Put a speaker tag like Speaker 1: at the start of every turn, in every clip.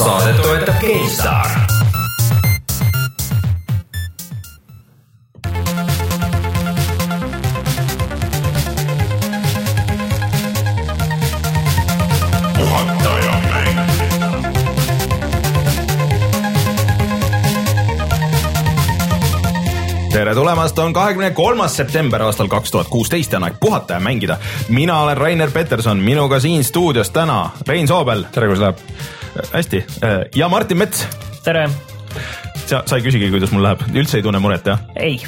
Speaker 1: saadet toetab GameStar tere tulemast, on kahekümne kolmas september aastal kaks tuhat kuusteist ja on aeg puhata ja mängida. mina olen Rainer Peterson, minuga siin stuudios täna Rein Soobel.
Speaker 2: tere, kuidas läheb?
Speaker 1: Hästi ja Martin Mets.
Speaker 3: tere.
Speaker 1: sa, sa ei küsigi, kuidas mul läheb, üldse ei tunne muret, jah?
Speaker 3: ei.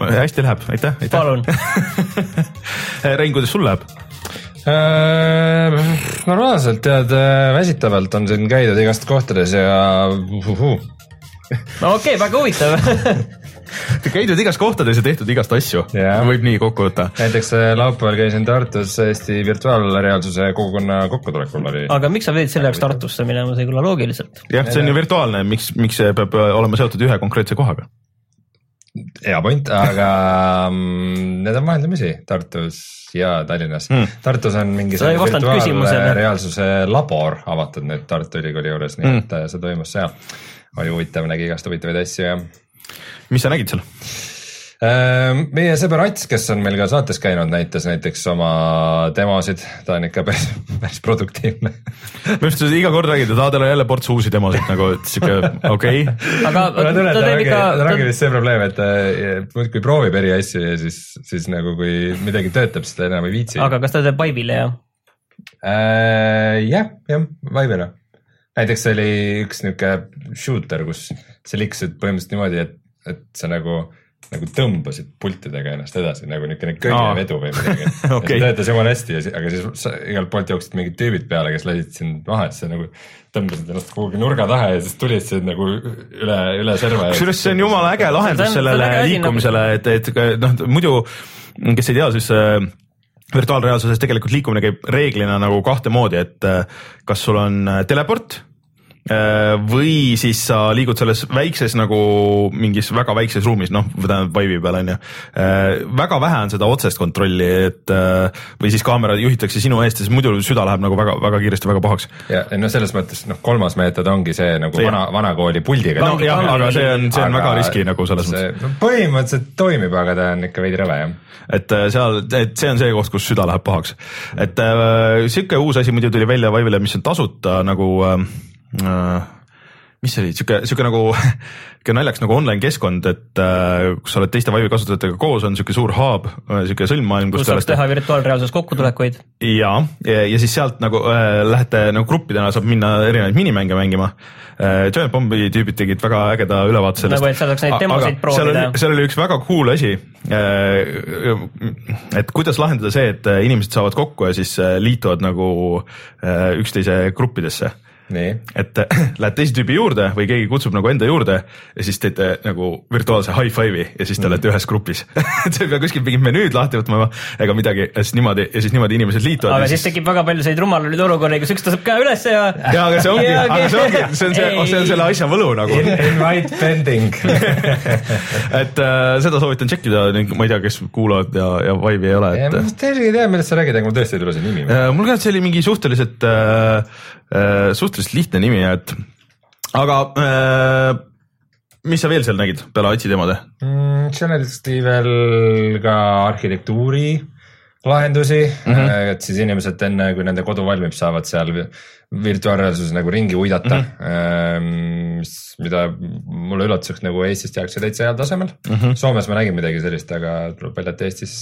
Speaker 1: hästi läheb, aitäh, aitäh.
Speaker 3: palun
Speaker 1: Rein, kuidas sul läheb?
Speaker 2: Äh, normaalselt tead, väsitavalt on siin käidud igast kohtades ja uhuhu.
Speaker 3: no okei okay,, väga huvitav
Speaker 1: käidud igas kohtades ja tehtud igast asju võib nii kokku võtta.
Speaker 2: näiteks laupäeval käisin Tartus Eesti virtuaalreaalsuse kogukonna kokkutulekul oli.
Speaker 3: aga miks sa pidid selle jaoks Tartusse minema, see ei kõla loogiliselt.
Speaker 1: jah, see on ju virtuaalne, miks, miks see peab olema seotud ühe konkreetse kohaga?
Speaker 2: hea point, aga mm, need on vaheldumisi Tartus ja Tallinnas mm.. Tartus on mingi virtuaalreaalsuse labor avatud nüüd Tartu Ülikooli juures, nii mm. et äh, see toimus seal. oli huvitav, nägi igast huvitavaid asju ja
Speaker 1: mis sa nägid seal?
Speaker 2: Ehm, meie sõber Ats, kes on meil ka saates käinud, näitas näiteks oma demosid, ta on ikka päris, päris produktiivne
Speaker 1: minu arust sa iga kord räägid, et aa, tal on jälle ports uusi demosid nagu, et siuke okei okay..
Speaker 3: aga ta teeb ikka.
Speaker 2: tal ongi vist see probleem, et ta muudkui proovib eri asju ja siis, siis nagu kui midagi töötab, siis ta enam ei viitsi.
Speaker 3: aga kas ta teeb Vive'ile jah
Speaker 2: äh,? jah, jah, Vive'ile. näiteks oli üks niuke shooter, kus see liikus põhimõtteliselt niimoodi, et et sa nagu, nagu tõmbasid pultidega ennast edasi nagu niisugune köievedu või midagi okay.. see töötas jumala hästi, aga siis igalt poolt jooksid mingid tüübid peale, kes lasid sind maha, et sa nagu tõmbasid ennast kuhugi nurga taha ja siis tulid sind nagu üle, üle serva.
Speaker 1: kusjuures see on jumala äge lahendus sellele liikumisele, et, et noh, muidu kes ei tea, siis äh, virtuaalreaalsuses tegelikult liikumine käib reeglina nagu kahte moodi, et äh, kas sul on äh, teleport või siis sa liigud selles väikses nagu mingis väga väikses ruumis, noh, tähendab Vive'i peal on ju. Äh, väga vähe on seda otsest kontrolli, et äh, või siis kaamera juhitakse sinu eest ja siis muidu süda läheb nagu väga-väga kiiresti väga pahaks.
Speaker 2: ja no selles mõttes noh, kolmas meetod ongi see nagu see, vana, vanakooli puldiga.
Speaker 1: no jah, aga see on, see on aga väga riski nagu selles see, mõttes
Speaker 2: põhimõtteliselt toimib, aga ta on ikka veidi rõve jah.
Speaker 1: et seal, et see on see koht, kus süda läheb pahaks. et äh, sihuke uus asi muidu tuli välja Vive'ile, mis on tasuta nagu äh, Äh, mis see oli, sihuke, sihuke nagu, sihuke naljakas nagu online keskkond, et äh, kus sa oled teiste Vive'i kasutajatega koos, on sihuke suur hub, äh, sihuke sõlmmaailm.
Speaker 3: kus saab teha virtuaalreaalsuses kokkutulekuid.
Speaker 1: ja, ja, ja siis sealt nagu äh, lähete nagu gruppidena saab minna erinevaid minimänge mängima äh,. Giant Bombi tüübid tegid väga ägeda ülevaate sellest.
Speaker 3: nagu, et saadaks neid demosid proovida.
Speaker 1: seal oli üks väga cool asi äh,. et kuidas lahendada see, et inimesed saavad kokku ja siis liituvad nagu äh, üksteise gruppidesse et lähed teise tüübi juurde või keegi kutsub nagu enda juurde ja siis teete nagu virtuaalse high five'i ja siis te mm. olete ühes grupis et sa ei pea kuskilt mingit menüüd lahti võtma ega midagi ja siis niimoodi ja siis niimoodi inimesed liituvad.
Speaker 3: aga siis tekib väga palju selliseid rumalaid olukordi, kus üks tõstab käe üles ja.
Speaker 1: ja aga see ongi, aga see ongi, see on see, see on selle asja võlu nagu.
Speaker 2: Invite pending
Speaker 1: et äh, seda soovitan tšekkida, ma ei tea, kes kuulavad ja, ja Vive'i ei ole
Speaker 2: et.... ma täiesti ei tea, millest sa räägid, aga mul tõesti ei tule see nimi.
Speaker 1: Äh, mul ka, see oli mingi suhteliselt Äh, suhteliselt lihtne nimi, et aga äh, mis sa veel seal nägid peale Atsi teemade
Speaker 2: mm,? seal oli veel ka arhitektuuri lahendusi mm, -hmm. et siis inimesed enne, kui nende kodu valmib, saavad seal virtuaalreaalsuses nagu ringi uidata mm, -hmm. mis, mida mulle üllatuseks nagu Eestis tehakse täitsa heal tasemel mm. -hmm. Soomes ma nägin midagi sellist, aga tuleb välja, et Eestis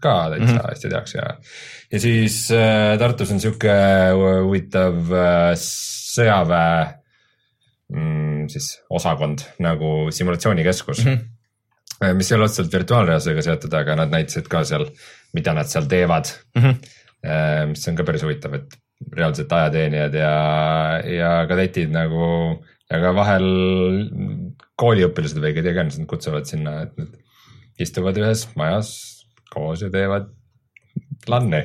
Speaker 2: ka täitsa mm -hmm. hästi tehakse ja ja siis äh, Tartus on sihuke huvitav äh, sõjaväe mm, siis osakond nagu simulatsioonikeskus mm. -hmm. mis ei ole otseselt virtuaalreaalsusega seotud, aga nad näitasid ka seal, mida nad seal teevad mm. -hmm. mis on ka päris huvitav, et reaalselt ajateenijad ja, ja kadetid nagu ja ka vahel kooliõpilased või keda iganes nad kutsuvad sinna, et nad istuvad ühes majas koos ja teevad LAN-i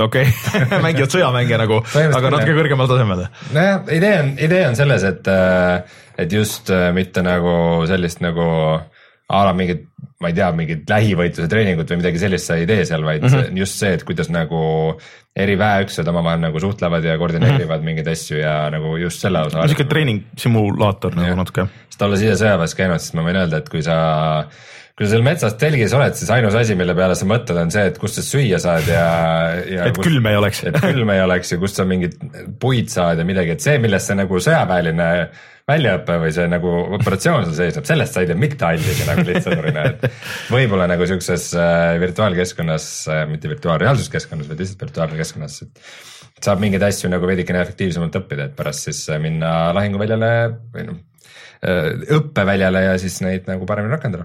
Speaker 1: okei okay. mängivad sõjamänge nagu, aga natuke kõrgemal tasemel.
Speaker 2: nojah, idee on, idee on selles, et, äh, et just äh, mitte nagu sellist nagu a la mingit ma ei tea, mingit lähivõitluse treeningut või midagi sellist sa ei tee seal, vaid mm -hmm. just see, et kuidas nagu eri väeüksused omavahel nagu suhtlevad ja koordineerivad mm -hmm. mingeid asju ja nagu just selle osa.
Speaker 1: niisugune treeningsimulaator nagu natuke.
Speaker 2: sest olles ise sõjaväes käinud, siis ma võin öelda, et kui sa kui sa seal metsas telgis oled, siis ainus asi, mille peale sa mõtled, on see, et kust sa süüa saad ja, ja.
Speaker 1: et kust, külm ei oleks.
Speaker 2: et külm ei oleks ja kust sa mingit puid saad ja midagi, et see, millest see nagu sõjaväeline väljaõpe või see nagu operatsioon sul seisneb, sellest sa ei tea mitte halligi nagu lihtsõdurina, et võib-olla nagu siukses äh, virtuaalkeskkonnas äh,, mitte virtuaalreaalsuskeskkonnas, vaid lihtsalt virtuaalkeskkonnas, et saab mingeid asju nagu veidikene efektiivsemalt õppida, et pärast siis äh, minna lahinguväljale või noh õppeväljale ja siis neid nagu paremini rakendada.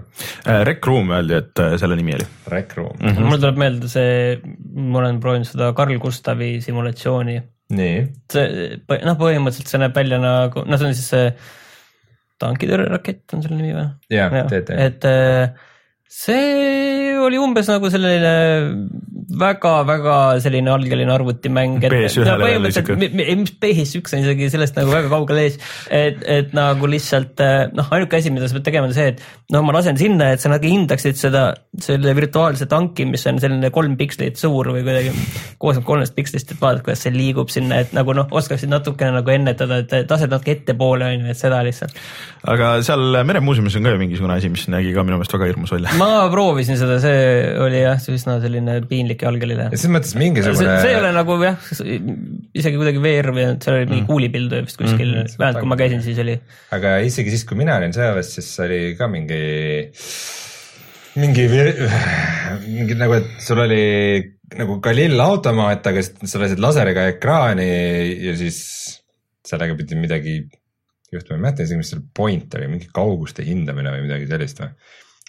Speaker 1: Rec Room öeldi, et selle nimi oli.
Speaker 2: Rec Room
Speaker 3: mm. -hmm. mul tuleb meelde see, ma olen proovinud seda Carl Gustavi simulatsiooni
Speaker 2: nii.
Speaker 3: see noh, põhimõtteliselt see näeb välja nagu, noh, see on siis see tankitõrjerakett on selle nimi või?
Speaker 2: jah ja,, TT.
Speaker 3: et äh, see oli umbes nagu selline väga-väga selline algeline arvutimäng. mis PS1 on isegi sellest nagu väga kaugel ees, et, et nagu lihtsalt noh, ainuke asi, mida sa pead tegema, on see, et noh, ma lasen sinna, et sa nagu hindaksid seda, selle virtuaalse tanki, mis on selline kolm pikslit suur või kuidagi koosneb kolmest pikslist, et vaadata, kuidas see liigub sinna, et nagu noh, oskaksid natukene nagu ennetada, et lased natuke ettepoole on ju, et seda lihtsalt.
Speaker 1: aga seal meremuuseumis on ka ju mingisugune asi, mis nägi ka minu meelest väga hirmus välja
Speaker 3: ma proovisin seda, see oli jah, üsna selline piinlik ja algeline.
Speaker 2: selles mõttes mingisugune.
Speaker 3: see ei ole nagu jah, isegi kuidagi VR või seal oli mingi mm. kuulipild vist kuskil mm, vähemalt kui ma käisin, siis oli.
Speaker 2: aga isegi siis, kui mina olin sõjaväes, siis oli ka mingi, mingi, mingi nagu, et sul oli nagu Galil automaat, aga sa lasid laseriga ekraani ja siis sellega pidi midagi juhtuma, ei mäleta isegi, mis seal point oli, mingi kauguste hindamine või midagi sellist või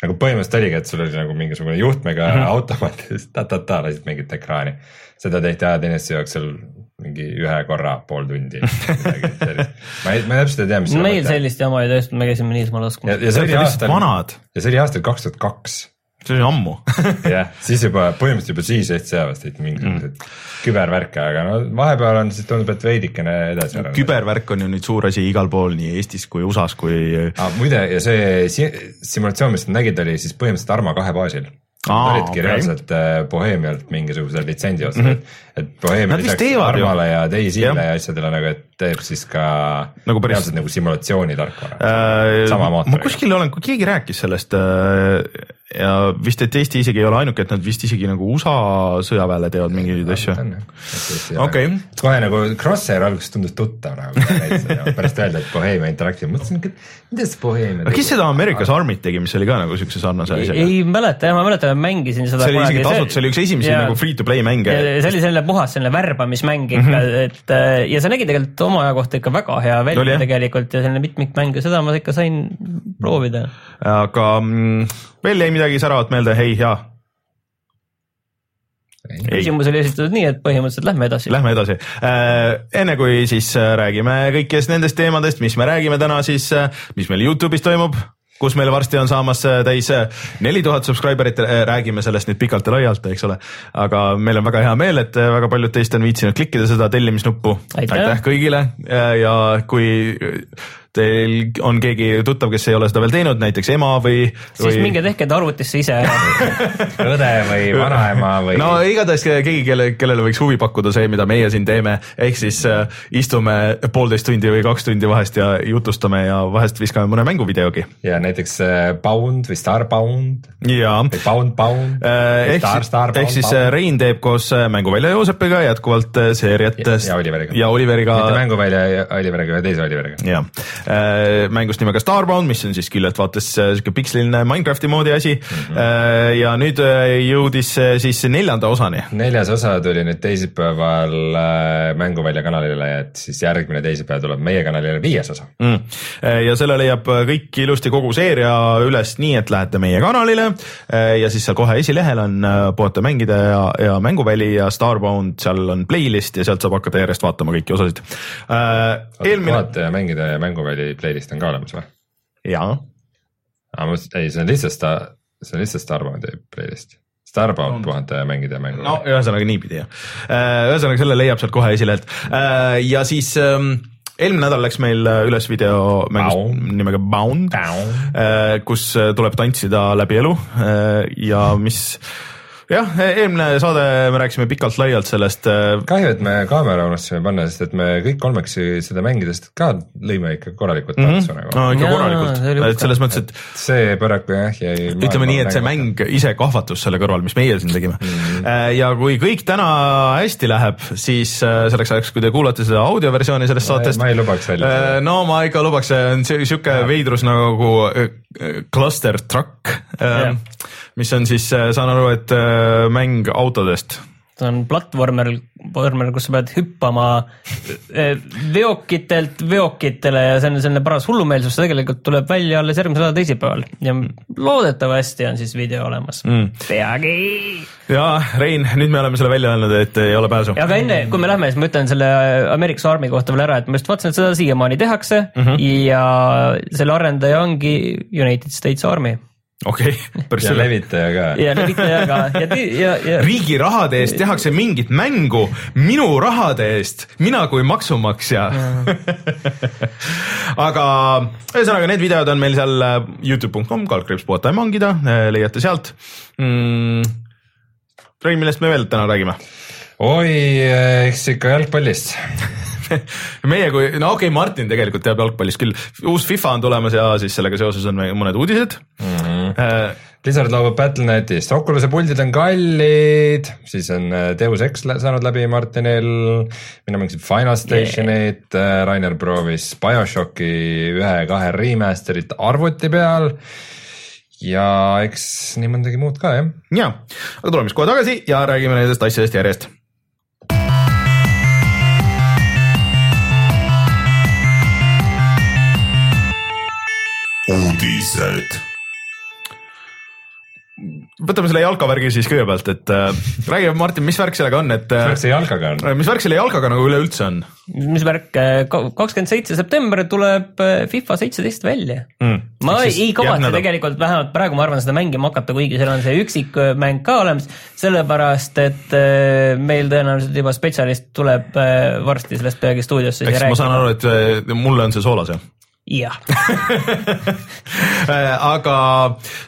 Speaker 2: nagu põhimõtteliselt oligi, et sul oli nagu mingisugune juhtmega mm -hmm. automaat ja siis ta-ta-ta lasid mingit ekraani. seda tehti ajateenistuse jooksul mingi ühe korra pool tundi. ma ei, ma täpselt ei tea, mis.
Speaker 3: meil sellist jama ei tehtud, me käisime niisama laskmas.
Speaker 2: ja, ja see oli aastal, ja see oli aastal kaks tuhat kaks
Speaker 1: see oli ammu
Speaker 2: jah, siis juba põhimõtteliselt juba siis Eesti sõjaväes tehti mingisuguseid mm. kübervärke, aga no vahepeal on siis tundub, et veidikene edasi
Speaker 1: no,. kübervärk on ju nüüd suur asi igal pool nii Eestis kui USA-s kui
Speaker 2: ah,. muide ja see simulatsioon, mis nad nägid, oli siis põhimõtteliselt Arma kahe baasil Aa, olidki okay. reaalselt äh, Bohemialt mingisuguse litsentsi osta mm, -hmm. et, et Bohemia lisaks Armale ja Daisyle ja asjadele nagu, et teeb siis ka nagu päris... reaalselt nagu simulatsiooni tarkvara äh,. sama mootoriga.
Speaker 1: ma kuskil olen, kui keegi rääkis sellest äh, ja vist, et Eesti isegi ei ole ainuke, et nad vist isegi nagu USA sõjaväele teevad mingeid asju. okei.
Speaker 2: kohe nagu Crosshair alguses tundus tuttav nagu pärast öelda, et Bohemia Interactive, mõtlesin, et mida see Bohemia
Speaker 1: tegi. kes seda Ameerikas Army't tegi, mis oli ka nagu siukse sarnase
Speaker 3: asjaga? ei mäleta jah, ma mäletan, et mängisin seda.
Speaker 1: see oli isegi tasuta, see oli üks esimesi ja, nagu free to play mänge.
Speaker 3: see oli selline puhas selline värbamismäng ikka mm, -hmm. et äh, ja see nägi tegelikult oma aja kohta ikka väga hea välja tegelikult ja selline mitmikmäng ja seda ma ikka sain proovida.
Speaker 1: aga mm, veel jäi midagi säravat meelde, ei, jaa
Speaker 3: küsimus oli esitatud nii, et põhimõtteliselt lähme edasi.
Speaker 1: Lähme edasi äh,. enne kui siis äh, räägime kõikidest nendest teemadest, mis me räägime täna, siis äh, mis meil Youtube'is toimub, kus meil varsti on saamas täis neli tuhat subscriber'it, räägime sellest nüüd pikalt ja laialt, eks ole. aga meil on väga hea meel, et väga paljud teist on viitsinud klikkida seda tellimisnuppu. aitäh kõigile ja kui teil on keegi tuttav, kes ei ole seda veel teinud, näiteks ema või, või....
Speaker 3: siis minge tehke ta arvutisse ise
Speaker 2: õde või vanaema või.
Speaker 1: no igatahes keegi, kelle, kellele võiks huvi pakkuda see, mida meie siin teeme, ehk siis äh, istume poolteist tundi või kaks tundi vahest ja jutustame ja vahest viskame mõne mänguvideogi.
Speaker 2: ja näiteks äh, Pound või Starbound.
Speaker 1: või
Speaker 2: Pound Pound
Speaker 1: äh,. ehk, Star, Star, ehk siis Pound. Äh, Rein teeb koos äh, Mänguvälja Joosepiga jätkuvalt seeriat.
Speaker 2: ja, ja Oliveriga.
Speaker 1: ja Oliveriga.
Speaker 2: mitte Mänguvälja Oliveriga, vaid teise Oliveriga.
Speaker 1: jah Äh, mängust nimega Starbound, mis on siis küllalt vaates äh, sihuke piksliline Minecrafti moodi asi mm. -hmm. ja nüüd jõudis siis neljanda osani.
Speaker 2: neljas osa tuli nüüd teisipäeval Mänguvälja kanalile, et siis järgmine teisipäev tuleb meie kanalile viies osa
Speaker 1: mm.. ja selle leiab kõik ilusti kogu seeria üles nii, et lähete meie kanalile ja siis seal kohe esilehel on puhata mängida ja, ja Mänguväli ja Starbound, seal on playlist ja sealt saab hakata järjest vaatama kõiki osasid.
Speaker 2: eelmine. puhata ja mängida ja Mänguväli Spotify playlist on ka olemas või?
Speaker 1: jaa.
Speaker 2: aga ma, ei, see on lihtsalt sta-, see on lihtsalt Starboundi playlist. Starbound puhata ja mängida mängu.
Speaker 1: no ühesõnaga niipidi jah. Äh, ühesõnaga selle leiab sealt kohe esilehelt äh, ja siis ähm, eelmine nädal läks meil üles videomängust nimega Bound, kus tuleb tantsida läbi elu ja mis jah, eelmine saade me rääkisime pikalt-laialt sellest.
Speaker 2: Äh, kahju, et me kaamera unustasime panna, sest et me kõik kolmekesi seda mängides ka lõime ikka korralikult
Speaker 1: mm -hmm. nagu. no ikka korralikult, et selles mõttes, et.
Speaker 2: see paraku jah jäi.
Speaker 1: ütleme nii, et see mäng ise kahvatus selle kõrval, mis meie siin tegime mm. -hmm. ja kui kõik täna hästi läheb, siis selleks ajaks, kui te kuulate seda audioversiooni sellest saatest.
Speaker 2: ma ei lubaks välja.
Speaker 1: no ma ikka lubaks, see on sihuke veidrus nagu cluster truck yeah mis on siis, äh, saan aru, et äh, mäng autodest
Speaker 3: ta on platvormer, platvormer, kus sa pead hüppama äh, veokitelt veokitele ja see on selline paras hullumeelsus, see tegelikult tuleb välja alles järgmise nädala teisipäeval ja loodetavasti on siis video olemas mm.. peagi.
Speaker 1: ja Rein, nüüd me oleme selle välja öelnud, et ei ole pääsu.
Speaker 3: aga enne, kui me lähme, siis ma ütlen selle Ameerika Army kohta veel ära, et ma just vaatasin, et seda siiamaani tehakse mm -hmm. ja selle arendaja ongi United States Army
Speaker 1: okei okay,,
Speaker 2: päris ja levitaja ka.
Speaker 3: ja levitaja ka. Ja, ja, ja.
Speaker 1: riigi rahade eest tehakse mingit mängu minu rahade eest, mina kui maksumaksja. Aga ühesõnaga, need videod on meil seal äh, Youtube.com, kaldkriips puhata ja mangida, äh, leiate sealt. Mm.. Rein, millest me veel täna räägime?
Speaker 2: oi, eks ikka jalgpallist.
Speaker 1: Meie kui, no okei okay,, Martin tegelikult teab jalgpallist küll, uus FIFA on tulemas ja siis sellega seoses on mõned uudised. Mm. -hmm.
Speaker 2: Äh, Blizzard loobub Battle.netist, Oculus'e puldid on kallid, siis on äh, Deus Ex saanud läbi Martinil, mina mängisin Final Stationit yeah., äh, Rainer proovis BioShocki ühe-kahe remaster'it arvuti peal ja eks nii mõndagi muud ka jah.
Speaker 1: ja, aga tuleme siis kohe tagasi ja räägime nendest asjadest järjest uudised. Võtame selle jalkavärgi siis kõigepealt, et äh, räägi Martin, mis värk sellega on, et.
Speaker 2: mis värk selle jalgaga on?
Speaker 1: mis värk selle jalgaga nagu üleüldse on?
Speaker 3: mis värk, äh, kakskümmend seitse september tuleb äh, FIFA seitseteist välja mm.. ma siis ei kavatse tegelikult, vähemalt praegu ma arvan seda mängima hakata, kuigi seal on see üksikmäng ka olemas, sellepärast et äh, meil tõenäoliselt juba spetsialist tuleb varsti sellest peagi stuudiosse.
Speaker 1: eks ma saan aru, et mulle on see soolas jah
Speaker 3: jah
Speaker 1: äh, aga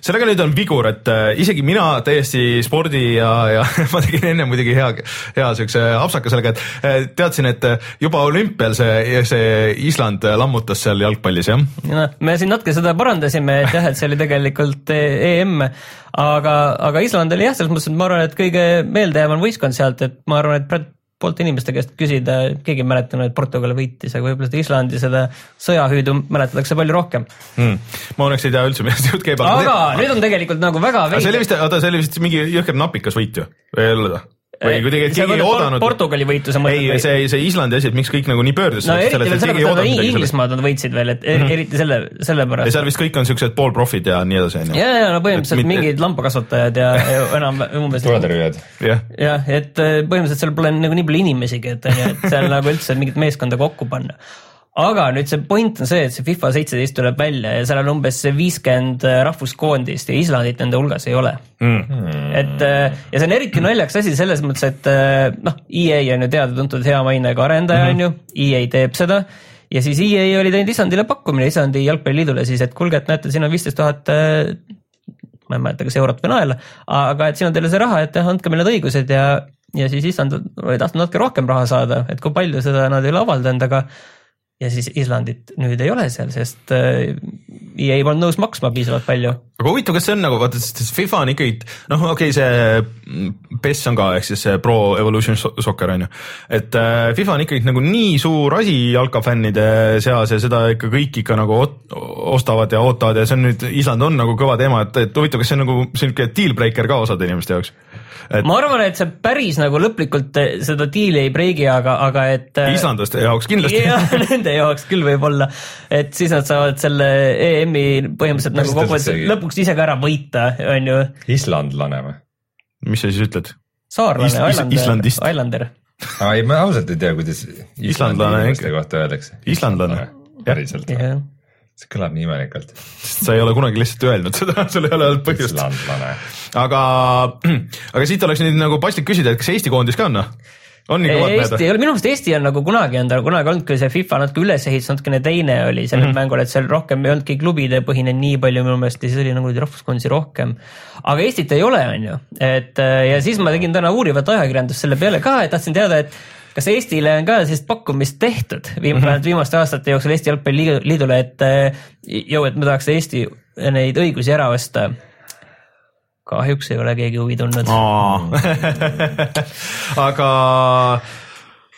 Speaker 1: sellega nüüd on vigur, et äh, isegi mina täiesti spordi ja, ja ma tegin enne muidugi hea, hea siukse apsaka sellega, et äh, teadsin, et juba olümpial see, see Island lammutas seal jalgpallis, jah?
Speaker 3: no me siin natuke seda parandasime, et jah, et see oli tegelikult EM, aga, aga Island oli jah, selles mõttes, et ma arvan, et kõige meeldejäävam võistkond sealt, et ma arvan, et poolt inimeste käest küsida, keegi ei mäletanud, et Portugal võitis, aga võib-olla seda Islandi seda sõjahüüdu mäletatakse palju rohkem
Speaker 1: hmm.. ma õnneks ei tea üldse, millest jutt käib.
Speaker 3: aga nüüd on tegelikult nagu väga
Speaker 1: veidi. see oli vist, oota, see oli vist mingi jõhker napikas võit ju, ei olnud või? Või kuidagi, et keegi ei oodanud.
Speaker 3: Portugali võitu sa
Speaker 1: mõtled? ei, see, see Islandi asi, et miks kõik nagu nii pöördus.
Speaker 3: no eriti veel sellepärast, et Inglismaad nad võitsid veel, et mm -hmm. eriti selle, sellepärast.
Speaker 1: ja seal vist kõik on siuksed poolprofid ja nii edasi, on
Speaker 3: ju. ja, ja no põhimõtteliselt et, mingid lambakasvatajad ja enam umbes.
Speaker 2: tuletõrjujad.
Speaker 3: jah, et põhimõtteliselt seal pole nagu nii palju inimesigi, et on ju, et seal nagu üldse mingit meeskonda kokku panna aga nüüd see point on see, et see FIFA seitseteist tuleb välja ja seal on umbes viiskümmend äh, rahvuskoondist ja Islandit nende hulgas ei ole. Mm.. et äh, ja see on eriti naljakas asi selles mõttes, et äh, noh, EA on ju teada-tuntud hea mainega arendaja mm, -hmm. on ju, EA teeb seda. Ja siis EA oli teinud Islandile pakkumine, Islandi jalgpalliliidule siis, et kuulge, et näete, siin on viisteist tuhat ma ei mäleta, kas eurot või naela, aga et siin on teile see raha, et andke meile need õigused ja, ja siis Island oli tahtnud natuke rohkem raha saada, et kui palju seda nad ei ole avaldanud, aga ja siis Islandit nüüd ei ole seal, sest äh, EA polnud nõus maksma piisavalt palju.
Speaker 1: aga huvitav, kas see on nagu vaata, sest FIFA on ikkagi noh, okei okay,, see PES on ka ehk siis see Pro Evolution Soccer on ju, et äh, FIFA on ikkagi nagu nii suur asi jalkafännide seas ja seda ikka kõik ikka nagu ostavad ja ootavad ja see on nüüd, Island on nagu kõva teema, et, et huvitav, kas see on nagu sihuke deal breaker ka osade inimeste jaoks
Speaker 3: et.... ma arvan, et see päris nagu lõplikult eh, seda diili ei breigi, aga, aga et.
Speaker 1: Eh, islandlaste jaoks kindlasti.
Speaker 3: jah, nende jaoks küll võib-olla, et siis nad saavad selle EM-i põhimõtteliselt nagu kokkuvõttes lõpuks ise ka ära võita, on ju.
Speaker 2: islandlane või?
Speaker 1: mis sa siis ütled?
Speaker 3: saarlane Is, Islander, Islander.
Speaker 2: aa ei, ma ausalt ei tea, kuidas islandlane kohta öeldakse.
Speaker 1: islandlane.
Speaker 2: päriselt või? See kõlab nii imelikult.
Speaker 1: sest sa ei ole kunagi lihtsalt öelnud seda, sul ei ole olnud põhjust. aga, aga siit oleks nüüd nagu paslik küsida, et kas Eesti koondis ka on noh? on
Speaker 3: Eesti ei ole, minu meelest Eesti on nagu kunagi on ta kunagi olnud küll see FIFA natuke ülesehitus natukene teine oli sellel mm -hmm. mängul, et seal rohkem ei olnudki klubide põhine nii palju minu meelest ja siis oli nagu rahvuskoondisi rohkem. aga Eestit ei ole, on ju, et ja siis ma tegin täna uurivat ajakirjandust selle peale ka, et tahtsin teada, et kas Eestile on ka sellist pakkumist tehtud viim- mm, -hmm. viimaste aastate jooksul Eesti Jalgpalliliidule, et jõu, et me tahaks Eesti neid õigusi ära osta kahjuks ei ole keegi huvi tundnud
Speaker 1: aga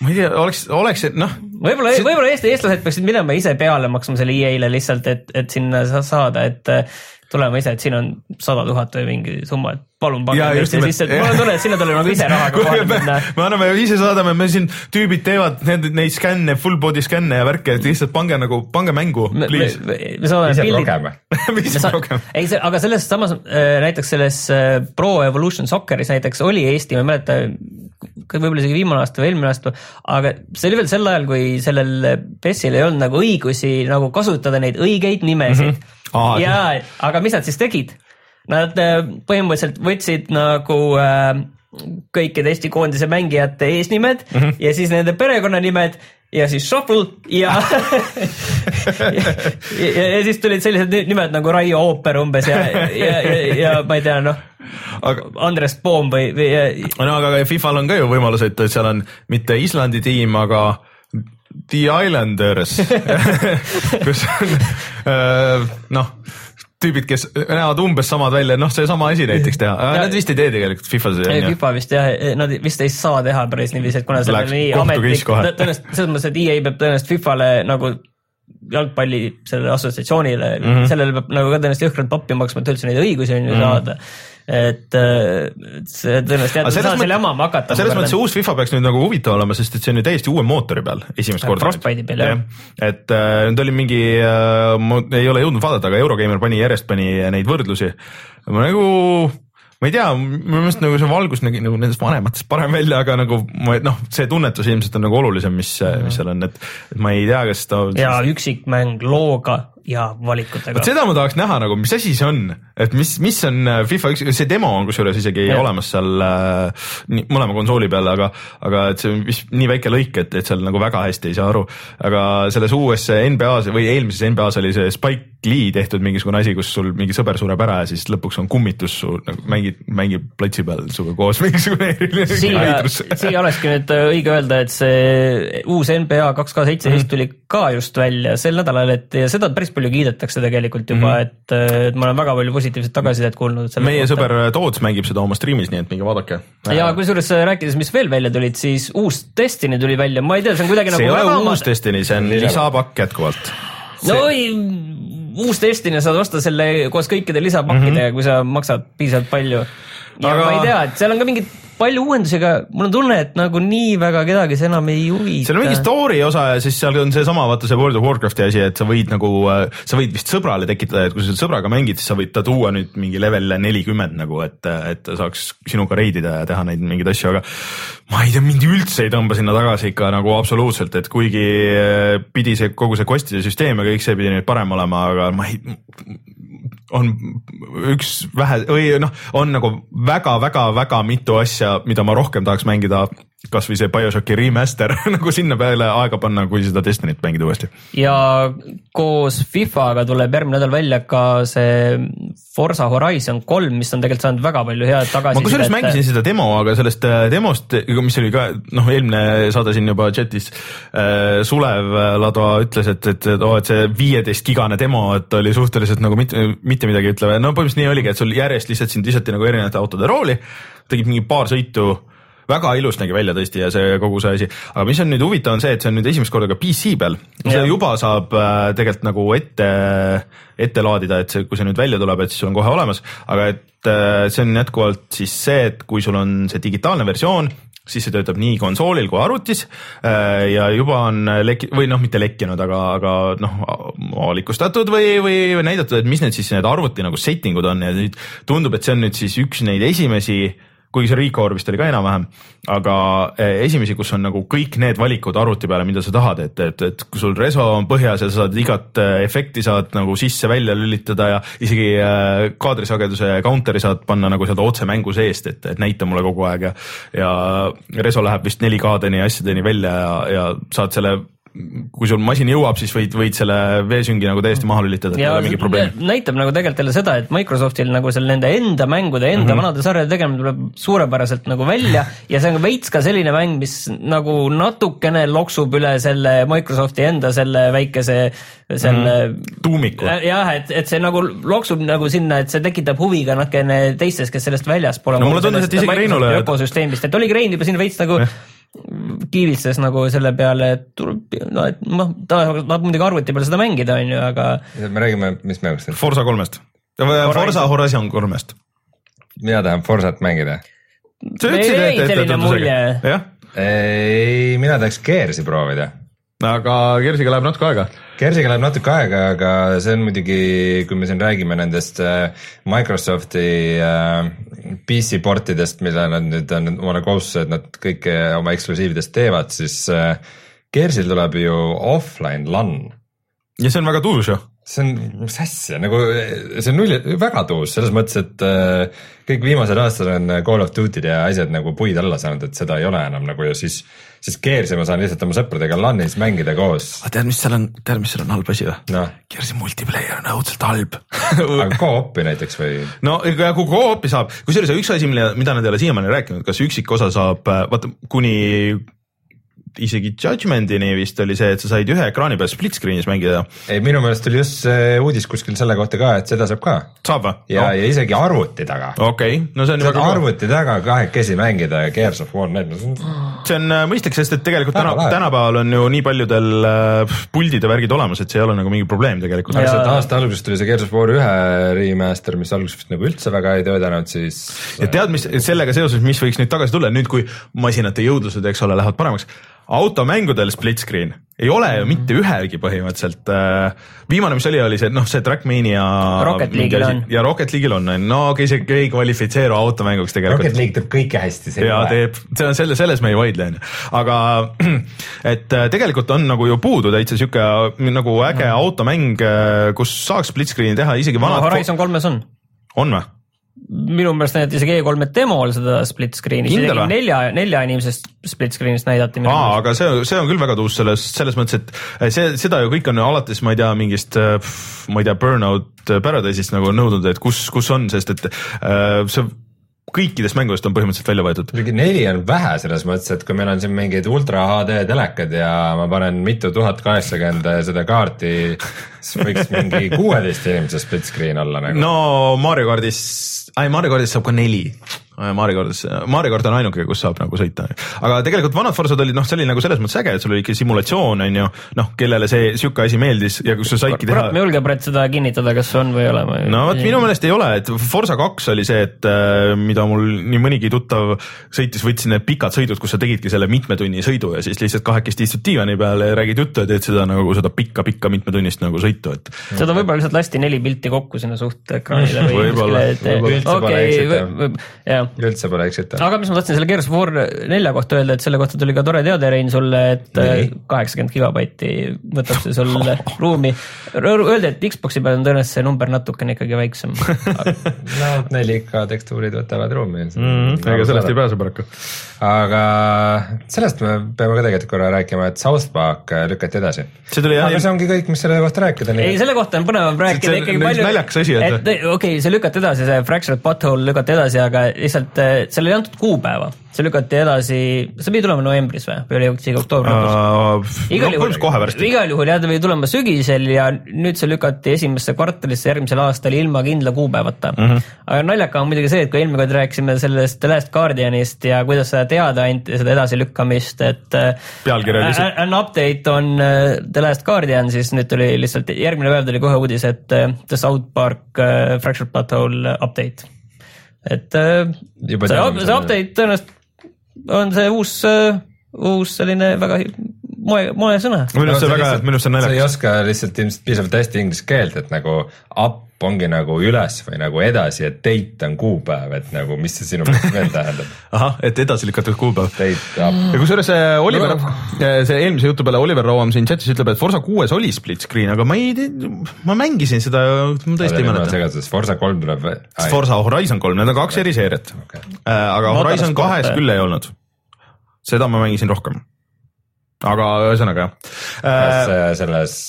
Speaker 1: ma ei tea, oleks, oleks, et noh.
Speaker 3: võib-olla see..., võib-olla Eesti eestlased peaksid minema ise peale maksma selle EA-le lihtsalt, et, et sinna saada, et tulema ise, et siin on sada tuhat või mingi summa, et palun pange meisse sisse, et mul on tunne, et sinna tuleb nagu ise rahaga kohale minna.
Speaker 1: me anname, ise saadame, me siin tüübid teevad need, neid skänne, full body skänne ja värke, et lihtsalt pange nagu, pange mängu, please.
Speaker 3: me, me, me saame
Speaker 2: pildid.
Speaker 3: ei, see, aga selles samas äh, näiteks selles äh, Pro Evolution Socceris näiteks oli Eesti, ma ei mäleta, võib-olla isegi viimane aasta või eelmine aasta, aga see oli veel sel ajal, kui sellel PES-il ei olnud nagu õigusi nagu kasutada neid õigeid nimesid mm. -hmm ah,. ja, aga mis nad siis tegid? Nad äh, põhimõtteliselt võtsid nagu äh, kõikide Eesti koondise mängijate eesnimed mm -hmm. ja siis nende perekonnanimed ja siis shuffle ja ja, ja, ja siis tulid sellised nimed nagu Raio ooper umbes ja, ja, ja, ja ma ei tea, noh aga Andres Poom või, või.
Speaker 1: no aga Fifal on ka ju võimalus, et seal on mitte Islandi tiim, aga The Islanders. Kus on äh, noh, tüübid, kes näevad umbes samad välja, noh, seesama asi näiteks teha, nad vist ei tee tegelikult Fifas.
Speaker 3: FIFA vist jah, nad vist ei saa teha päris niiviisi, et kuna see on nii ametlik, tõenäoliselt selles mõttes, et EA peab tõenäoliselt Fifale nagu jalgpalli sellele assotsiatsioonile mm, -hmm. sellele peab nagu ka tõenäoliselt jõhkralt pappi maksma, et üldse neid õigusi on ju mm -hmm. saada et see tõenäoliselt jah, sa saad selle jamama hakata.
Speaker 1: selles mõttes uus FIFA peaks nüüd nagu huvitav olema, sest et see on ju täiesti uue mootori peal esimest korda.
Speaker 3: Frostbite'i peal jah.
Speaker 1: et äh, nüüd oli mingi äh,, ma ei ole jõudnud vaadata, aga Eurogeimer pani järjest pani neid võrdlusi. ma nagu ma ei tea, minu meelest nagu see valgus nägi nagu nendest vanematest parem välja, aga nagu ma noh, see tunnetus ilmselt on nagu olulisem, mis, mis seal on, et, et ma ei tea, kas ta.
Speaker 3: ja üksikmäng looga ja valikutega.
Speaker 1: vot seda ma tahaks näha nagu, mis asi see on, et mis, mis on äh, FIFA üks, see demo on kusjuures isegi ja. olemas seal äh, nii, mõlema konsooli peal, aga, aga et see on vist nii väike lõik, et, et seal nagu väga hästi ei saa aru. aga selles uues NBA-s või eelmises NBA-s oli see Spike Lee tehtud mingisugune asi, kus sul mingi sõber sureb ära ja siis lõpuks on kummitus su nagu mängid, mängib platsi peal sinuga koos mingisugune eriline
Speaker 3: siia, siia olekski nüüd äh, õige öelda, et see uus NBA kaks K seitseteist tuli ka just välja sel nädalal, et ja seda päris palju kiidetakse tegelikult juba mm, -hmm. et, et ma olen väga palju positiivset tagasisidet kuulnud.
Speaker 1: meie kohta. sõber Toots mängib seda oma striimis, nii et minge vaadake.
Speaker 3: ja kusjuures äh, rääkides, mis veel välja tulid, siis uus Destiny tuli välja, ma ei tea, see on kuidagi
Speaker 1: see
Speaker 3: nagu.
Speaker 1: see ei ole uus Destiny, see on lisapakk jätkuvalt.
Speaker 3: no ei, uus Destiny saad osta selle koos kõikide lisapakkidega mm, -hmm. kui sa maksad piisavalt palju. Ja aga... ma ei tea, et seal on ka mingid palju uuendusi, aga mul on tunne, et nagu nii väga kedagi see enam ei huvita.
Speaker 1: seal on mingi story osa ja siis seal on seesama, vaata see World of Warcrafti asi, et sa võid nagu, äh, sa võid vist sõbrale tekitada, et kui sa sõbraga mängid, siis sa võid ta tuua nüüd mingi level nelikümmend nagu, et, et ta saaks sinuga reidida ja teha neid mingeid asju, aga ma ei tea, mind üldse ei tõmba sinna tagasi ikka nagu absoluutselt, et kuigi äh, pidi see kogu see kostide süsteem ja kõik see pidi nüüd parem olema, aga ma ei on üks vähe või noh, on nagu väga-väga-väga mitu asja, mida ma rohkem tahaks mängida kasvõi see BioShocki remaster nagu sinna peale aega panna, kui seda Destiny't mängida uuesti.
Speaker 3: ja koos FIFA-ga tuleb järgmine nädal välja ka see Forsa Horizon kolm, mis on tegelikult saanud väga palju head tagasisidet.
Speaker 1: ma kusjuures mängisin seda demo, aga sellest äh, demost, mis oli ka noh, eelmine saade siin juba chat'is äh,, Sulev Lado ütles, et, et, et oo et see viieteist gigane demo, et oli suhteliselt nagu mitte, mitte midagi ütlev, no põhimõtteliselt nii oligi, et sul järjest lihtsalt sind visati nagu erinevate autode rooli, tegid mingi paar sõitu väga ilus nägi välja tõesti ja see kogu see asi, aga mis on nüüd huvitav, on see, et see on nüüd esimest korda ka PC peal, seda juba saab äh, tegelikult nagu ette, ette laadida, et see, kui see nüüd välja tuleb, et siis sul on kohe olemas, aga et äh, see on jätkuvalt siis see, et kui sul on see digitaalne versioon, siis see töötab nii konsoolil kui arvutis äh, ja juba on leki- või noh, mitte lekkinud, aga, aga noh, avalikustatud või, või näidatud, et mis need siis need arvuti nagu setting ud on. Ja nüüd tundub, et see on nüüd siis üks neid esimesi kuigi see Recore vist oli ka enam-vähem, aga eh, esimesi, kus on nagu kõik need valikud arvuti peale, mida sa tahad, et, et, et kui sul reso on põhjas ja sa saad igat eh, efekti saad nagu sisse-välja lülitada ja isegi eh, kaadrisageduse counter'i saad panna nagu sealt otse mängu seest, et, et näita mulle kogu aeg ja, ja reso läheb vist 4K-deni ja asjadeni välja ja, ja saad selle kui sul masin jõuab, siis võid, võid selle veesüngi nagu täiesti maha lülitada, ei ole mingit probleemi.
Speaker 3: näitab nagu tegelikult jälle seda, et Microsoftil nagu seal nende enda mängude, enda mm -hmm. vanade sarjade tegemine tuleb suurepäraselt nagu välja ja see on veits ka selline mäng, mis nagu natukene loksub üle selle Microsofti enda selle väikese selle mm
Speaker 1: -hmm. tuumiku.
Speaker 3: jah, et, et see nagu loksub nagu sinna, et see tekitab huvi ka natukene teistes, kes sellest väljas pole.
Speaker 1: no mulle tundus, et isegi Reinule.
Speaker 3: ökosüsteemist, et oligi Rein juba siin veits nagu eh kiivistas nagu selle peale, et tuleb, no et noh, ta tahab muidugi arvuti peal seda mängida, on ju, aga.
Speaker 2: me räägime, mis mängust?
Speaker 1: Forsa kolmest. Forsa Horizon kolmest.
Speaker 2: mina tahan Forsat mängida.
Speaker 3: sa ütlesid, et, et, et, et,
Speaker 1: jah.
Speaker 2: ei, mina tahaks Gears'i proovida.
Speaker 1: aga Gears'iga läheb natuke aega
Speaker 2: Kersiga läheb natuke aega, aga see on muidugi, kui me siin räägime nendest äh, Microsofti äh, PC portidest, mille nad nüüd on omale kohustuse, et nad kõike oma eksklusiividest teevad, siis Kersil äh, tuleb ju offline LAN.
Speaker 1: ja see on väga tuus ju
Speaker 2: see on, mis asja, nagu see on null, väga tuus selles mõttes, et äh, kõik viimased aastad on Call of Duty'd ja asjad nagu puid alla saanud, et seda ei ole enam nagu ja siis, siis Gears'i ma saan lihtsalt oma sõpradega LAN-is mängida koos.
Speaker 1: aga tead, mis seal on, tead, mis seal on halb asi või
Speaker 2: no.?
Speaker 1: Gears'i multiplayer on õudselt halb
Speaker 2: aga co-op'i näiteks või?
Speaker 1: no ja kui co-op'i saab, kusjuures üks asi, mille, mida nad ei ole siiamaani rääkinud, kas üksikosa saab, äh, vaata kuni isegi Judgment'ini vist oli see, et sa said ühe ekraani peal split screen'is mängida.
Speaker 2: ei, minu meelest oli just see uudis kuskil selle kohta ka, et seda saab ka.
Speaker 1: saab või?
Speaker 2: ja no., ja isegi arvuti taga.
Speaker 1: okei okay., no see on.
Speaker 2: saad arvuti taga kahekesi mängida ja Gears of War need.
Speaker 1: see on äh, mõistlik, sest et tegelikult täna, tänapäeval on ju nii paljudel äh, puldid ja värgid olemas, et see ei ole nagu mingi probleem tegelikult.
Speaker 2: seda aasta alguses tuli see Gears of War ühe remaster, mis alguses vist nagu üldse väga ei töötanud, siis.
Speaker 1: ja tead, mis sellega seoses, mis võiks nüüd tagasi tulla, nüüd kui masinate jõudlused, eks ole, lähevad paremaks automängudel split screen ei ole ju mitte ühelgi põhimõtteliselt. Äh, viimane, mis oli, oli see noh, see Trackmania.
Speaker 3: Rocket League'il on.
Speaker 1: ja Rocket League'il on, no okei, see ei kvalifitseeru automänguks tegelikult.
Speaker 2: Rocket League teeb kõike hästi.
Speaker 1: ja teeb, see on selle, selles me ei vaidle, on ju, aga et äh, tegelikult on nagu ju puudu täitsa sihuke nagu äge mm. automäng, äh, kus saaks split screen'i teha, isegi vanad
Speaker 3: no,. Horizon kolmes on.
Speaker 1: on või?
Speaker 3: Minu meelest näidati isegi E3-e demol seda split screen'i, isegi nelja, nelja inimesest split screen'ist näidati.
Speaker 1: aa, aga see, see on küll väga tuus selles, selles mõttes, et see, seda ju kõik on alates, ma ei tea, mingist, ma ei tea, Burnout Paradise'ist nagu nõudnud, et kus, kus on, sest et äh, see kõikidest mängudest on põhimõtteliselt välja võetud.
Speaker 2: muidugi neli on vähe selles mõttes, et kui meil on siin mingid ultra HD telekad ja ma panen mitu tuhat kaheksakümmend seda kaarti, siis võiks mingi kuueteist inimese split screen olla nagu.
Speaker 1: no Mario kardis ei, Mario kardis saab ka neli Mario kordis, Mario kord on ainuke, kus saab nagu sõita, aga tegelikult vanad Forsad olid noh, see oli nagu selles mõttes äge, et sul oli ikka simulatsioon on ju, noh, kellele see sihuke asi meeldis ja kus sa saidki teha.
Speaker 3: me julge Brett seda kinnitada, kas on või ei ole.
Speaker 1: no vot minu meelest ei ole, et Forsa kaks oli see, et äh, mida mul nii mõnigi tuttav sõitis, võtsin need pikad sõidud, kus sa tegidki selle mitme tunni sõidu ja siis lihtsalt kahekesti istud diivani peal ja räägid juttu ja teed seda nagu seda pikka-pikka mitmetunnist nagu sõitu, et.
Speaker 3: seda võib-olla lihtsalt lasti neli pilti kokku sinna suht ekraanile või kuskile, et okei, jah
Speaker 2: üldse pole eksitav.
Speaker 3: aga mis ma tahtsin selle Gears of War nelja kohta öelda, et selle kohta tuli ka tore teade, Rein, sulle, et kaheksakümmend gigabaiti võtab see sul ruumi. Öeldi, et Xbox'i peal on tõenäoliselt see number natukene ikkagi väiksem
Speaker 2: no 4K tekstuurid võtavad ruumi
Speaker 1: mm. ega sellest ei pääse paraku.
Speaker 2: aga sellest me peame ka tegelikult korra rääkima, et South Park lükati edasi.
Speaker 1: see tuli jah.
Speaker 2: aga see ongi kõik, mis selle kohta rääkida.
Speaker 3: ei, selle kohta on põnevam rääkida ikkagi palju.
Speaker 1: naljakas asi,
Speaker 3: et, et okei okay,, see lükati edasi, see Fractured Butthole lükati edasi, aga lihtsalt äh, seal ei antud kuupäeva, see lükati edasi, see pidi tulema novembris või, või oli isegi oktoobri
Speaker 1: lõpus uh,? igal juhul,
Speaker 3: igal juhul jah, ta pidi tulema sügisel ja nüüd see lükati esimesse kvartalisse järgmisel aastal ilma kindla kuupäevata mm. -hmm. aga naljakas on muidugi see, et kui eelmine kord rääkisime sellest The Last Guardianist ja kuidas seda teada anti, seda edasilükkamist, et äh,
Speaker 1: pealkiri oli see.
Speaker 3: An update on The Last Guardian, siis nüüd tuli lihtsalt järgmine päev tuli kohe uudis, et The South Park Fractured Butthole update et äh, Juba see, see update tõenäoliselt on see uus, äh, uus selline väga moe, moesõna.
Speaker 1: minu arust see on väga, minu arust see on naljakas.
Speaker 2: sa ei oska lihtsalt ilmselt piisavalt hästi inglise keelt, et nagu up ongi nagu üles või nagu edasi, et date on kuupäev, et nagu mis see sinu meelest veel tähendab?
Speaker 1: ahah, et edasi lükatud kuupäev.
Speaker 2: Date up.
Speaker 1: ja kusjuures see Oliver no., see eelmise jutu peale Oliver Rauam siin chatis ütleb, et Forsa kuues oli split screen, aga ma ei, ma mängisin seda, ma tõesti ei mäleta.
Speaker 2: segaduses, Forsa kolm tuleb.
Speaker 1: Forsa Horizon kolm, need on kaks eri seeriat okay.. Äh, aga Horizon kahes küll ei olnud. seda ma mängisin rohkem. aga ühesõnaga jah.
Speaker 2: kas äh, selles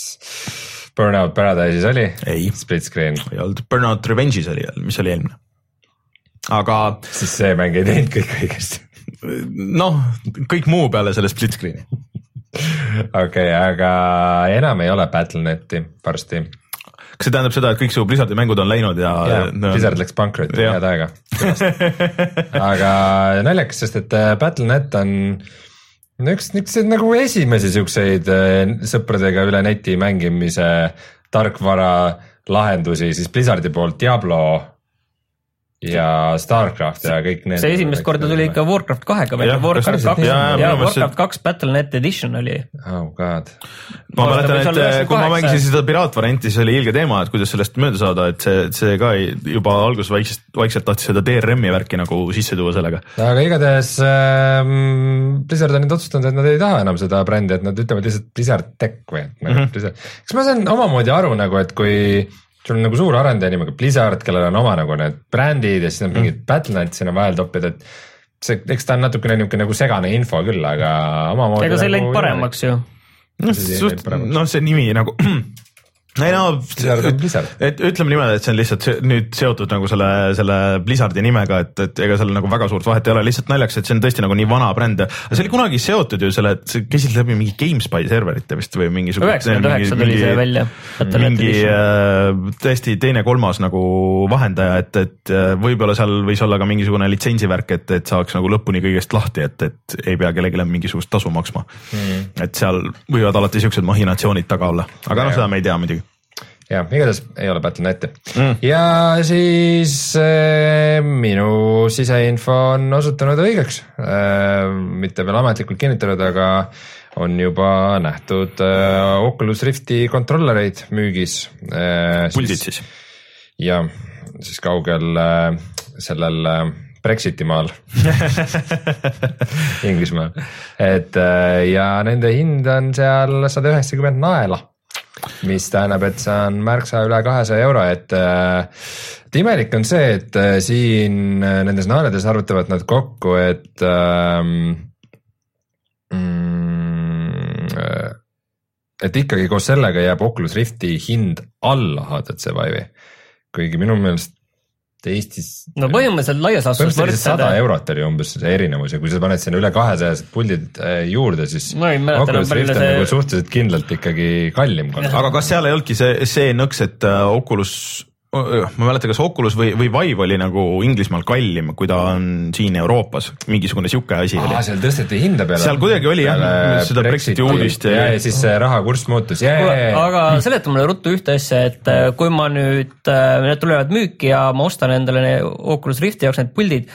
Speaker 2: Burnout Paradise'is oli? Split screen?
Speaker 1: ei olnud, Burnout Revenge'is oli, mis oli eelmine. aga.
Speaker 2: siis see mäng ei teinud kõik õigesti.
Speaker 1: noh, kõik muu peale selle split screen'i
Speaker 2: okei okay,, aga enam ei ole Battle.net'i varsti
Speaker 1: kas see tähendab seda, et kõik su Blizzardi mängud on läinud ja,
Speaker 2: ja? No... Blizzard läks pankrotti head aega. aga naljakas, sest et äh, Battle.net on no üks niisuguseid nagu esimesi siukseid äh, sõpradega üle neti mängimise tarkvara lahendusi siis Blizzardi poolt Diablo ja Starcraft ja kõik need.
Speaker 3: see esimest korda tuli ikka Warcraft kahega välja, Warcraft kaks ja, ja Warcraft kaks Battle.net edition oli.
Speaker 2: oh god.
Speaker 1: ma mäletan, et eh, kui ma mängisin seda piraatvarianti, siis oli ilge teema, et kuidas sellest mööda saada, et see, see ka ei, juba alguses vaikselt, vaikselt tahtis seda DRM-i värki nagu sisse tuua sellega.
Speaker 2: aga igatahes ähm, Blizzard on nüüd otsustanud, et nad ei taha enam seda brändi, et nad ütlevad lihtsalt Blizzard Tech või et mm -hmm. kas ma saan omamoodi aru nagu, et kui sul on nagu suur arendaja nimega Blizzard, kellel on oma nagu need brändid ja siis on mm. mingid Battle.net sinna vahel toppida, et see, eks ta on natukene niisugune nagu segane info küll, aga omamoodi.
Speaker 3: ega see ei läinud nagu paremaks ju.
Speaker 1: noh, suht, noh, see nimi nagu ei no, et ütleme niimoodi, et see on lihtsalt nüüd seotud nagu selle, selle Blizzardi nimega, et, et ega seal nagu väga suurt vahet ei ole, lihtsalt naljaks, et see on tõesti nagu nii vana bränd. See oli kunagi seotud ju selle, et see käisid läbi mingi GameSpy serverite vist või mingisugune.
Speaker 3: üheksakümmend üheksa tuli see välja.
Speaker 1: mingi äh, tõesti teine-kolmas nagu vahendaja, et, et äh, võib-olla seal võis olla ka mingisugune litsentsi värk, et, et saaks nagu lõpuni kõigest lahti, et, et ei pea kellelegi mingisugust tasu maksma. Mm.. et seal võivad alati siuksed mahinatsioonid taga olla, aga noh, seda me ei tea muidugi
Speaker 2: jah, igatahes ei ole Battle.net'i mm. ja siis äh, minu siseinfo on osutunud õigeks äh,. mitte veel ametlikult kinnitatud, aga on juba nähtud äh, Oculus Rifti kontrollereid müügis
Speaker 1: äh,. puldid siis?
Speaker 2: jah, siis kaugel äh, sellel äh, Brexiti maal Inglismaal, et äh, ja nende hind on seal sada üheksakümmend naela mis tähendab, et see on märksa üle kahesaja euro, et äh, et imelik on see, et äh, siin äh, nendes naeredes arvutavad nad kokku, et ähm, mm, et ikkagi koos sellega jääb Oculus Rifti hind alla HTC Vive'i. kuigi minu meelest Eestis.
Speaker 3: no põhimõtteliselt laias laastus
Speaker 2: võrdsed. sada eurot oli umbes see erinevus ja kui sa paned sinna üle kahesajased puldid äh, juurde, siis.
Speaker 3: ma ei mäleta enam palju
Speaker 2: see. Nagu suhteliselt kindlalt ikkagi kallim.
Speaker 1: aga kas seal ei olnudki see, see nõks, et äh, Oculus ma ei mäleta, kas Oculus või, või Vive oli nagu Inglismaal kallim, kui ta on siin Euroopas, mingisugune sihuke asi
Speaker 2: Aa, oli. seal tõsteti hinda peale.
Speaker 1: seal kuidagi oli jah, seda Brexiti uudist.
Speaker 2: ja, ja siis see rahakurss muutus yeah..
Speaker 3: aga seleta mulle ruttu ühte asja, et äh, kui ma nüüd, äh, need tulevad müüki ja ma ostan endale Oculus Rifti jaoks need puldid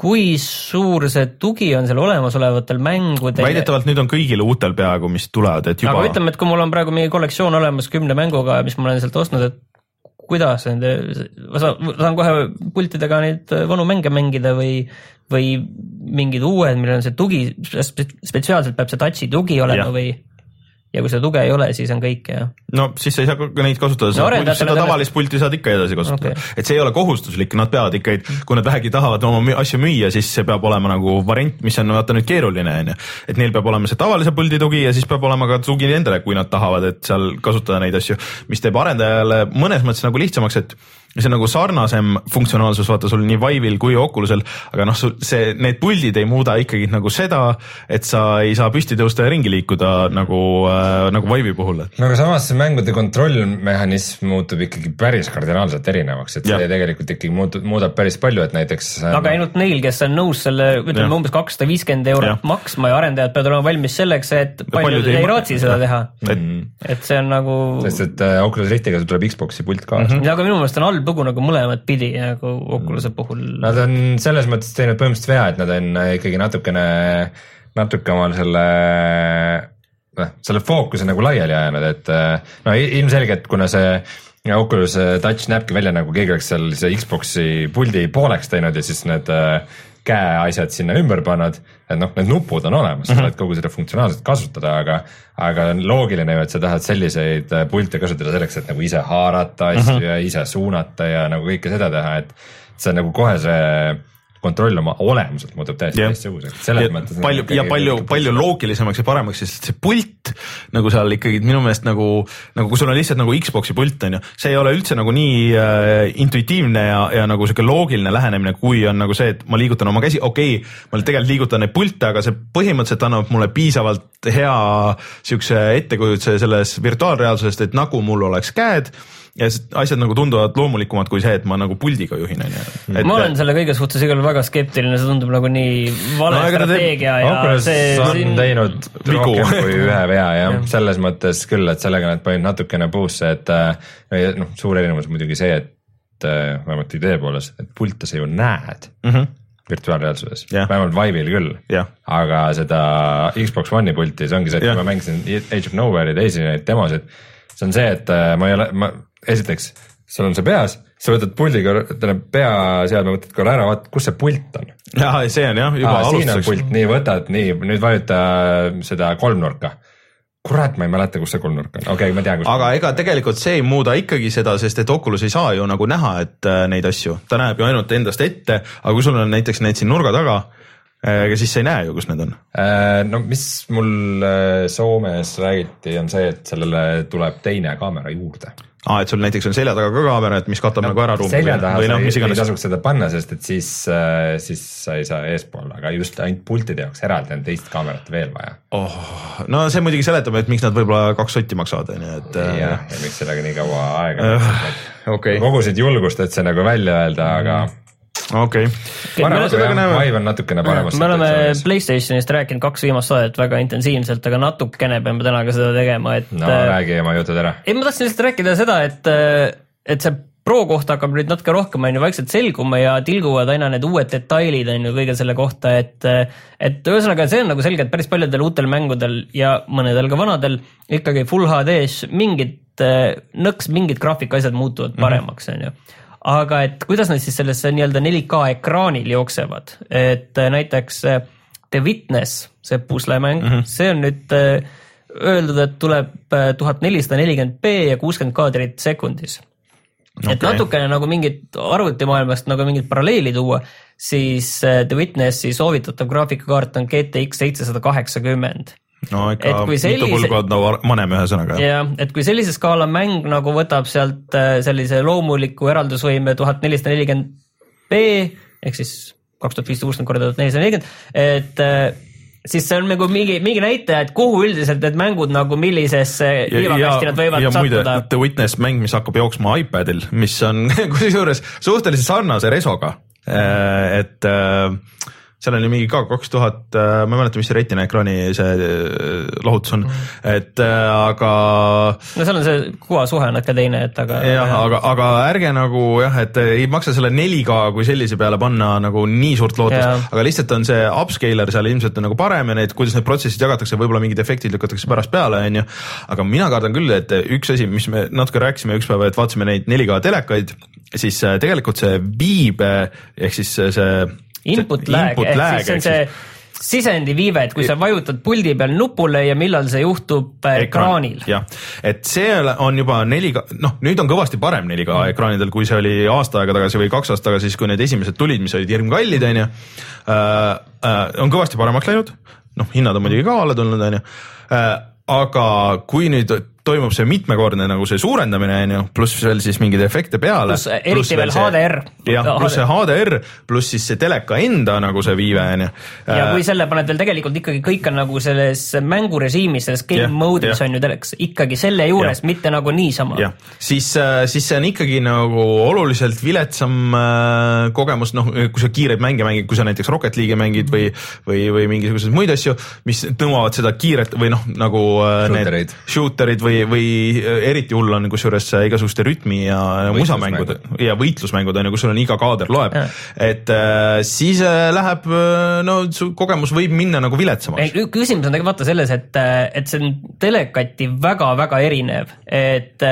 Speaker 3: kui suur see tugi on seal olemasolevatel mängudel?
Speaker 1: väidetavalt nüüd on kõigil uutel peaaegu, mis tulevad, et juba.
Speaker 3: aga ütleme, et kui mul on praegu mingi kollektsioon olemas kümne mänguga, mis ma olen sealt ostnud, et kuidas nende, ma saan, kohe pultidega neid vanu mänge mängida või, või mingid uued, millel on see tugi, spetsiaalselt peab see touch'i tugi olema ja. või? Ja kui seda tuge ei ole, siis on kõik jah.
Speaker 1: no siis sa ei saa ka neid kasutada no,, seda tavalist pulti saad ikka edasi kasutada okay., et see ei ole kohustuslik, nad peavad ikka, kui nad vähegi tahavad oma asju müüa, siis see peab olema nagu variant, mis on vaata nüüd keeruline on ju. et neil peab olema see tavalise puldi tugi ja siis peab olema ka tugi endale, kui nad tahavad, et seal kasutada neid asju, mis teeb arendajale mõnes mõttes nagu lihtsamaks, et see on nagu sarnasem funktsionaalsus, vaata sul nii Vive'il kui Oculusel, aga noh, sul see, need puldid ei muuda ikkagi nagu seda, et sa ei saa püsti tõusta ja ringi liikuda nagu äh,, nagu Vive'i puhul.
Speaker 2: no aga samas see mängude kontrollmehhanism muutub ikkagi päris kardinaalselt erinevaks, et see ja. tegelikult ikkagi muutub, muudab päris palju, et näiteks.
Speaker 3: aga ainult neil, kes on nõus selle, ütleme umbes kakssada viiskümmend eurot ja. maksma ja arendajad peavad olema valmis selleks, et paljud, ei, ei raatsi seda teha. et, et see on nagu.
Speaker 2: sest et äh, Oculus Riftiga tuleb Xbox'i pult kaasa mm.
Speaker 3: -hmm. aga minu meelest on halb lugu nagu mõlemat pidi nagu Oculus'e puhul.
Speaker 2: Nad on selles mõttes teinud põhimõtteliselt vea, et nad on ikkagi natukene, natuke omal selle noh, selle fookuse nagu laiali ajanud, et no ilmselgelt, kuna see Oculus Touch näebki välja nagu keegi oleks seal see Xbox'i puldi pooleks teinud ja siis need käeasjad sinna ümber pannud, et noh, need nupud on olemas mm, -hmm. sa saad kogu seda funktsionaalselt kasutada, aga aga on loogiline ju, et sa tahad selliseid pilte kasutada selleks, et nagu ise haarata asju mm -hmm. ja ise suunata ja nagu kõike seda teha, et see on nagu kohe see kontroll oma olemuselt muutub täiesti teistsuguseks, selles ja mõttes.
Speaker 1: palju ja palju, palju loogilisemaks ja paremaks, sest see pult nagu seal ikkagi minu meelest nagu, nagu kui sul on lihtsalt nagu Xbox'i pult on ju, see ei ole üldse nagu nii äh, intuitiivne ja, ja nagu sihuke loogiline lähenemine, kui on nagu see, et ma liigutan oma käsi, okei okay,, ma tegelikult liigutan neid pilte, aga see põhimõtteliselt annab mulle piisavalt hea siukse ettekujutuse selles virtuaalreaalsusest, et nagu mul oleks käed ja asjad nagu tunduvad loomulikumad kui see, et ma nagu puldiga juhin, on
Speaker 3: ju. ma olen selle kõige suhtes igal juhul väga skeptiline, see tundub nagu nii vale no, strateegia ja
Speaker 2: Oculus see on siin... teinud Vigu. rohkem kui ühe vea jah ja., selles mõttes küll, et sellega nad panid natukene puusse, et äh, noh, suur erinevus muidugi see, et äh, vähemalt idee poolest, et pilte sa ju näed mm. -hmm virtuaalreaalsuses yeah., vähemalt Vive'il küll
Speaker 1: yeah.,
Speaker 2: aga seda Xbox One'i pulti, see ongi see, et yeah. kui ma mängisin Age of Nowhere'i teisi neid demosid, see on see, et äh, ma ei ole, ma esiteks, sul on see peas, sa võtad puldiga, tähendab peaseadme võtad korra ära, vaatad, kus see pult on.
Speaker 1: ja see on jah, juba alustuseks.
Speaker 2: nii võtad, nii nüüd vajuta seda kolmnurka kurat, ma ei mäleta, kus see kolmnurk on, okei okay,, ma tean, kus.
Speaker 1: aga ega tegelikult see ei muuda ikkagi seda, sest et Oculus ei saa ju nagu näha, et äh, neid asju, ta näeb ju ainult endast ette, aga kui sul on näiteks need siin nurga taga äh,, ega siis sa ei näe ju, kus need on
Speaker 2: äh,. no mis mul äh, Soomes räägiti, on see, et sellele tuleb teine kaamera juurde
Speaker 1: aa, et sul näiteks on selja taga ka kaamera, et mis katab no, nagu ära ruumi.
Speaker 2: selja taha no, sa ei, ei tasuks seda panna, sest et siis, äh, siis sa ei saa eespool, aga just ainult pultide jaoks eraldi on teist kaamerat veel vaja
Speaker 1: oh,. no see muidugi seletab, et miks nad võib-olla kaks sotti maksavad, on ju, et.
Speaker 2: Äh, jah, ja miks sellega nii kaua aega.
Speaker 1: Okay.
Speaker 2: kogusid julgust, et see nagu välja öelda, aga mm
Speaker 1: okei
Speaker 2: okay.. Vive on natukene paremas.
Speaker 3: me oleme Playstationist rääkinud kaks viimast saadet väga intensiivselt, aga natukene peame täna ka seda tegema, et.
Speaker 2: no äh, räägi oma jutud ära.
Speaker 3: ei, ma tahtsin lihtsalt rääkida seda, et, äh, et see Pro kohta hakkab nüüd natuke rohkem on ju vaikselt selguma ja tilguvad aina need uued detailid on ju kõige selle kohta, et et ühesõnaga, see on nagu selge, et päris paljudel uutel mängudel ja mõnedel ka vanadel ikkagi full HD-s mingid äh, nõks, mingid graafikaasjad muutuvad mhm. paremaks, on ju aga et kuidas nad siis sellesse nii-öelda 4K ekraanil jooksevad, et äh, näiteks äh, The Witness, see puslemäng mm, -hmm. see on nüüd äh, öeldud, et tuleb tuhat nelisada nelikümmend B ja kuuskümmend kaadrit sekundis. Okay.. et natukene nagu mingit arvutimaailmast nagu mingit paralleeli tuua, siis The Witnessi soovitatav graafikakaart on GTX seitsesada kaheksakümmend
Speaker 1: no ikka sellise... mitu põlvkonda vanem ühesõnaga.
Speaker 3: jah, et kui sellise skaala mäng nagu võtab sealt äh, sellise loomuliku eraldusvõime tuhat nelisada nelikümmend B ehk siis kaks tuhat viissada kuuskümmend korda tuhat nelisada nelikümmend, et äh, siis see on nagu mingi, mingi näitaja, et kuhu üldiselt need mängud nagu millisesse liivakasti nad võivad ja sattuda.
Speaker 1: The Witness mäng, mis hakkab jooksma iPadil, mis on kusjuures suhteliselt sarnase resoga, äh, et äh, seal on ju mingi ka kaks tuhat, äh, ma ei mäleta, mis see retina ekraani see äh, lahutus on mm., et äh, aga.
Speaker 3: no seal on see kuvasuhe natuke teine, et aga.
Speaker 1: jah, aga, aga ärge nagu jah, et ei maksa selle 4K kui sellise peale panna nagu nii suurt lootust, aga lihtsalt on see upscaler seal ilmselt on nagu parem ja need, kuidas need protsessid jagatakse, võib-olla mingid efektid lükatakse pärast peale, on ju. aga mina kardan küll, et üks asi, mis me natuke rääkisime üks päev, et vaatasime neid 4K telekaid, siis tegelikult see viibe ehk siis see
Speaker 3: input lag, ehk lag, siis see on see sisendi viive, et kui sa vajutad puldi peal nupule ja millal see juhtub äh, ekraanil.
Speaker 1: jah, et see on juba 4K, noh, nüüd on kõvasti parem 4K mm. ekraanidel, kui see oli aasta aega tagasi või kaks aastat tagasi, siis kui need esimesed tulid, mis olid hirmkallid, on ju. Äh, äh, on kõvasti paremaks läinud, noh, hinnad on muidugi ka alla tulnud, on ju aga kui nüüd toimub see mitmekordne nagu see suurendamine on ju, pluss veel siis mingeid efekte peale.
Speaker 3: pluss eriti veel HDR.
Speaker 1: jah, pluss see HDR, pluss siis see teleka enda nagu see viive on ju.
Speaker 3: ja kui selle paned veel tegelikult ikkagi kõik on nagu selles mängurežiimis, selles game ja, mode'is on ju teleks, ikkagi selle juures, mitte nagu niisama.
Speaker 1: jah, siis, äh, siis see on ikkagi nagu oluliselt viletsam äh, kogemus, noh, kui sa kiireid mänge mängid, kui sa näiteks Rocket League'i mängid või, või, või mingisuguseid muid asju, mis nõuavad seda kiiret või noh, nagu
Speaker 2: äh, shooterid.
Speaker 1: need shooterid või või, või eriti hull on kusjuures igasuguste rütmi ja musamängud. Ja võitlusmängud on ju, kus sul on iga kaader loeb, et äh, siis äh, läheb, no su kogemus võib minna nagu viletsamaks.
Speaker 3: küsimus on tegelikult vaata selles, et, et see on telekati väga-väga erinev, et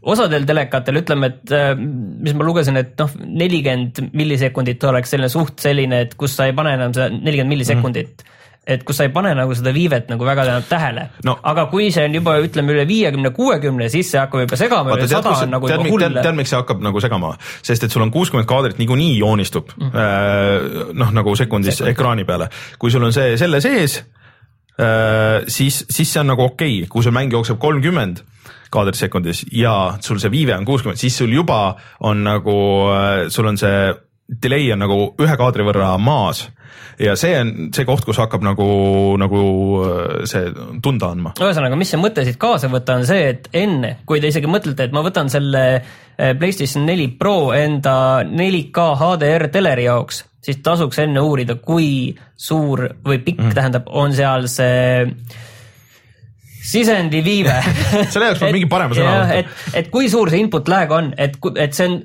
Speaker 3: osadel telekatel ütleme, et mis ma lugesin, et noh, nelikümmend millisekundit oleks selline suht selline, et kus sa ei pane enam seda nelikümmend millisekundit. Mm. -hmm et kus sa ei pane nagu seda viivet nagu väga tähele no.. aga kui see on juba ütleme üle viiekümne, kuuekümne, siis see hakkab juba segama, üle sada on nagu
Speaker 1: tead,
Speaker 3: juba hull.
Speaker 1: tead, tead, miks see hakkab nagu segama, sest et sul on kuuskümmend kaadrit niikuinii joonistub mm -hmm. noh, nagu sekundis Sekund. ekraani peale, kui sul on see selle sees, äh, siis, siis see on nagu okei okay., kui sul mäng jookseb kolmkümmend kaadrit sekundis ja sul see viive on kuuskümmend, siis sul juba on nagu, äh, sul on see delay on nagu ühe kaadri võrra maas ja see on see koht, kus hakkab nagu, nagu äh, see tunda andma.
Speaker 3: ühesõnaga, mis see mõte siit kaasa võtta, on see, et enne, kui te isegi mõtlete, et ma võtan selle äh, PlayStation neli Pro enda 4K HDR teleri jaoks, siis tasuks enne uurida, kui suur või pikk mm. tähendab, on seal see sisendi viive
Speaker 1: selle jaoks peab mingi parema sõna
Speaker 3: võtta. et, et kui suur see input lag on, et, et see on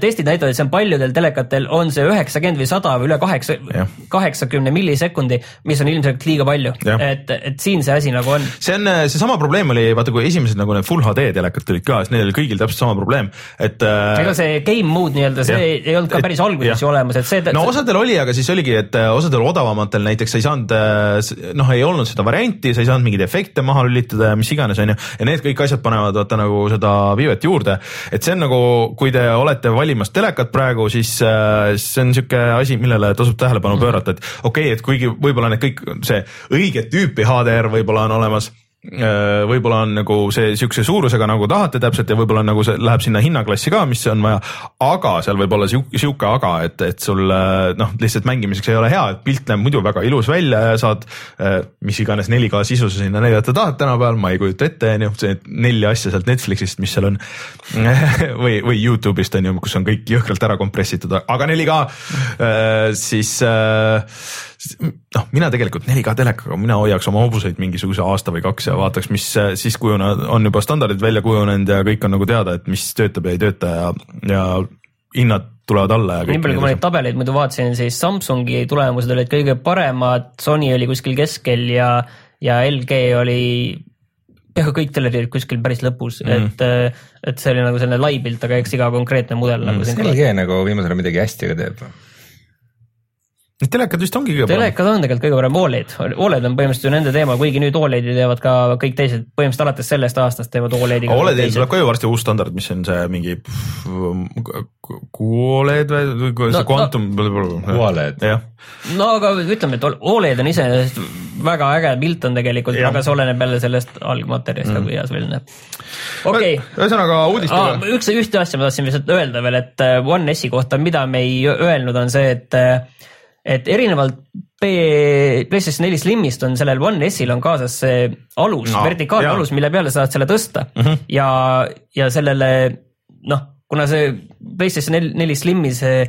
Speaker 3: testid näitavad, et see on paljudel telekatel on see üheksakümmend või sada või üle kaheksa, kaheksakümne millisekundi, mis on ilmselt liiga palju. et, et siin see asi nagu on.
Speaker 1: see on, äh, seesama probleem oli vaata, kui esimesed nagu need full HD telekad tulid ka, siis neil oli kõigil täpselt sama probleem, et
Speaker 3: äh,. ega see game mode nii-öelda, see ja. ei olnud ka päris alguses ju olemas, et see.
Speaker 1: no osadel oli, aga siis oligi, et osadel odavamatel näiteks sa ei saanud, noh, ei olnud seda varianti, sa ei saanud mingeid efekte maha lülitada ja mis iganes, on ju, ja need kõik asjad panevad vaata nagu seda viivet juurde, et see on nagu, kui te olete olete valimas telekat praegu, siis äh, see on niisugune asi, millele tasub tähelepanu pöörata, et okei okay,, et kuigi võib-olla need kõik, see õiget tüüpi HDR võib-olla on olemas võib-olla on nagu see siukse suurusega nagu tahate täpselt ja võib-olla nagu see läheb sinna hinnaklassi ka, mis on vaja, aga seal võib olla sihuke, sihuke aga, et, et sul äh, noh, lihtsalt mängimiseks ei ole hea, et pilt näeb muidu väga ilus välja ja saad äh, mis iganes 4K sisu sa sinna näidata tahad tänapäeval, ma ei kujuta ette, on ju, see nelja asja sealt Netflixist, mis seal on või, või Youtube'ist on ju, kus on kõik jõhkralt ära kompressitud, aga 4K siis noh, mina tegelikult 4K telekaga, mina hoiaks oma hobuseid mingisuguse aasta või kaks ja vaataks, mis siis kujunevad, on juba standardid välja kujunenud ja kõik on nagu teada, et mis töötab ja ei tööta ja, ja hinnad tulevad alla ja
Speaker 3: nii palju, kui ma neid tabeleid muidu vaatasin, siis Samsungi tulemused olid kõige paremad, Sony oli kuskil keskel ja, ja LG oli peaaegu kõik telerid kuskil päris lõpus mm., et, et see oli nagu selline lai pilt, aga eks iga konkreetne mudel mm.
Speaker 2: nagu. LG nagu viimasel ajal midagi hästi ka teeb
Speaker 1: Need telekad vist ongi kõige
Speaker 3: parem. telekad on tegelikult kõige parem, Oled, Oled on põhimõtteliselt ju nende teema, kuigi nüüd Oledi teevad ka kõik teised, põhimõtteliselt alates sellest aastast teevad Olediga.
Speaker 1: Oledil tuleb ka ju varsti uus standard, mis on see mingi QOLED või see no, Quantum
Speaker 2: no,. QOLED.
Speaker 3: no aga ütleme, et Oled on iseenesest väga äge pilt on tegelikult, aga see oleneb jälle sellest algmaterjalist mm., kui hea see välja näeb. okei okay..
Speaker 1: ühesõnaga uudistega
Speaker 3: ah,. üks, ühte asja ma tahtsin lihtsalt öelda veel, et äh, One S-i kohta, mida me ei öelnud, on see, et äh, et erinevalt PlayStation neli Slimist on sellel One S-il on kaasas see alus no,, vertikaalne alus, mille peale saad selle tõsta mm -hmm. ja, ja sellele noh, kuna see PlayStation neli Slimi see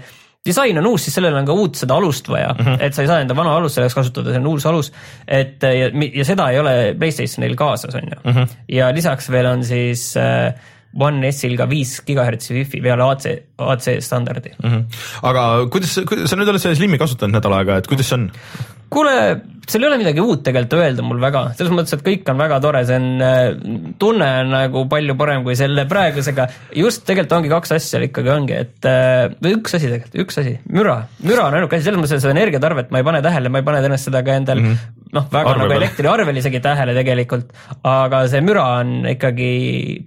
Speaker 3: disain on uus, siis sellel on ka uut seda alust vaja mm, -hmm. et sa ei saa enda vana alust selleks kasutada, see on uus alus. et ja, ja seda ei ole Playstationil kaasas, on ju. -hmm. ja lisaks veel on siis äh, One S-il ka viis gigahertsi wifi peale AC, AC standardi mm.
Speaker 1: -hmm. aga kuidas, kuidas sa nüüd oled seda Slimi kasutanud nädal aega, et kuidas see on?
Speaker 3: kuule, seal ei ole midagi uut tegelikult öelda mul väga, selles mõttes, et kõik on väga tore, see on, äh, tunne on nagu palju parem kui selle praegusega. just tegelikult ongi kaks asja ikkagi ongi, et äh, või üks asi tegelikult, üks asi, müra, müra on ainuke asi, selles mõttes, et seda energiatarvet ma ei pane tähele, ma ei pane tõenäoliselt seda ka endal mm -hmm noh, väga Arve nagu elektriarvel isegi tähele tegelikult, aga see müra on ikkagi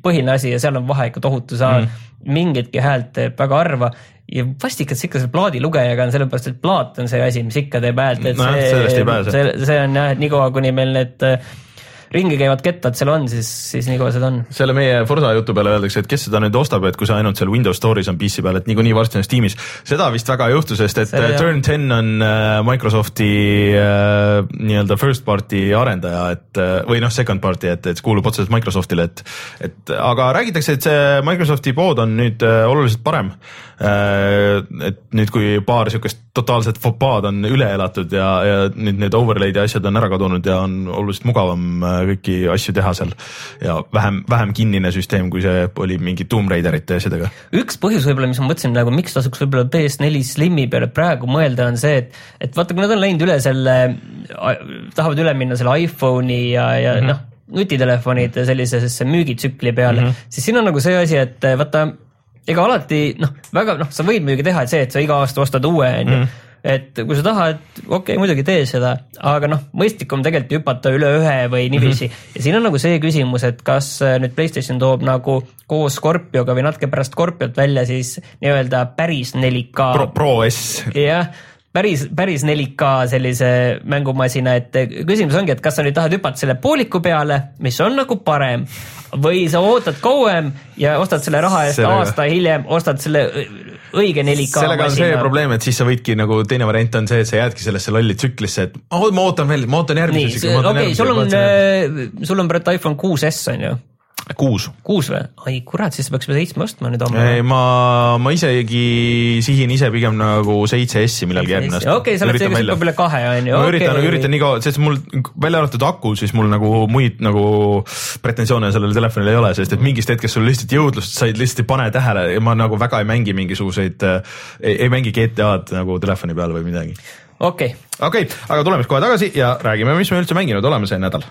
Speaker 3: põhiline asi ja seal on vahe ikka tohutu, sa mm. mingitki häält teeb väga harva ja vastikad see ikka selle plaadilugejaga on sellepärast, et plaat on see asi, mis ikka teeb häält, et no, see, see, see on jah, et niikaua, kuni meil need ringi käivad kettad seal on, siis, siis nii kaua seda on.
Speaker 1: selle meie Forsa jutu peale öeldakse, et kes seda nüüd ostab, et kui see ainult seal Windows Store'is on PC peal, et niikuinii varsti on Steamis. seda vist väga ei juhtu, sest et see, äh, Turn ten on äh, Microsofti äh, nii-öelda first party arendaja, et äh, või noh, second party, et, et kuulub otseselt Microsoftile, et, et aga räägitakse, et see Microsofti pood on nüüd äh, oluliselt parem äh,. et nüüd, kui paar niisugust totaalset fopaad on üle elatud ja, ja nüüd need overlay'd ja asjad on ära kadunud ja on oluliselt mugavam kõiki asju teha seal ja vähem, vähem kinnine süsteem, kui see oli mingi Tomb Raiderite ja asjadega.
Speaker 3: üks põhjus võib-olla, mis ma mõtlesin nagu miks tasuks võib-olla PS4 Slimi peale praegu mõelda, on see, et, et vaata, kui nad on läinud üle selle, tahavad üle minna selle iPhone'i ja, ja mm -hmm. noh, nutitelefonide sellisesse müügitsükli peale mm, -hmm. siis siin on nagu see asi, et vaata ega alati noh, väga noh, sa võid muidugi teha, et see, et sa iga aasta ostad uue, on ju mhm. Et kui sa tahad, okei okay,, muidugi tee seda, aga noh, mõistlikum tegelikult hüpata üle ühe või niiviisi mm. -hmm. ja siin on nagu see küsimus, et kas äh, nüüd Playstation toob nagu koos Scorpioga või natuke pärast Scorpiot välja siis nii-öelda päris 4K.
Speaker 1: Pro, Pro S.
Speaker 3: jah päris, päris 4K sellise mängumasina, et küsimus ongi, et kas sa nüüd tahad hüpata selle pooliku peale, mis on nagu parem, või sa ootad kauem ja ostad selle raha eest sellega. aasta hiljem, ostad selle õige 4K
Speaker 1: sellega on see probleem, et siis sa võidki nagu teine variant on see, et sa jäädki sellesse lolli tsüklisse, et oh, ma ootan veel, ma ootan järgmise.
Speaker 3: okei okay,, sul on, äh, sul on praegu iPhone 6S on ju
Speaker 1: kuus.
Speaker 3: kuus või? ai kurat, siis sa peaks juba seitsme ostma nüüd homme.
Speaker 1: ei, ma, ma isegi sihin ise pigem nagu seitse S-i millalgi järgmine
Speaker 3: aasta. okei okay,, sa oled see, kes hüppab üle kahe on ju.
Speaker 1: ma okay. üritan, üritan nii kaua, sest mul välja arvatud aku, siis mul nagu muid nagu pretensioone sellele telefonile ei ole, sest et mingist hetkest sul lihtsalt jõudlust sa lihtsalt ei pane tähele ja ma nagu väga ei mängi mingisuguseid, ei, ei mängi GTA-d nagu telefoni peal või midagi.
Speaker 3: okei okay..
Speaker 1: okei okay,, aga tuleme siis kohe tagasi ja räägime, mis me üldse mänginud oleme see nädal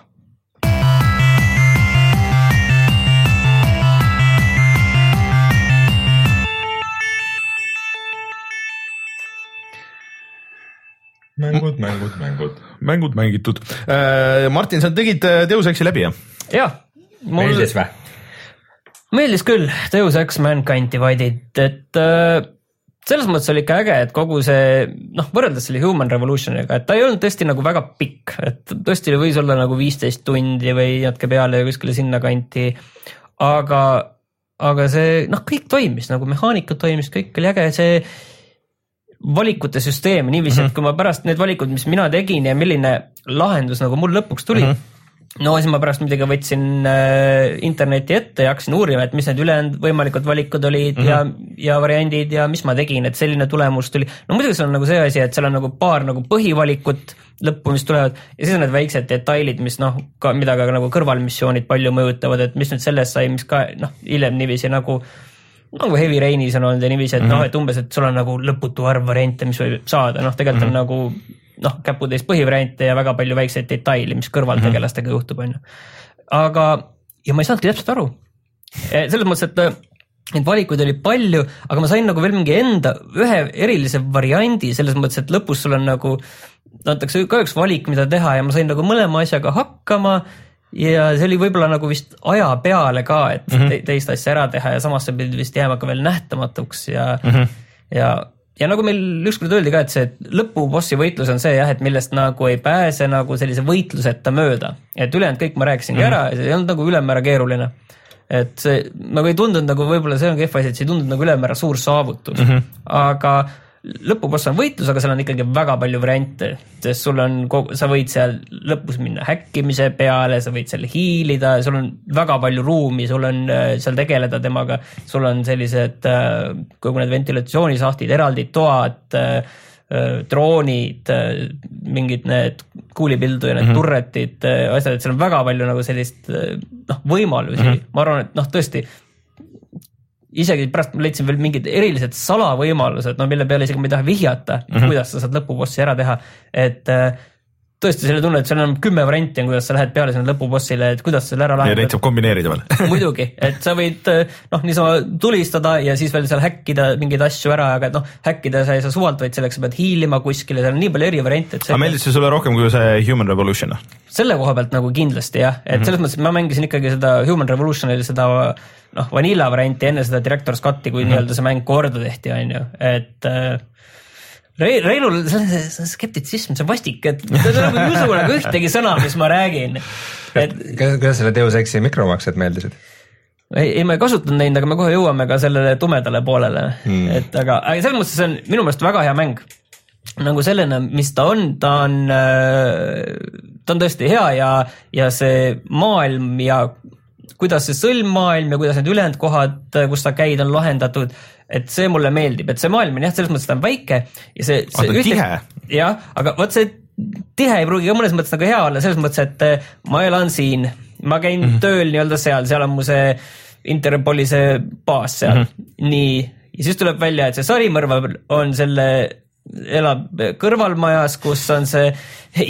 Speaker 2: mängud, mängud, mängud.
Speaker 1: mängud mängitud. Äh, Martin, sa tegid äh, Deus Exi läbi, jah?
Speaker 3: jah.
Speaker 2: meeldis või?
Speaker 3: meeldis küll, Deus Ex Mankind Divided, et äh, selles mõttes oli ikka äge, et kogu see noh, võrreldes selle Human Revolutioniga, et ta ei olnud tõesti nagu väga pikk, et tõesti võis olla nagu viisteist tundi või natuke peale kuskile sinnakanti. aga, aga see noh, kõik toimis nagu mehaanika toimis, kõik oli äge, see valikute süsteem niiviisi mm, -hmm. et kui ma pärast need valikud, mis mina tegin ja milline lahendus nagu mul lõpuks tuli mm. -hmm no siis ma pärast muidugi võtsin äh, interneti ette ja hakkasin uurima, et mis need ülejäänud võimalikud valikud olid mm -hmm. ja, ja variandid ja mis ma tegin, et selline tulemus tuli. no muidugi see on nagu see asi, et seal on nagu paar nagu põhivalikut lõppu, mis tulevad ja siis on need väiksed detailid, mis noh, ka mida ka nagu kõrvalmissioonid palju mõjutavad, et mis nüüd sellest sai, mis ka noh, hiljem niiviisi nagu nagu Heavy Rainis on olnud ja niiviisi, et mm -hmm. noh, mhm. et umbes, et sul on nagu lõputu arv variante, mis võib saada, noh, tegelikult mm -hmm. on nagu noh, käputäis põhivariante ja väga palju väikseid detaile, mis kõrvaltegelastega mm -hmm. juhtub, on ju. aga, ja ma ei saanudki täpselt aru. E, selles mõttes, et neid valikuid oli palju, aga ma sain nagu veel mingi enda ühe erilise variandi selles mõttes, et lõpus sul on nagu antakse ka üks valik, mida teha ja ma sain nagu mõlema asjaga hakkama ja see oli võib-olla nagu vist aja peale ka, et mm -hmm. teist asja ära teha ja samas see pidi vist jääma ka veel nähtamatuks ja mm, -hmm. ja, ja nagu meil ükskord öeldi ka, et see lõpubossi võitlus on see jah, et millest nagu ei pääse nagu sellise võitluseta mööda, et ülejäänud kõik ma rääkisingi mm -hmm. ära ja see ei olnud nagu ülemäära keeruline. et see nagu ei tundunud nagu võib-olla see on kehv asi, et see ei tundunud nagu ülemäära suur saavutus mm, -hmm. aga lõpuboss on võitlus, aga seal on ikkagi väga palju variante, sest sul on, sa võid seal lõpus minna häkkimise peale, sa võid seal hiilida, sul on väga palju ruumi, sul on äh, seal tegeleda temaga, sul on sellised äh, kogu need ventilatsioonisahtid, eraldi toad, äh, droonid, mingid need kuulipildu ja need mm -hmm. turretid, asjad, et seal on väga palju nagu sellist noh, võimalusi mm, -hmm. ma arvan, et noh, tõesti isegi pärast ma leidsin veel mingid erilised salavõimalused, no mille peale isegi ma ei taha vihjata mm, -hmm. kuidas sa saad lõpubossi ära teha, et äh, tõesti selle tunne, et seal on kümme varianti on, kuidas sa lähed peale sinna lõpubossile, et kuidas selle ära lahendada.
Speaker 1: ja neid saab kombineerida veel
Speaker 3: muidugi, et sa võid äh, noh, niisama tulistada ja siis veel seal häkkida mingeid asju ära, aga noh, häkkida sa ei saa suvalt, vaid selleks sa pead hiilima kuskile, seal on nii palju eri variante, et
Speaker 1: aga meeldis see sulle rohkem kui see Human Revolution?
Speaker 3: selle koha pealt nagu kindlasti jah, et mm -hmm. selles mõttes, et ma mängisin ikkagi seda Human Revolutionil seda noh, vanilla varianti enne seda Director's Cut'i, kui mm -hmm. nii-öelda see mäng korda tehti, on ju, et äh, Rein, Reinul, see on see skeptitsism, see vastik, et ta nagu ei usu nagu ühtegi sõna, mis ma räägin.
Speaker 2: et kuidas sulle Deus Exi mikromaksed meeldisid?
Speaker 3: ei, ei ma ei kasutanud neid, aga me kohe jõuame ka sellele tumedale poolele mm., et aga, aga selles mõttes see on minu meelest väga hea mäng. nagu selline, mis ta on, ta on, äh, ta on tõesti hea ja, ja see maailm ja kuidas see sõlmmaailm ja kuidas need ülejäänud kohad, kus sa käid, on lahendatud, et see mulle meeldib, et see maailm on jah, selles mõttes ta on väike ja see, see.
Speaker 1: ühte... tihe.
Speaker 3: jah, aga vot see tihe ei pruugi ka mõnes mõttes nagu hea olla, selles mõttes, et äh, ma elan siin, ma käin mm -hmm. tööl nii-öelda seal, seal on mu see Interpoli see baas seal mm, -hmm. nii, ja siis tuleb välja, et see sarimõrvar on selle elab kõrvalmajas, kus on see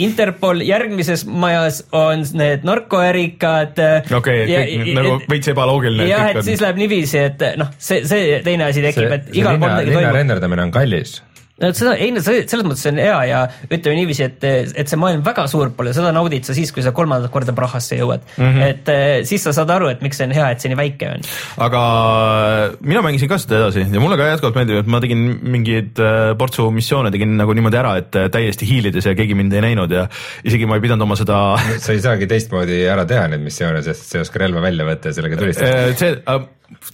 Speaker 3: Interpol, järgmises majas on need narkoärikad.
Speaker 1: okei okay,, nagu veits ebaloogiline.
Speaker 3: jah, et siis läheb niiviisi, et noh, see, see teine asi tekib, et igal
Speaker 2: pool midagi toimub. linna renderdamine on kallis
Speaker 3: no seda, ei no see, selles mõttes on hea ja ütleme niiviisi, et, et see maailm väga suur pole, seda naudid sa siis, kui sa kolmandat korda Prahasse jõuad mm. -hmm. et eh, siis sa saad aru, et miks see on hea, et see nii väike on.
Speaker 1: aga mina mängisin ka seda edasi ja mulle ka jätkuvalt meeldib, et ma tegin mingeid eh, portsu missioone tegin nagu niimoodi ära, et eh, täiesti hiilides ja keegi mind ei näinud ja isegi ma ei pidanud oma seda
Speaker 2: sa ei saagi teistmoodi ära teha neid missioone, sest sa ei oska relva välja võtta ja sellega tulistada.
Speaker 1: see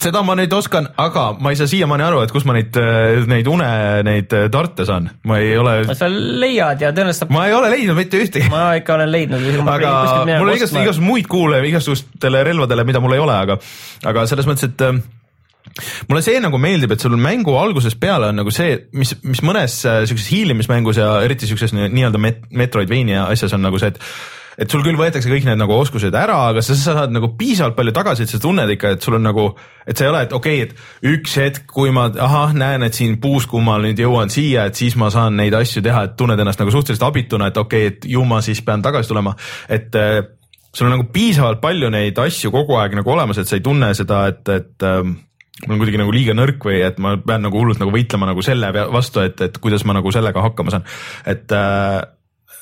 Speaker 1: seda ma nüüd oskan, aga ma ei saa siiamaani aru, et kus ma neid, neid une, neid tarte saan, ma ei ole.
Speaker 3: sa leiad ja tõenäoliselt.
Speaker 1: ma ei ole leidnud mitte ühtegi.
Speaker 3: ma ikka olen leidnud.
Speaker 1: aga mul on igast, igasuguseid muid kuule igasugustele relvadele, mida mul ei ole, aga, aga selles mõttes, et äh, mulle see nagu meeldib, et sul mängu algusest peale on nagu see, mis, mis mõnes äh, siukses hiilimismängus ja eriti siukses nii-öelda met, Metroidvania asjas on nagu see, et et sul küll võetakse kõik need nagu oskused ära, aga sa saad nagu piisavalt palju tagasi, et sa tunned ikka, et sul on nagu, et sa ei ole, et okei okay,, et üks hetk, kui ma ahah, näen, et siin puuskummal nüüd jõuan siia, et siis ma saan neid asju teha, et tunned ennast nagu suhteliselt abituna, et okei okay,, et ju ma siis pean tagasi tulema, et äh, sul on nagu piisavalt palju neid asju kogu aeg nagu olemas, et sa ei tunne seda, et, et äh, mul on kuidagi nagu liiga nõrk või et ma pean nagu hullult nagu võitlema nagu selle vastu, et, et kuidas ma nagu sellega hakkama saan, et äh,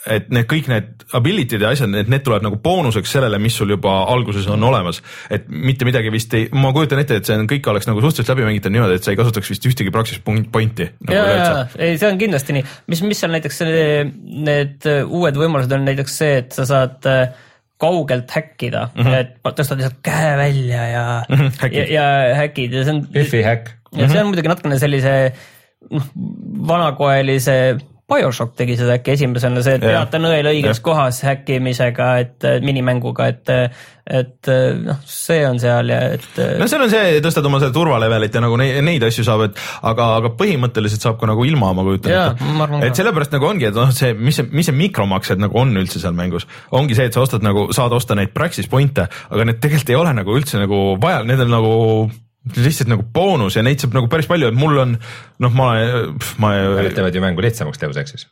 Speaker 1: et need kõik need ability'd ja asjad, need, need tuleb nagu boonuseks sellele, mis sul juba alguses on olemas. et mitte midagi vist ei, ma kujutan ette, et see on, kõik oleks nagu suhteliselt läbi mängitud niimoodi, et sa ei kasutaks vist ühtegi praxis point'i
Speaker 3: nagu. ja, ja, ei, see on kindlasti nii, mis, mis on näiteks need uued võimalused on näiteks see, et sa saad äh, kaugelt häkkida mm, -hmm. et tõstad lihtsalt käe välja ja mm, -hmm, ja, ja häkid ja see on.
Speaker 2: Wi-Fi häkk.
Speaker 3: ja see on mhm. muidugi natukene sellise noh, vanakoelise BioShock tegi seda äkki esimesena, see, et peata nõel õiges ja. kohas häkkimisega, et minimänguga, et, et noh, see on seal ja et.
Speaker 1: no seal on see, tõstad oma seda turvalevelit ja nagu neid, neid asju saab, et aga, aga põhimõtteliselt saab ka nagu ilma, ma kujutan ette. et sellepärast nagu ongi, et noh, see, mis see, mis see mikromaksed nagu on üldse seal mängus, ongi see, et sa ostad nagu, saad osta neid Praxis point'e, aga need tegelikult ei ole nagu üldse nagu vaja, need on nagu lihtsalt nagu boonus ja neid saab nagu päris palju, et mul on noh, ma, ma.
Speaker 2: Need teevad ju mängu lihtsamaks Deus Exis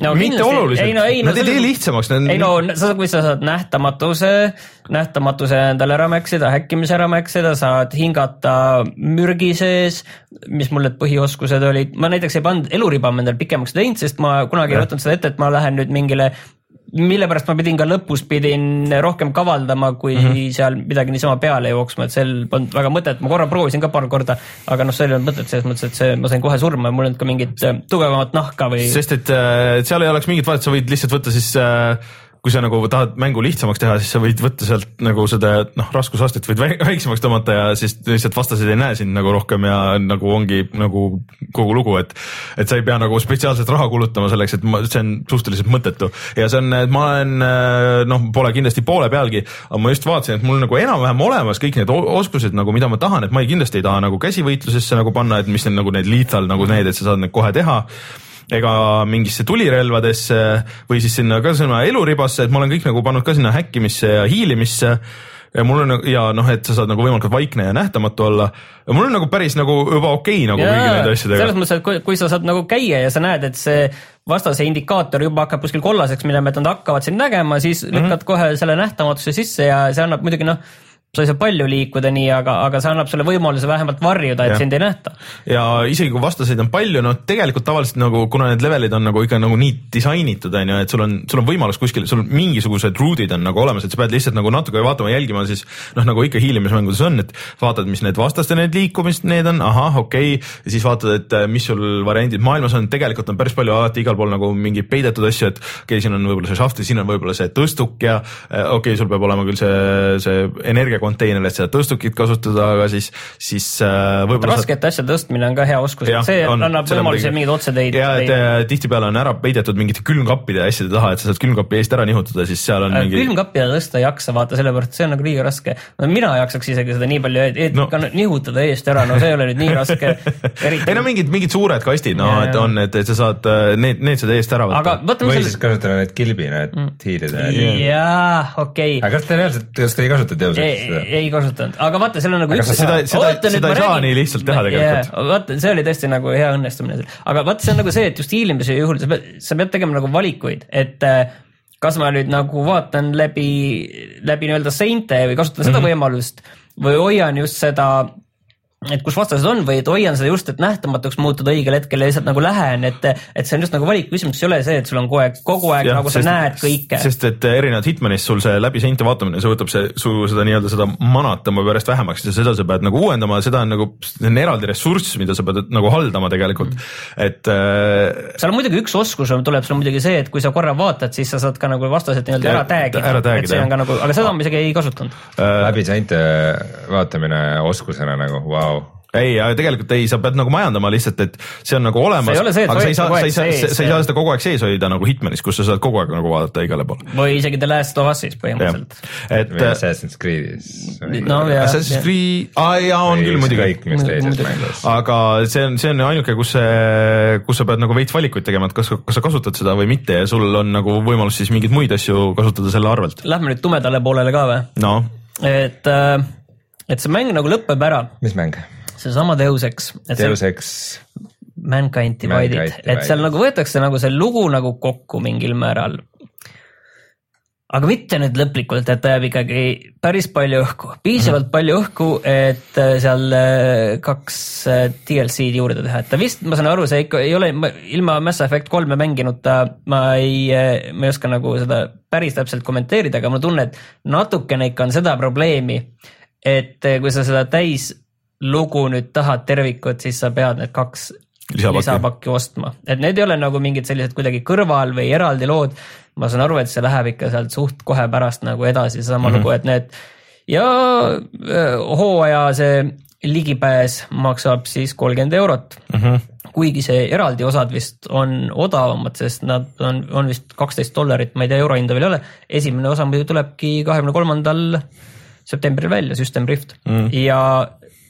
Speaker 3: no
Speaker 1: mitte oluliselt, no, nad ei tee lihtsamaks.
Speaker 3: ei no sa, kui sa saad nähtamatuse, nähtamatuse endale ära mäksida, häkkimise ära mäksida, saad hingata mürgi sees, mis mul need põhioskused olid, ma näiteks ei pannud eluriba endale pikemaks teinud, sest ma kunagi ei võtnud seda ette, et ma lähen nüüd mingile mille pärast ma pidin ka lõpus pidin rohkem kavaldama, kui mm -hmm. seal midagi niisama peale jooksma, et sel polnud väga mõtet, ma korra proovisin ka paar korda, aga noh, seal ei olnud mõtet selles mõttes, et see, ma sain kohe surma ja mul ei olnud ka mingit äh, tugevamat nahka või.
Speaker 1: sest et äh, seal ei oleks mingit vahet, sa võid lihtsalt võtta siis äh, kui sa nagu tahad mängu lihtsamaks teha, siis sa võid võtta sealt nagu seda noh, raskusastet võid väiksemaks tõmmata ja siis lihtsalt vastased ei näe sind nagu rohkem ja nagu ongi nagu kogu lugu, et et sa ei pea nagu spetsiaalselt raha kulutama selleks, et ma, see on suhteliselt mõttetu. Ja see on, ma olen noh, pole kindlasti poole pealgi, aga ma just vaatasin, et mul nagu enam-vähem olemas kõik need oskused nagu, mida ma tahan, et ma ei, kindlasti ei taha nagu käsivõitlusesse nagu panna, et mis on nagu need lethal nagu need, et sa saad need kohe teha ega mingisse tulirelvadesse või siis sinna ka sinna eluribasse, et ma olen kõik nagu pannud ka sinna häkkimisse ja hiilimisse ja mul on ja noh, et sa saad nagu võimalikult vaikne ja nähtamatu olla. mul on nagu päris nagu juba okei okay, nagu kõigi nende asjadega.
Speaker 3: selles mõttes, et kui, kui sa saad nagu käia ja sa näed, et see vastase indikaator juba hakkab kuskil kollaseks minema, et nad hakkavad sind nägema, siis lükkad mm -hmm. kohe selle nähtamatuse sisse ja see annab muidugi noh sa ei saa palju liikuda nii, aga, aga see annab sulle võimaluse vähemalt varjuda, et ja. sind ei nähta.
Speaker 1: ja isegi kui vastaseid on palju, no tegelikult tavaliselt nagu, kuna need levelid on nagu ikka nagu nii disainitud, on ju, et sul on, sul on võimalus kuskil, sul mingisugused ruutid on nagu olemas, et sa pead lihtsalt nagu natuke vaatama, jälgima siis noh, nagu ikka hiilimismängudes on, et vaatad, mis need vastaste need liikumist, need on, ahah, okei okay., ja siis vaatad, et äh, mis sul variandid maailmas on, tegelikult on päris palju alati igal pool nagu mingeid peidetud asju, et okei okay,, siin on võib-olla see šaft ja siin on võib-olla see tõstuk ja äh, okei okay,, sul peab olema küll see, see energia konteinerit, seda tõstukit kasutada, aga siis, siis äh,
Speaker 3: võib-olla raskete asjade tõstmine on ka hea oskus, et see on, annab võimalusi mingeid otseteid.
Speaker 1: ja, et äh, tihtipeale on ära peidetud mingite külmkappide ja asjade taha, et sa saad külmkapi eest ära nihutada, siis seal on mingi.
Speaker 3: külmkappi tõsta ei jaksa, vaata, sellepärast see on nagu liiga raske. no mina ei jaksaks isegi seda nii palju, et no. nihutada eest ära, no see ei ole nüüd nii raske.
Speaker 1: ei no mingid, mingid suured kastid, no et on, et, et sa saad need, need seda eest ära
Speaker 2: võtta. või siis kasutada neid kilbi, need mm. hiiride.
Speaker 3: jaa, okei
Speaker 2: aga kas te reaalselt, kas te ei kasuta teoseks
Speaker 3: seda? ei kasutanud, aga vaata, seal on nagu
Speaker 1: aga üks. seda, seda, seda ei saa nii lihtsalt teha tegelikult.
Speaker 3: vaata, see oli tõesti nagu hea õnnestumine. aga vaata, see on nagu see, et just hiilimise juhul sa pead, sa pead tegema nagu valikuid, et äh, kas ma nüüd nagu vaatan läbi, läbi nii-öelda seinte või kasutan mm -hmm. seda mhm. võimalust või hoian just seda et kus vastased on või et hoian seda just, et nähtamatuks muutuda õigel hetkel ja lihtsalt nagu lähen, et, et see on just nagu valik küsimus, ei ole see, et sul on kogu aeg, kogu aeg ja, nagu sest, sa näed kõike.
Speaker 1: sest et erinevalt Hitmanist sul see läbi seinte vaatamine, see võtab see su seda nii-öelda seda manat tõmbab järjest vähemaks ja seda sa pead nagu uuendama, seda on nagu, see on eraldi ressurss, mida sa pead nagu haldama tegelikult, et äh,.
Speaker 3: seal on muidugi üks oskus tuleb sul muidugi see, et kui sa korra vaatad, siis sa saad ka nagu vastased nii-öelda ära tag'ida, et see on ka nagu, aga seda ma isegi ei kasutanud
Speaker 2: äh,. läbi seinte vaatamine oskusena nagu vau wow
Speaker 1: ei, aga tegelikult ei, sa pead nagu majandama lihtsalt, et see on nagu olemas, aga sa ei saa, sa ei saa, sa ei saa seda kogu aeg sees hoida nagu Hitmanis, kus sa saad kogu aeg nagu vaadata igale poole.
Speaker 3: või isegi The Last of Us'is põhimõtteliselt.
Speaker 2: et. või Assassin's Creed'is.
Speaker 3: no jaa.
Speaker 1: Assassin's Creed, aa jaa, on küll muidugi.
Speaker 2: kõik, mis teises mängus.
Speaker 1: aga see on, see on ainuke, kus see, kus sa pead nagu veits valikuid tegema, et kas, kas sa kasutad seda või mitte ja sul on nagu võimalus siis mingeid muid asju kasutada selle arvelt.
Speaker 3: Lähme nüüd tumedale poolele ka või?
Speaker 1: no.
Speaker 3: et, äh, et see mäng nagu lõpeb ära.
Speaker 2: mis mäng?
Speaker 3: Seesama Deus Ex.
Speaker 2: Deus Ex.
Speaker 3: Mankind Divided, et seal nagu võetakse nagu see lugu nagu kokku mingil määral. aga mitte nüüd lõplikult, et ta jääb ikkagi päris palju õhku, piisavalt mm -hmm. palju õhku, et äh, seal äh, kaks äh, DLC-d juurde teha, et ta vist, ma saan aru, see ikka ei ole, ilma Mass Effect kolme mänginud ta, ma ei, ma ei oska nagu seda päris täpselt kommenteerida, aga mul tunne, et natukene ikka on seda probleemi, et kui sa seda täis lugu nüüd tahad tervikut, siis sa pead need kaks lisapakki, lisapakki ostma, et need ei ole nagu mingid sellised kuidagi kõrval või eraldi lood. ma saan aru, et see läheb ikka sealt suht kohe pärast nagu edasi, seesama mm -hmm. lugu, et need ja hooaja see ligipääs maksab siis kolmkümmend eurot mm. -hmm. kuigi see eraldi osad vist on odavamad, sest nad on, on vist kaksteist dollarit, ma ei tea, eurohinda veel ei ole. esimene osa muidu tulebki kahekümne kolmandal septembril välja, System Rift mm. ja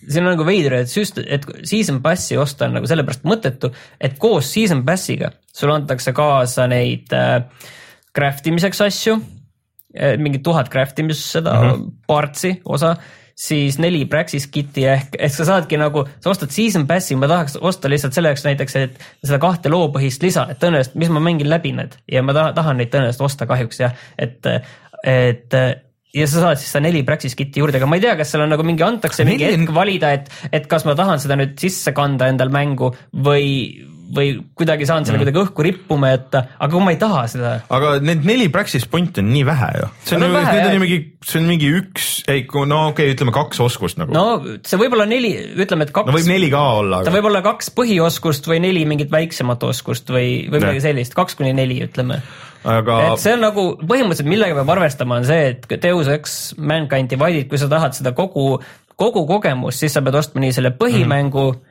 Speaker 3: siin on nagu veider, et just, et season pass'i osta on nagu sellepärast mõttetu, et koos season pass'iga sulle antakse kaasa neid äh, craft imiseks asju äh,, mingi tuhat craft imis seda mm -hmm. parts'i osa, siis neli Praxis kit'i ehk, ehk sa saadki nagu, sa ostad season pass'i, ma tahaks osta lihtsalt selleks näiteks, et seda kahte loopõhist lisa, et tõenäoliselt, mis ma mängin läbi need ja ma tahan, tahan neid tõenäoliselt osta kahjuks jah, et, et ja sa saad siis seda neli Praxis kit'i juurde, aga ma ei tea, kas seal on nagu mingi, antakse mingi hetk valida, et, et kas ma tahan seda nüüd sisse kanda endal mängu või, või kuidagi saan selle mm. kuidagi õhku rippuma jätta, aga kui ma ei taha seda.
Speaker 1: aga need neli Praxis pointi on nii vähe ju. see on, vähe, need on ju mingi, see on mingi üks, ei no okei okay,, ütleme kaks oskust nagu.
Speaker 3: no see võib olla neli, ütleme, et kaks.
Speaker 1: no võib neli ka olla.
Speaker 3: Aga... ta võib olla kaks põhioskust või neli mingit väiksemat oskust või, või midagi sellist, kaks kuni neli, ütleme
Speaker 1: aga.
Speaker 3: et see on nagu põhimõtteliselt, millega peab arvestama, on see, et Deus Ex Mankind Divided, kui sa tahad seda kogu, kogu kogemust, siis sa pead ostma nii selle põhimängu mm. -hmm.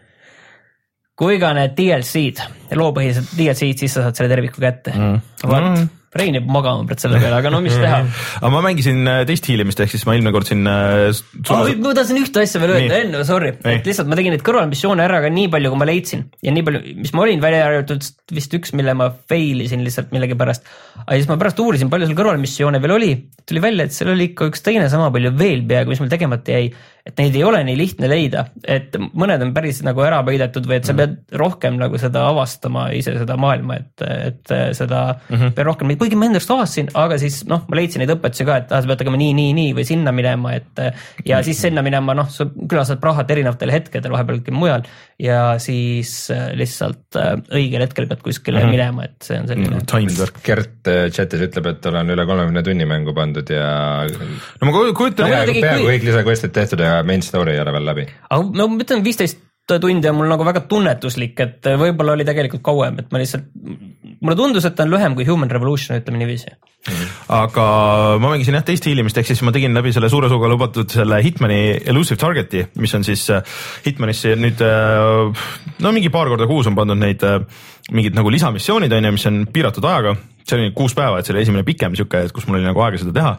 Speaker 3: Kui ka need DLC-d, loopõhised DLC-d, siis sa saad selle terviku kätte mm. vot mm Rein jääb magama praegu selle peale, aga no mis teha.
Speaker 1: aga ma mängisin äh, teist hiilimist, ehk siis ma eelmine kord siin äh,
Speaker 3: sulle... oh,. ma tahtsin ühte asja veel öelda enne, sorry, et lihtsalt ma tegin neid kõrvalmissioone ära, aga nii palju, kui ma leidsin ja nii palju, mis ma olin välja arvatud vist üks, mille ma fail isin lihtsalt millegipärast. aga siis ma pärast uurisin, palju seal kõrvalmissioone veel oli, tuli välja, et seal oli ikka üks teine sama palju veel peaaegu, mis mul tegemata jäi et neid ei ole nii lihtne leida, et mõned on päris nagu ära peidetud või et sa mm. pead rohkem nagu seda avastama ise seda maailma, et, et seda mm -hmm. pead rohkem, kuigi ma enda arust avastasin, aga siis noh, ma leidsin neid õpetusi ka, et ah, sa pead tegema nii, nii, nii või sinna minema, et ja siis sinna minema, noh, sa külastad Prahat erinevatel hetkedel, vahepeal mujal ja siis äh, lihtsalt äh, õigel hetkel pead kuskile mm -hmm. minema, et see on selline mm.
Speaker 2: -hmm. Gert äh, chatis ütleb, et tal on üle kolmekümne tunni mängu pandud ja.
Speaker 1: no ma kujutan
Speaker 2: no,. peaaegu, kõik lisakvestid tehtud ja main story ei ole veel läbi.
Speaker 3: aga no ma ütlen, viisteist tundi on mul nagu väga tunnetuslik, et võib-olla oli tegelikult kauem, et ma lihtsalt, mulle tundus, et ta on lühem kui Human Revolution, ütleme niiviisi.
Speaker 1: Mm -hmm. aga ma mängisin jah teist hiilimist, ehk siis ma tegin läbi selle suure suuga lubatud selle Hitmani Elusive Target'i, mis on siis Hitmanisse nüüd no mingi paar korda kuus on pandud neid mingid nagu lisamissioonid on ju, mis on piiratud ajaga see oli kuus päeva, et see oli esimene pikem sihuke, et kus mul oli nagu aega seda teha.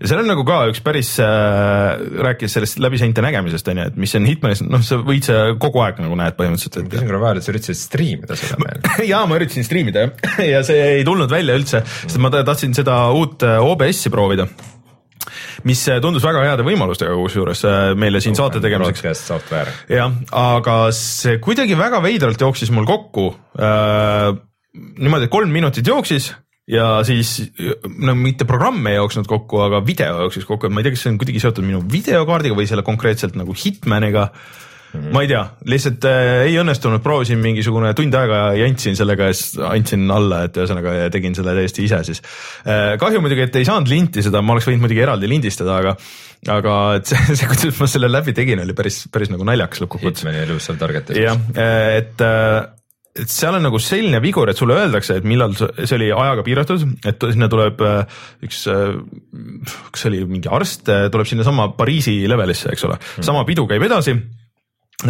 Speaker 1: ja seal on nagu ka üks päris äh,, rääkis sellest läbiseinte nägemisest on ju, et mis on Hitmanis, noh, sa võid sa kogu aeg nagu näed põhimõtteliselt.
Speaker 2: ma küsin korra vahele, et sa üritasid striimida seda veel
Speaker 1: jaa, ma üritasin striimida jah, ja see ei tulnud välja üldse, sest ma tahtsin seda uut äh, OBS-i proovida mis äh, tundus väga heade võimalustega kusjuures äh, meile siin saate tegemiseks. jah, aga see kuidagi väga veidralt jooksis mul kokku äh, niimoodi, et kolm minutit jooksis ja siis no mitte programm ei jooksnud kokku, aga video jooksis kokku, et ma ei tea, kas see on kuidagi seotud minu videokaardiga või selle konkreetselt nagu Hitmaniga mm. -hmm. ma ei tea, lihtsalt äh, ei õnnestunud, proovisin mingisugune tund aega jantsin sellega ja siis andsin alla, et ühesõnaga tegin selle täiesti ise siis äh,. kahju muidugi, et ei saanud linti seda, ma oleks võinud muidugi eraldi lindistada, aga aga et see, see, kuidas ma selle läbi tegin, oli päris, päris nagu naljakas lõppkokkuvõttes.
Speaker 2: Hitmani elus seal targetas.
Speaker 1: jah, et äh, et seal on nagu selline vigur, et sulle öeldakse, et millal see oli ajaga piiratud, et sinna tuleb äh, üks, äh, kas see oli mingi arst, äh, tuleb sinnasamma Pariisi levelisse, eks ole, hmm. sama pidu käib edasi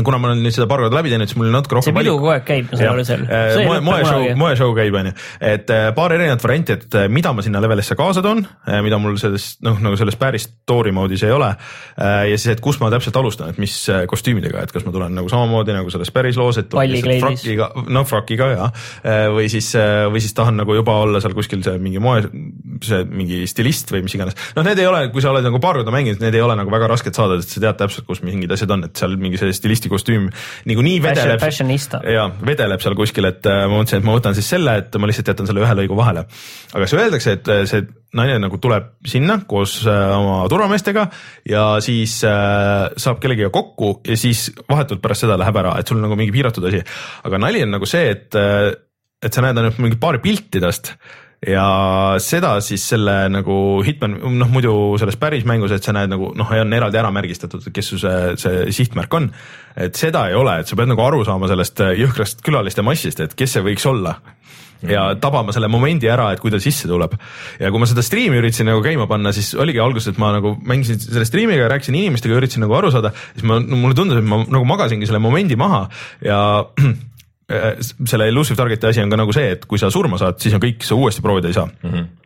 Speaker 1: kuna ma olen nüüd seda paar korda läbi teinud, siis mul on natuke rohkem
Speaker 3: see pidu kogu aeg käib, ma saan aru seal.
Speaker 1: moe, moeshow, moeshow käib, on ju, et paar erinevat varianti, et mida ma sinna levelisse kaasa toon, mida mul selles noh, nagu selles päris story mode'is ei ole. ja siis, et kus ma täpselt alustan, et mis kostüümidega, et kas ma tulen nagu samamoodi nagu selles päris loos, et frakiga, no frakiga ja, või siis, või siis tahan nagu juba olla seal kuskil see mingi moe, see mingi stilist või mis iganes. noh, need ei ole, kui sa oled nagu paar korda mänginud, need ei ole nagu väga rasked saada, sest sa tead täpselt, kus mingid asjad on, et seal mingi see stilist Eesti kostüüm niikuinii vedeleb. ja vedeleb seal kuskil, et äh, ma mõtlesin, et ma võtan siis selle, et ma lihtsalt jätan selle ühe lõigu vahele. aga siis öeldakse, et äh, see naine nagu tuleb sinna koos äh, oma turvameestega ja siis saab kellegiga kokku ja siis vahetult pärast seda läheb ära, et sul on nagu mingi piiratud asi. aga nali on nagu see, et, et sa näed ainult mingi paari pilti tast ja seda siis selle nagu Hitman, noh muidu selles päris mängus, et sa näed nagu noh, on eraldi ära märgistatud, kes su see, see sihtmärk on. et seda ei ole, et sa pead nagu aru saama sellest jõhkrast külaliste massist, et kes see võiks olla ja mhm. tabama selle momendi ära, et kui ta sisse tuleb. ja kui ma seda striimi üritasin nagu käima panna, siis oligi alguses, et ma nagu mängisin selle striimiga, rääkisin inimestega, üritasin nagu aru saada, siis ma mulle tundus, et ma nagu magasingi selle momendi maha ja Äh, selle elusive target'i asi on ka nagu see, et kui sa surma saad, siis on kõik, sa uuesti proovida ei saa mm. -hmm Äh,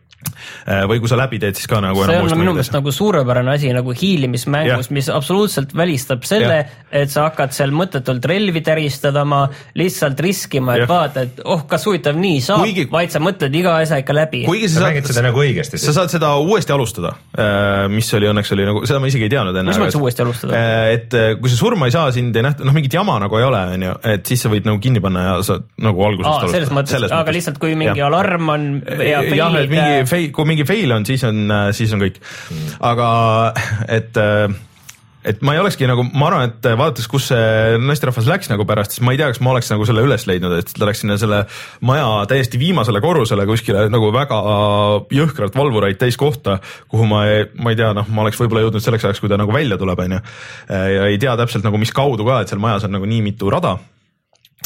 Speaker 1: või kui sa läbi teed, siis ka nagu
Speaker 3: see on minu meelest nagu suurepärane asi nagu hiilimismängus, mis absoluutselt välistab selle, et sa hakkad seal mõttetult relvi täristama, lihtsalt riskima, et ja. vaata, et oh, kas huvitav nii saab kuigi..., vaid sa mõtled iga asja ikka läbi.
Speaker 2: kuigi sa, sa mängid seda nagu õigesti.
Speaker 1: sa saad seda uuesti alustada, äh, mis oli õnneks oli nagu, seda ma isegi ei teadnud enne.
Speaker 3: mis mõttes uuesti alustada?
Speaker 1: Äh, et kui sa surma ei saa, sind ei nähta, noh mingit jama nagu ei ole, on ju, et siis sa võid nagu kinni panna ja sa nagu algusest
Speaker 3: alustada. selles mõttes, aga lihtsalt kui mingi ja. alarm on ja
Speaker 1: fail'id fail, kui mingi fail on, siis on, äh, siis on kõik aga et äh, et ma ei olekski nagu, ma arvan, et vaadates, kus see naisterahvas läks nagu pärast, siis ma ei tea, kas ma oleks nagu selle üles leidnud, et ta läks sinna selle maja täiesti viimasele korrusele kuskile nagu väga jõhkralt valvuraid täis kohta, kuhu ma ma ei tea, noh, ma oleks võib-olla jõudnud selleks ajaks, kui ta nagu välja tuleb, on ju. ja ei tea täpselt nagu, mis kaudu ka, et seal majas on nagu nii mitu rada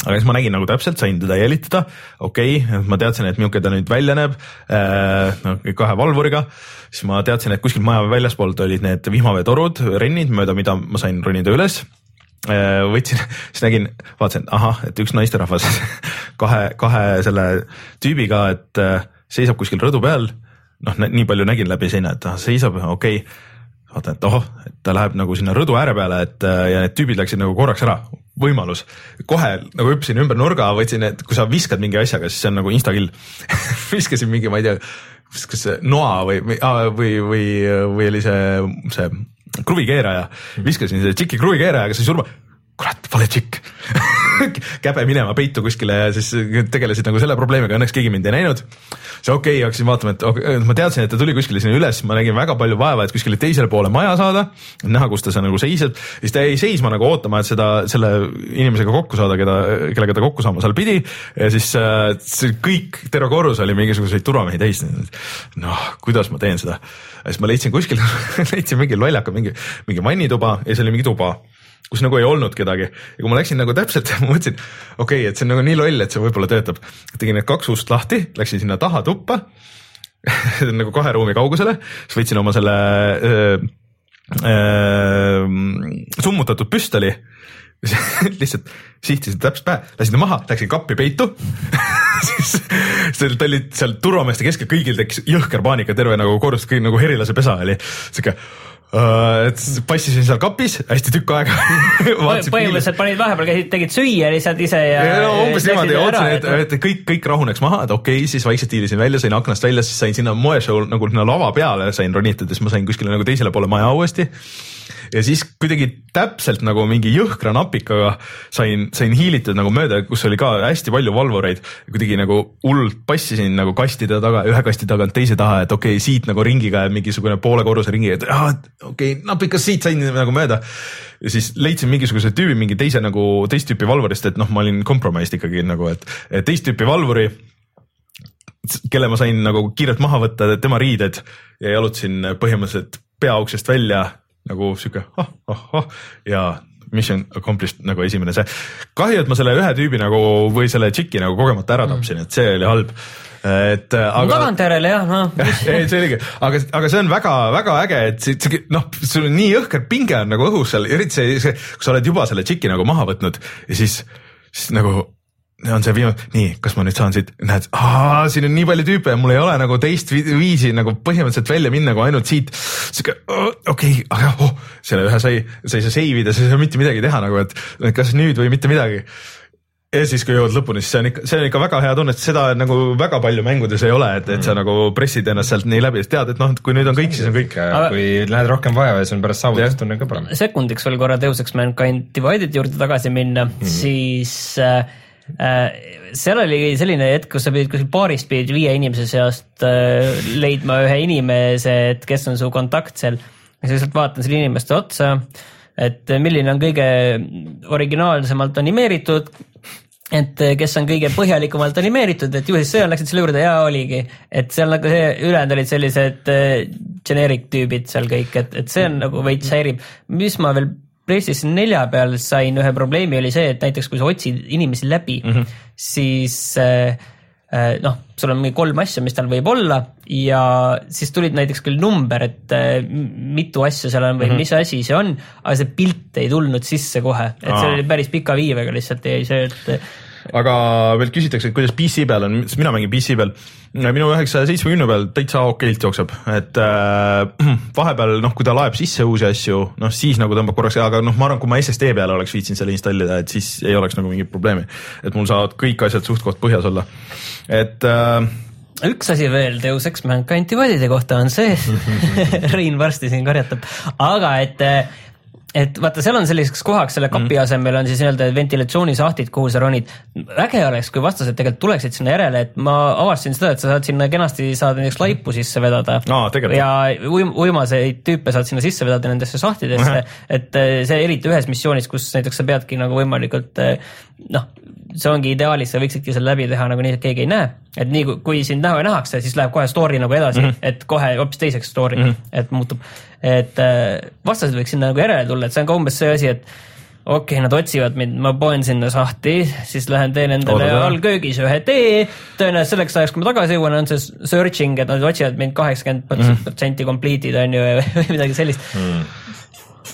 Speaker 1: aga siis ma nägin nagu täpselt, sain teda jälitada, okei okay,, ma teadsin, et milline ta nüüd välja näeb äh,, kahe valvuriga, siis ma teadsin, et kuskilt maja väljaspoolt olid need vihmaveetorud, rennid, mööda mida ma sain ronida üles. Äh,. võtsin, siis nägin, vaatasin, ahah, et üks naisterahvas kahe, kahe selle tüübiga, et äh, seisab kuskil rõdu peal, noh, nii palju nägin läbi seina, et ah, seisab, okei. Okay vaatan, et ohoh, et ta läheb nagu sinna rõdu ääre peale, et äh, ja need tüübid läksid nagu korraks ära, võimalus. kohe nagu hüppasin ümber nurga, võtsin, et kui sa viskad mingi asjaga, siis see on nagu instakill. Viskasin mingi, ma ei tea, kas see noa või, või, või, või, või oli see, see kruvikeeraja, viskasin selle tšiki kruvikeerajaga, sai surma kurat, vale tšikk käbe minema peitu kuskile ja siis tegelesid nagu selle probleemiga, õnneks keegi mind ei näinud. siis okei okay,, hakkasin vaatama, et okay, ma teadsin, et ta tuli kuskile sinna üles, ma nägin väga palju vaeva, et kuskile teisele poole maja saada, näha, kus ta seal nagu seisab, siis ta jäi seisma nagu ootama, et seda, selle inimesega kokku saada, keda, kellega ta kokku saama seal pidi ja siis äh, see kõik, terve korrus oli mingisuguseid turvamehi täis. noh, kuidas ma teen seda? siis ma leidsin kuskil leidsin mingi lollaka, mingi, mingi vannituba ja see oli mingi tuba kus nagu ei olnud kedagi. Ja kui ma läksin nagu täpselt, ma mõtlesin, okei okay,, et see on nagu nii loll, et see võib-olla töötab. tegin need kaks ust lahti, läksin sinna taha tuppa. Nagu kahe ruumi kaugusele, siis võtsin oma selle öö, öö, summutatud püstoli. Lihtsalt sihtisin täpselt pähe, lasin ta maha, läksin kappi peitu. Siis ta oli seal turvameeste keskel, kõigil tekkis jõhker paanika, terve nagu korrus, kõik nagu herilase pesa oli. Siuke uh,. Et passisin seal kapis hästi tükk aega
Speaker 3: põhimõtteliselt panid vahepeal, käisid, tegid süüa lihtsalt ise ja.
Speaker 1: no umbes niimoodi, ootasin, et, et kõik, kõik rahuneks maha, et okei okay,, siis vaikselt hiilisin välja, sain aknast välja, siis sain sinna moeshow nagu sinna lava peale sain ronitada, siis ma sain kuskile nagu teisele poole maja uuesti ja siis kuidagi täpselt nagu mingi jõhkra napikaga sain, sain hiilitud nagu mööda, kus oli ka hästi palju valvureid. kuidagi nagu hullult passisin nagu kastide taga, ühe kasti tagant teise taha, et okei okay,, siit nagu ringiga mingisugune poole korruse ringi, et ah, okei okay,, napikas siit sain nagu mööda. ja siis leidsin mingisuguse tüübi, mingi teise nagu teist tüüpi valvurist, et noh, ma olin compromised ikkagi nagu, et teist tüüpi valvuri kelle ma sain nagu kiirelt maha võtta, tema riided ja jalutasin põhimõtteliselt peauksest välja nagu sihuke ah, ah, ah ja mission accomplished nagu esimene see. kahju, et ma selle ühe tüübi nagu või selle tšiki nagu kogemata ära tapsin mm., et see oli halb et aga.
Speaker 3: tagantjärele jah, noh.
Speaker 1: ei, see oligi, aga, aga see on väga-väga äge, et see, noh, sul on nii jõhker pinge on nagu õhus seal, eriti see, see, kui sa oled juba selle tšiki nagu maha võtnud ja siis, siis nagu on see viimane, nii, kas ma nüüd saan siit, näed, siin on nii palju tüüpe ja mul ei ole nagu teist viisi nagu põhimõtteliselt välja minna, kui ainult siit. sihuke okei okay,, aga oh, selle ühe sai, sai sa save ida, sa ei saa mitte midagi teha nagu, et kas nüüd või mitte midagi. ja siis, kui jõuad lõpuni, siis see on ikka, see on ikka väga hea tunne, et seda nagu väga palju mängudes ei ole, et, et sa nagu pressid ennast sealt nii läbi, sest tead, et noh, et kui nüüd on kõik, siis on kõik.
Speaker 2: kui lähed rohkem vaeva ja siis on pärast saavutustunne ka parem.
Speaker 3: sekundiks veel korra Ex Mankind Divided juurde tagasi minna mm, -hmm. siis Äh, seal oli selline hetk, kus sa pidid kuskil baarist pidid viie inimese seast äh, leidma ühe inimese, et kes on su kontakt seal. ja siis lihtsalt vaatan selle inimeste otsa, et milline on kõige originaalsemalt animeeritud, et kes on kõige põhjalikumalt animeeritud, et ju siis see läksid selle juurde ja oligi, et seal nagu see ülejäänud olid sellised äh, generic tüübid seal kõik, et, et see on nagu veits häirib, mis ma veel PlayStation nelja peal sain ühe probleemi, oli see, et näiteks kui sa otsid inimesi läbi mm, -hmm. siis äh, äh, noh, sul on mingi kolm asja, mis tal võib olla ja siis tulid näiteks küll number, et äh, mitu asja seal on või mm -hmm. mis asi see on, aga see pilt ei tulnud sisse kohe, et see oli päris pika viivega lihtsalt jäi see, et
Speaker 1: aga veel küsitakse, et kuidas PC peal on, sest mina mängin PC peal. minu üheksasaja seitsmekümne peal täitsa okeilt jookseb, et äh, vahepeal noh, kui ta laeb sisse uusi asju, noh siis nagu tõmbab korraks, aga noh, ma arvan, kui ma SSD peale oleks viitsinud selle installida, et siis ei oleks nagu mingit probleemi. et mul saavad kõik asjad suht-koht põhjas olla, et äh,
Speaker 3: üks asi veel Deus Ex Mankind Divided'i kohta on see Rein varsti siin karjatab, aga et et vaata, seal on selliseks kohaks selle kapi mm. asemel on siis nii-öelda ventilatsioonisahtlid, kuhu sa ronid. äge oleks, kui vastased tegelikult tuleksid sinna järele, et ma avastasin seda, et sa saad sinna kenasti saad näiteks laipu sisse vedada
Speaker 1: no,.
Speaker 3: ja uim, uimaseid tüüpe saad sinna sisse vedada nendesse sahtlitesse, et eh, see eriti ühes missioonis, kus näiteks sa peadki nagu võimalikult eh, noh, see ongi ideaalis, sa võiksidki selle läbi teha nagu nii, et keegi ei näe. et nii kui, kui sind näha nähakse, siis läheb kohe story nagu edasi mm, -hmm. et kohe hoopis teiseks story mm, -hmm. et muutub. et äh, vastased võiks sinna nagu järele tulla, et see on ka umbes see asi, et okei okay,, nad otsivad mind, ma poen sinna sahti, siis lähen teen endale allköögis ühe tee. tõenäoliselt selleks ajaks, kui ma tagasi jõuan, on see searching, et nad otsivad mind kaheksakümmend protsenti complete'id on ju või midagi sellist mm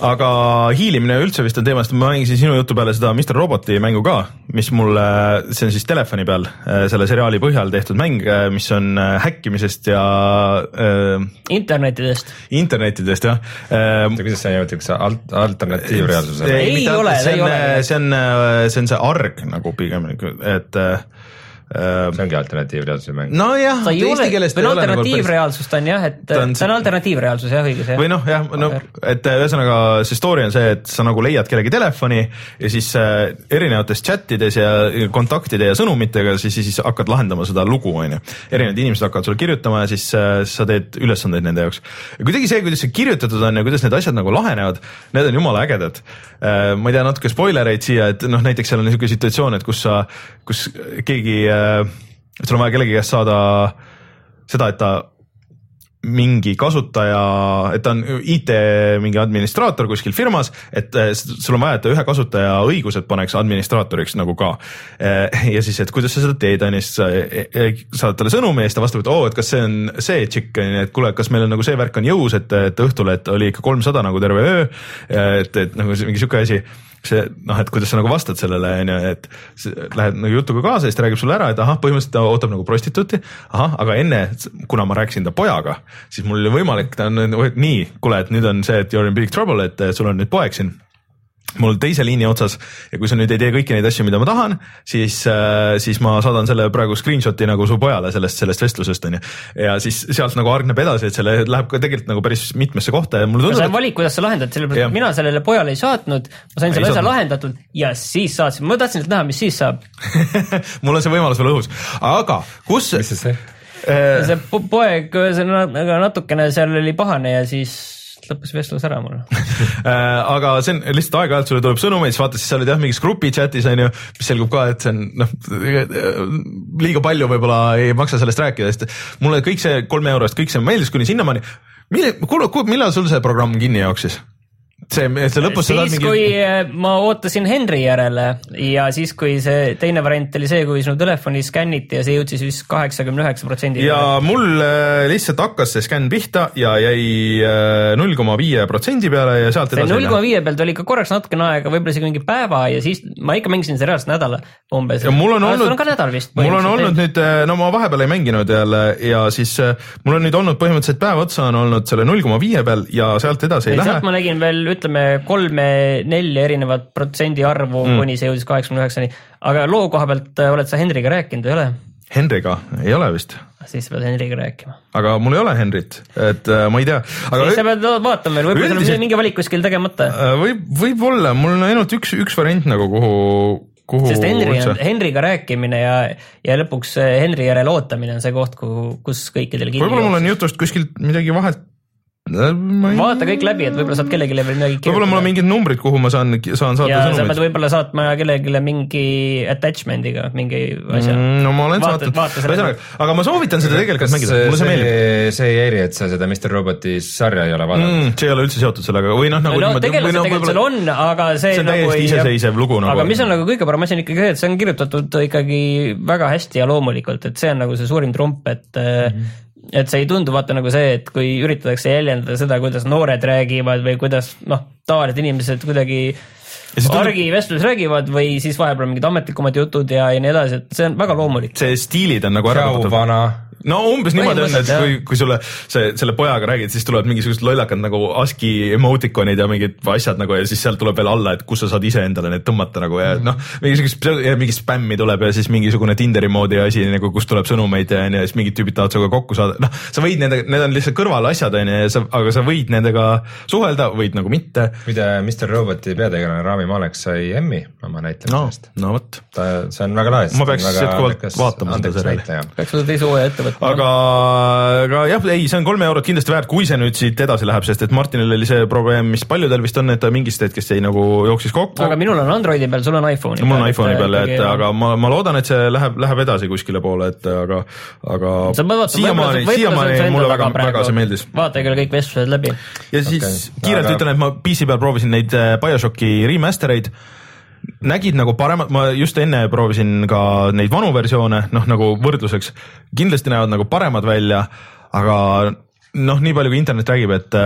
Speaker 1: aga hiilimine üldse vist on teemast, ma mängisin sinu jutu peale seda Mr Roboti mängu ka, mis mulle, see on siis telefoni peal äh, selle seriaali põhjal tehtud mäng, äh, mis on äh, häkkimisest ja
Speaker 3: äh,. internetidest.
Speaker 1: internetidest jah
Speaker 2: äh,. kuidas see nimetab, kas alt, alternatiivreaalsusele?
Speaker 3: ei, ei ole,
Speaker 1: see on, see on, see on see arg nagu pigem, et Äh,
Speaker 2: see ongi alternatiivreaalsuse mäng.
Speaker 1: nojah,
Speaker 3: eesti keeles ta ei ole alternatiivreaalsus ta on jah, et ta on, ta on alternatiivreaalsus jah, õigus jah.
Speaker 1: või noh, jah, no et äh, ühesõnaga see story on see, et sa nagu leiad kellegi telefoni ja siis äh, erinevates chat ides ja kontaktide ja sõnumitega siis, siis hakkad lahendama seda lugu, on ju. erinevad inimesed hakkavad sulle kirjutama ja siis äh, sa teed ülesandeid nende jaoks. ja kuidagi see, kuidas see kirjutatud on ja kuidas need asjad nagu lahenevad, need on jumala ägedad äh,. ma ei tea, natuke spoilereid siia, et noh, näiteks seal on niisugune situatsioon, et kus sa, kus keegi äh, et sul on vaja kellegi käest saada seda, et ta mingi kasutaja, et ta on IT mingi administraator kuskil firmas, et äh, sul on vaja, et ta ühe kasutaja õigused paneks administraatoriks nagu ka. Äh, ja siis, et kuidas sa seda teed, on ju, siis sa saadad talle sõnumi ja siis ta vastab, et oo oh,, et kas see on see tšikk, on ju, et kuule, kas meil on nagu see värk on jõus, et, et õhtul, et oli ikka kolmsada nagu terve öö. et, et nagu mingi sihuke asi see noh, et kuidas sa nagu vastad sellele, on ju, et lähed nagu jutuga kaasa ja siis ta räägib sulle ära, et ahah, põhimõtteliselt ta ootab nagu prostituuti. ahah, aga enne, kuna ma rääkisin ta pojaga, siis mul oli võimalik, ta on nii, kuule, et nüüd on see, et you are in big trouble, et sul on nüüd poeg siin mul teise liini otsas ja kui sa nüüd ei tee kõiki neid asju, mida ma tahan, siis äh,, siis ma saadan selle praegu screenshot'i nagu su pojale sellest, sellest vestlusest on ju. ja siis sealt nagu hargneb edasi, et selle läheb ka tegelikult nagu päris mitmesse kohta ja mulle
Speaker 3: tundub. sa valik, kuidas sa lahendad, sellepärast et mina sellele pojale ei saatnud, ma sain selle asja lahendatud ja siis saatsin, ma tahtsin näha, mis siis saab
Speaker 1: mul on see võimalus veel õhus, aga kus.
Speaker 2: mis see see?
Speaker 3: see poeg ühesõnaga natukene seal oli pahane ja siis lõppes vestlus ära mul
Speaker 1: äh, aga see on lihtsalt aeg-ajalt sulle tuleb sõnumeid, siis vaatad, siis sa oled jah mingis grupi chat'is on ju, mis selgub ka, et see on noh, liiga palju võib-olla ei maksa sellest rääkida, sest mulle kõik see kolme eurost, kõik see meeldis kuni sinnamaani. mille, kuule, millal sul see programm kinni jooksis? See, see lõpus.
Speaker 3: siis, mingi... kui äh, ma ootasin Henry järele ja siis, kui see teine variant oli see, kui sinu telefoni skänniti ja see jõudis vist kaheksakümne üheksa protsendi.
Speaker 1: ja mul äh, lihtsalt hakkas see skänn pihta ja jäi äh, null koma viie protsendi peale ja sealt edasi.
Speaker 3: null koma viie pealt oli ikka korraks natukene aega, võib-olla isegi mingi päeva ja siis ma ikka mängisin seda reaalselt nädala umbes.
Speaker 1: ja mul on olnud, mul on olnud nüüd, no ma vahepeal ei mänginud jälle ja siis mul on nüüd olnud põhimõtteliselt päev otsa on olnud selle null koma viie peal ja sealt edasi ei, ei lähe.
Speaker 3: sealt ma nägin veel ütleme kolme-nelja erinevat protsendi arvu mm., kuni see jõudis kaheksakümne üheksani. aga loo koha pealt äh, oled sa Henriga rääkinud, ei ole?
Speaker 1: Henriga ei ole vist.
Speaker 3: siis sa pead Henriga rääkima.
Speaker 1: aga mul ei ole Henrit, et äh, ma ei tea.
Speaker 3: siis sa pead vaatama veel, võib-olla sul on mingi valik kuskil tegemata
Speaker 1: äh,. võib, võib-olla, mul on ainult üks, üks variant nagu, kuhu kuhu
Speaker 3: sest Henri Henriga rääkimine ja, ja lõpuks äh, Henri järele ootamine on see koht, kuhu, kus kõikidel
Speaker 1: võib-olla mul on jutust kuskilt midagi vahelt
Speaker 3: ei... vaata kõik läbi, et võib-olla saad kellelegi veel midagi
Speaker 1: kirjutada. võib-olla mul on mingid numbrid, kuhu ma saan, saan saata
Speaker 3: ja sõnumeid. sa pead võib-olla saatma kellelegi mingi attachment'iga mingi asja
Speaker 1: mm,. no ma olen vaata, saatnud, ühesõnaga, aga ma soovitan seda tegelikult mängida, mulle see meeldib.
Speaker 2: see ei häiri, et sa seda Mr Roboti sarja ei ole vaadanud
Speaker 1: mm,? see ei ole üldse seotud sellega või noh, nagu
Speaker 3: no, no tegelikult, no, tegelikult seal on, aga see,
Speaker 1: see on
Speaker 3: nagu
Speaker 1: täiesti iseseisev lugu
Speaker 3: nagu. aga mis on nagu kõige parem asi on ikkagi see, et see on kirjutatud ikkagi väga hästi ja loomulikult, et see on nagu see suurim trump, et mm -hmm et see ei tundu vaata nagu see, et kui üritatakse jäljendada seda, kuidas noored räägivad või kuidas noh, tavalised inimesed kuidagi argivestluses räägivad või siis vahepeal mingid ametlikumad jutud ja, ja nii edasi, et see on väga loomulik.
Speaker 1: see stiilid on nagu ära
Speaker 2: kaotatud
Speaker 1: no umbes niimoodi on, et kui, kui sulle see, selle pojaga räägid, siis tulevad mingisugused lollakad nagu ASCII emoticonid ja mingid asjad nagu ja siis sealt tuleb veel alla, et kus sa saad ise endale need tõmmata nagu ja noh, mingisugust, mingi spämmi tuleb ja siis mingisugune Tinderi moodi asi nagu, kus tuleb sõnumeid ja onju ja siis mingid tüübid tahavad sinuga kokku saada, noh, sa võid nendega, need on lihtsalt kõrvalasjad onju ja sa, aga sa võid nendega suhelda, võid nagu mitte.
Speaker 2: muide, Mr Roboti peategelane Rami Malek sai Emmy oma näitlemisest
Speaker 1: no,. no vot.
Speaker 2: ta, see on väga lahe.
Speaker 1: ma peaks jätkuvalt vaatama seda seriaali.
Speaker 3: peaks seda teise hooaja ette võtma.
Speaker 1: aga, aga jah, ei, see on kolme eurot kindlasti väärt, kui see nüüd siit edasi läheb, sest et Martinil oli see probleem, mis paljudel vist on, et ta mingist hetkest jäi nagu jooksis kokku.
Speaker 3: aga minul on Androidi peal, sul on iPhone'i
Speaker 1: peal. mul on iPhone'i peal, et aga ma, ma loodan, et see läheb, läheb edasi kuskile poole, et aga, aga siiamaani, siiamaani mulle väga, väga see meeldis.
Speaker 3: vaata küll kõik vestlused läbi.
Speaker 1: ja siis okay. kiirelt aga... ütlen, et ma PC peal proovisin neid äh, BioShocki remaster eid nägid nagu paremat, ma just enne proovisin ka neid vanu versioone, noh nagu võrdluseks, kindlasti näevad nagu paremad välja, aga noh, nii palju kui internet räägib, et,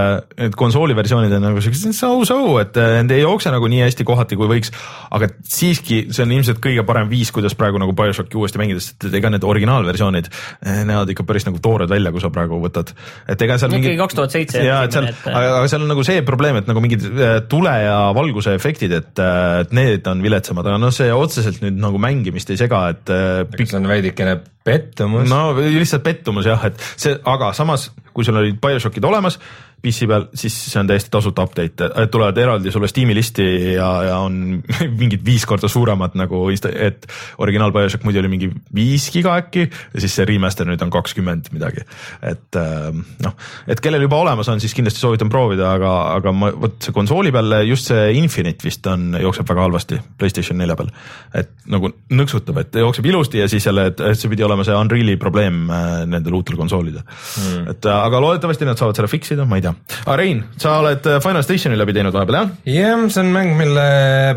Speaker 1: et konsooli versioonid on nagu siuksed so-so, et need ei jookse nagu nii hästi kohati, kui võiks. aga siiski, see on ilmselt kõige parem viis, kuidas praegu nagu BioShocki uuesti mängida, sest ega need originaalversioonid eh, näevad ikka päris nagu toored välja, kui sa praegu võtad. et ega seal
Speaker 3: mingi. kaks tuhat seitse.
Speaker 1: ja, et seal, aga, aga seal on nagu see probleem, et nagu mingid tule ja valguse efektid, et, et need on viletsamad, aga noh, see otseselt nüüd nagu mängimist ei sega, et.
Speaker 2: see on veidikene pettumus.
Speaker 1: no lihtsalt pettumus jah, et see, aga samas, kui sul olid BioShockid olemas, PC peal, siis see on täiesti tasuta update, tulevad eraldi sulle Steam'i listi ja, ja on mingid viis korda suuremad nagu, et originaal BioShock muidu oli mingi viis giga äkki ja siis see remaster nüüd on kakskümmend midagi. et ähm, noh, et kellel juba olemas on, siis kindlasti soovitan proovida, aga, aga ma vot see konsooli peal just see Infinite vist on, jookseb väga halvasti Playstation nelja peal. et nagu nõksutab, et jookseb ilusti ja siis jälle, et see pidi olema see Unreal'i probleem äh, nendel uutel konsoolidel mm.. et äh, aga loodetavasti nad saavad selle fix ida, ma ei tea. Aga Rein, sa oled äh, Final Stationi läbi teinud vahepeal jah?
Speaker 2: jah, see on mäng, mille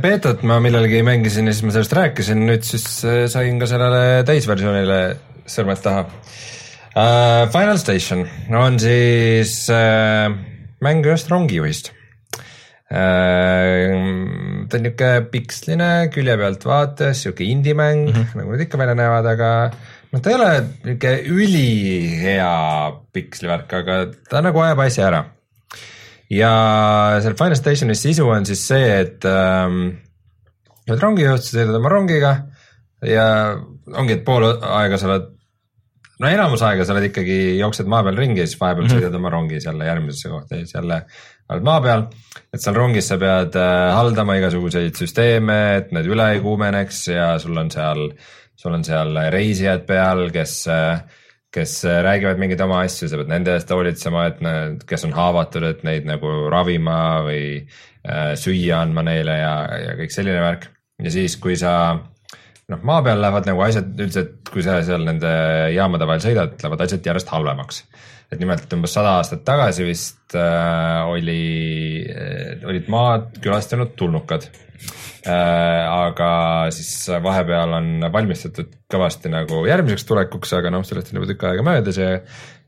Speaker 2: beetot ma millalgi mängisin ja siis ma sellest rääkisin, nüüd siis sain ka sellele täisversioonile sõrmed taha uh,. Final Station on siis mäng ühest rongijuhist uh,. ta on niisugune piksline külje pealt vaates, sihuke indie-mäng mm, -hmm. nagu nad ikka välja näevad, aga noh, ta ei ole niisugune ülihea pikslivärk, aga ta nagu ajab asja ära. Ja seal Final Stationi sisu on siis see, et ähm, oled rongijuht, sa sõidad oma rongiga ja ongi, et pool aega sa oled, no enamus aega sa oled ikkagi, jooksed maa peal ringi ja siis vahepeal mm -hmm. sõidad oma rongis jälle järgmisesse kohta ja siis jälle oled maa peal. et seal rongis sa pead äh, haldama igasuguseid süsteeme, et need üle ei kuumeneks ja sul on seal äh, sul on seal reisijad peal, kes, kes räägivad mingeid oma asju, sa pead nende eest hoolitsema, et need, kes on haavatud, et neid nagu ravima või äh, süüa andma neile ja, ja kõik selline värk. ja siis, kui sa noh, maa peal lähevad nagu asjad üldiselt, kui sa seal nende jaamade vahel sõidad, lähevad asjad järjest halvemaks. Et nimelt umbes sada aastat tagasi vist äh, oli, olid maad külastanud tulnukad Äh, aga siis vahepeal on valmistatud kõvasti nagu järgmiseks tulekuks, aga noh, sellest on juba tükk aega möödas ja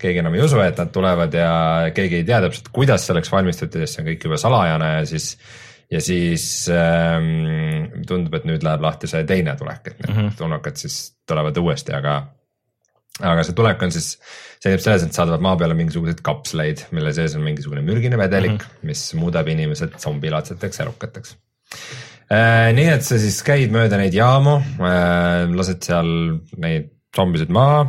Speaker 2: keegi enam ei usu, et nad tulevad ja keegi ei tea täpselt, kuidas selleks valmistuti, sest see on kõik juba salajane ja siis ja siis ähm, tundub, et nüüd läheb lahti see teine tulek, et need mm -hmm. tulnukad siis tulevad uuesti, aga aga see tulek on siis, seisneb selles, et saadavad maa peale mingisuguseid kapsleid, mille sees on mingisugune mürgine vedelik mm, -hmm. mis muudab inimesed zombilaadseteks elukateks Äh, nii et sa siis käid mööda neid jaamu, äh, lased seal neid zombisid maha.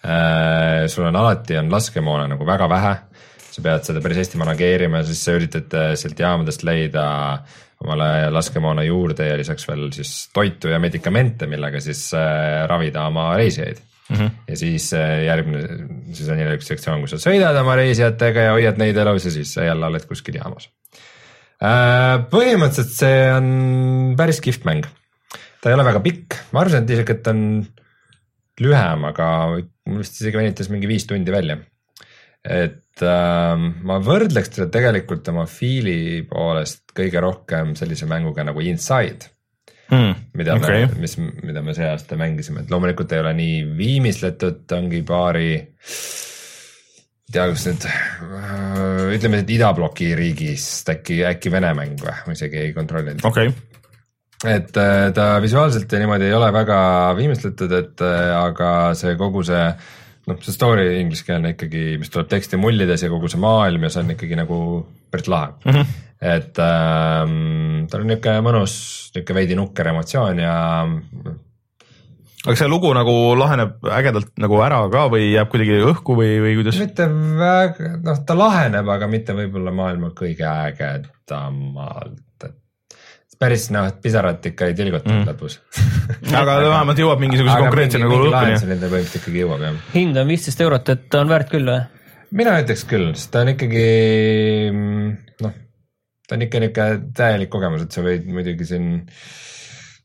Speaker 2: Äh, sul on alati on laskemoona nagu väga vähe, sa pead seda päris hästi manageerima ja siis sa üritad sealt jaamadest leida omale laskemoona juurde ja lisaks veel siis toitu ja medikamente, millega siis ravida oma reisijaid mm. -hmm. ja siis järgmine, siis on jälle üks sektsioon, kus sa sõidad oma reisijatega ja hoiad neid elus ja siis sa jälle oled kuskil jaamas Äh, põhimõtteliselt see on päris kihvt mäng. ta ei ole väga pikk, ma arvasin, et isegi, et on lühem, aga mul vist isegi venitas mingi viis tundi välja. et äh, ma võrdleks teda tegelikult oma fiili poolest kõige rohkem sellise mänguga nagu Inside mm,. mida okay. me, mis, mida me see aasta mängisime, et loomulikult ei ole nii viimistletud, ongi paari tea, kas nüüd äh, ütleme, et idabloki riigist äkki, äkki Vene mäng või, ma isegi ei kontrollinud.
Speaker 1: okay
Speaker 2: et äh, ta visuaalselt ja niimoodi ei ole väga viimistletud, et äh, aga see kogu see noh, see story ingliskeelne ikkagi, mis tuleb teksti mullides ja kogu see maailm ja see on ikkagi nagu päris lahe mm. -hmm. et ähm, tal on niisugune mõnus, niisugune veidi nukker emotsioon ja
Speaker 1: aga see lugu nagu laheneb ägedalt nagu ära ka või jääb kuidagi õhku või, või kuidas?
Speaker 2: mitte väga, noh, ta laheneb, aga mitte võib-olla maailma kõige ägedamalt, et päris noh, pisarat ikka ei tilgutanud mm. lõpus
Speaker 1: aga vähemalt jõuab mingisuguse konkreetse nagu
Speaker 2: lõpuni. Nende põhimõtteliselt ikkagi jõuab jah.
Speaker 3: hind on viisteist eurot, et on väärt küll või?
Speaker 2: mina ütleks küll, sest ta on ikkagi noh, ta on ikka niisugune täielik kogemus, et sa võid muidugi siin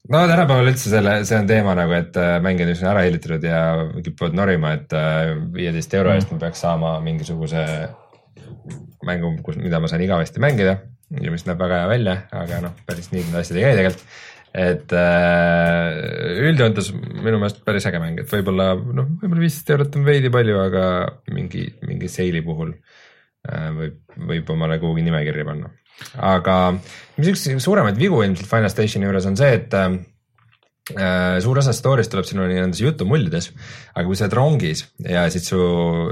Speaker 2: no tänapäeval üldse selle, see on teema nagu, et äh, mängijad on ära hillitatud ja kipuvad norima, et äh, viieteist euro eest ma peaks saama mingisuguse mängu, kus, mida ma saan igavesti mängida ja mis näeb väga hea välja, aga noh, päris nii need asjad ei käi tegelikult. et äh, üldjoontes minu meelest päris äge mäng, et võib-olla noh, võib-olla viisteist eurot on veidi palju, aga mingi, mingi seili puhul äh, võib, võib omale kuhugi nimekirja panna aga mis üks suuremaid vigu ilmselt Final Stationi juures on see, et äh, suur osa story'st tuleb sinu nendes jutumullides, aga kui sa oled rongis ja siis su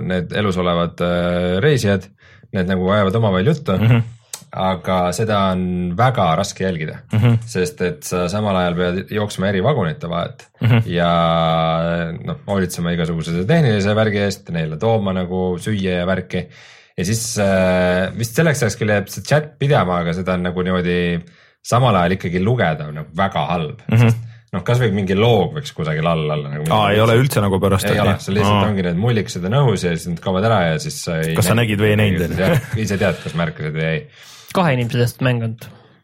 Speaker 2: need elus olevad äh, reisijad, need nagu ajavad omavahel juttu mm. -hmm aga seda on väga raske jälgida mm, -hmm. sest et sa samal ajal pead jooksma eri vagunite vahet mm -hmm. ja noh, hoolitsema igasuguse tehnilise värgi eest, neile tooma nagu süüa ja värki ja siis äh, vist selleks ajaks küll jääb see chat pidama, aga seda on nagu niimoodi samal ajal ikkagi lugeda on nagu väga halb mm. -hmm noh, kasvõi mingi loog võiks kusagil all olla nagu.
Speaker 1: aa, ei ole üldse nagu pärast.
Speaker 2: ei ole, sul lihtsalt aa. ongi need mullikesed on õhus ja siis nad kaovad ära ja siis sa
Speaker 1: ei. kas sa nägid või ei näinud?
Speaker 2: ise tead, kas märkasid või ei.
Speaker 3: Kahe inimese tehtud mäng on.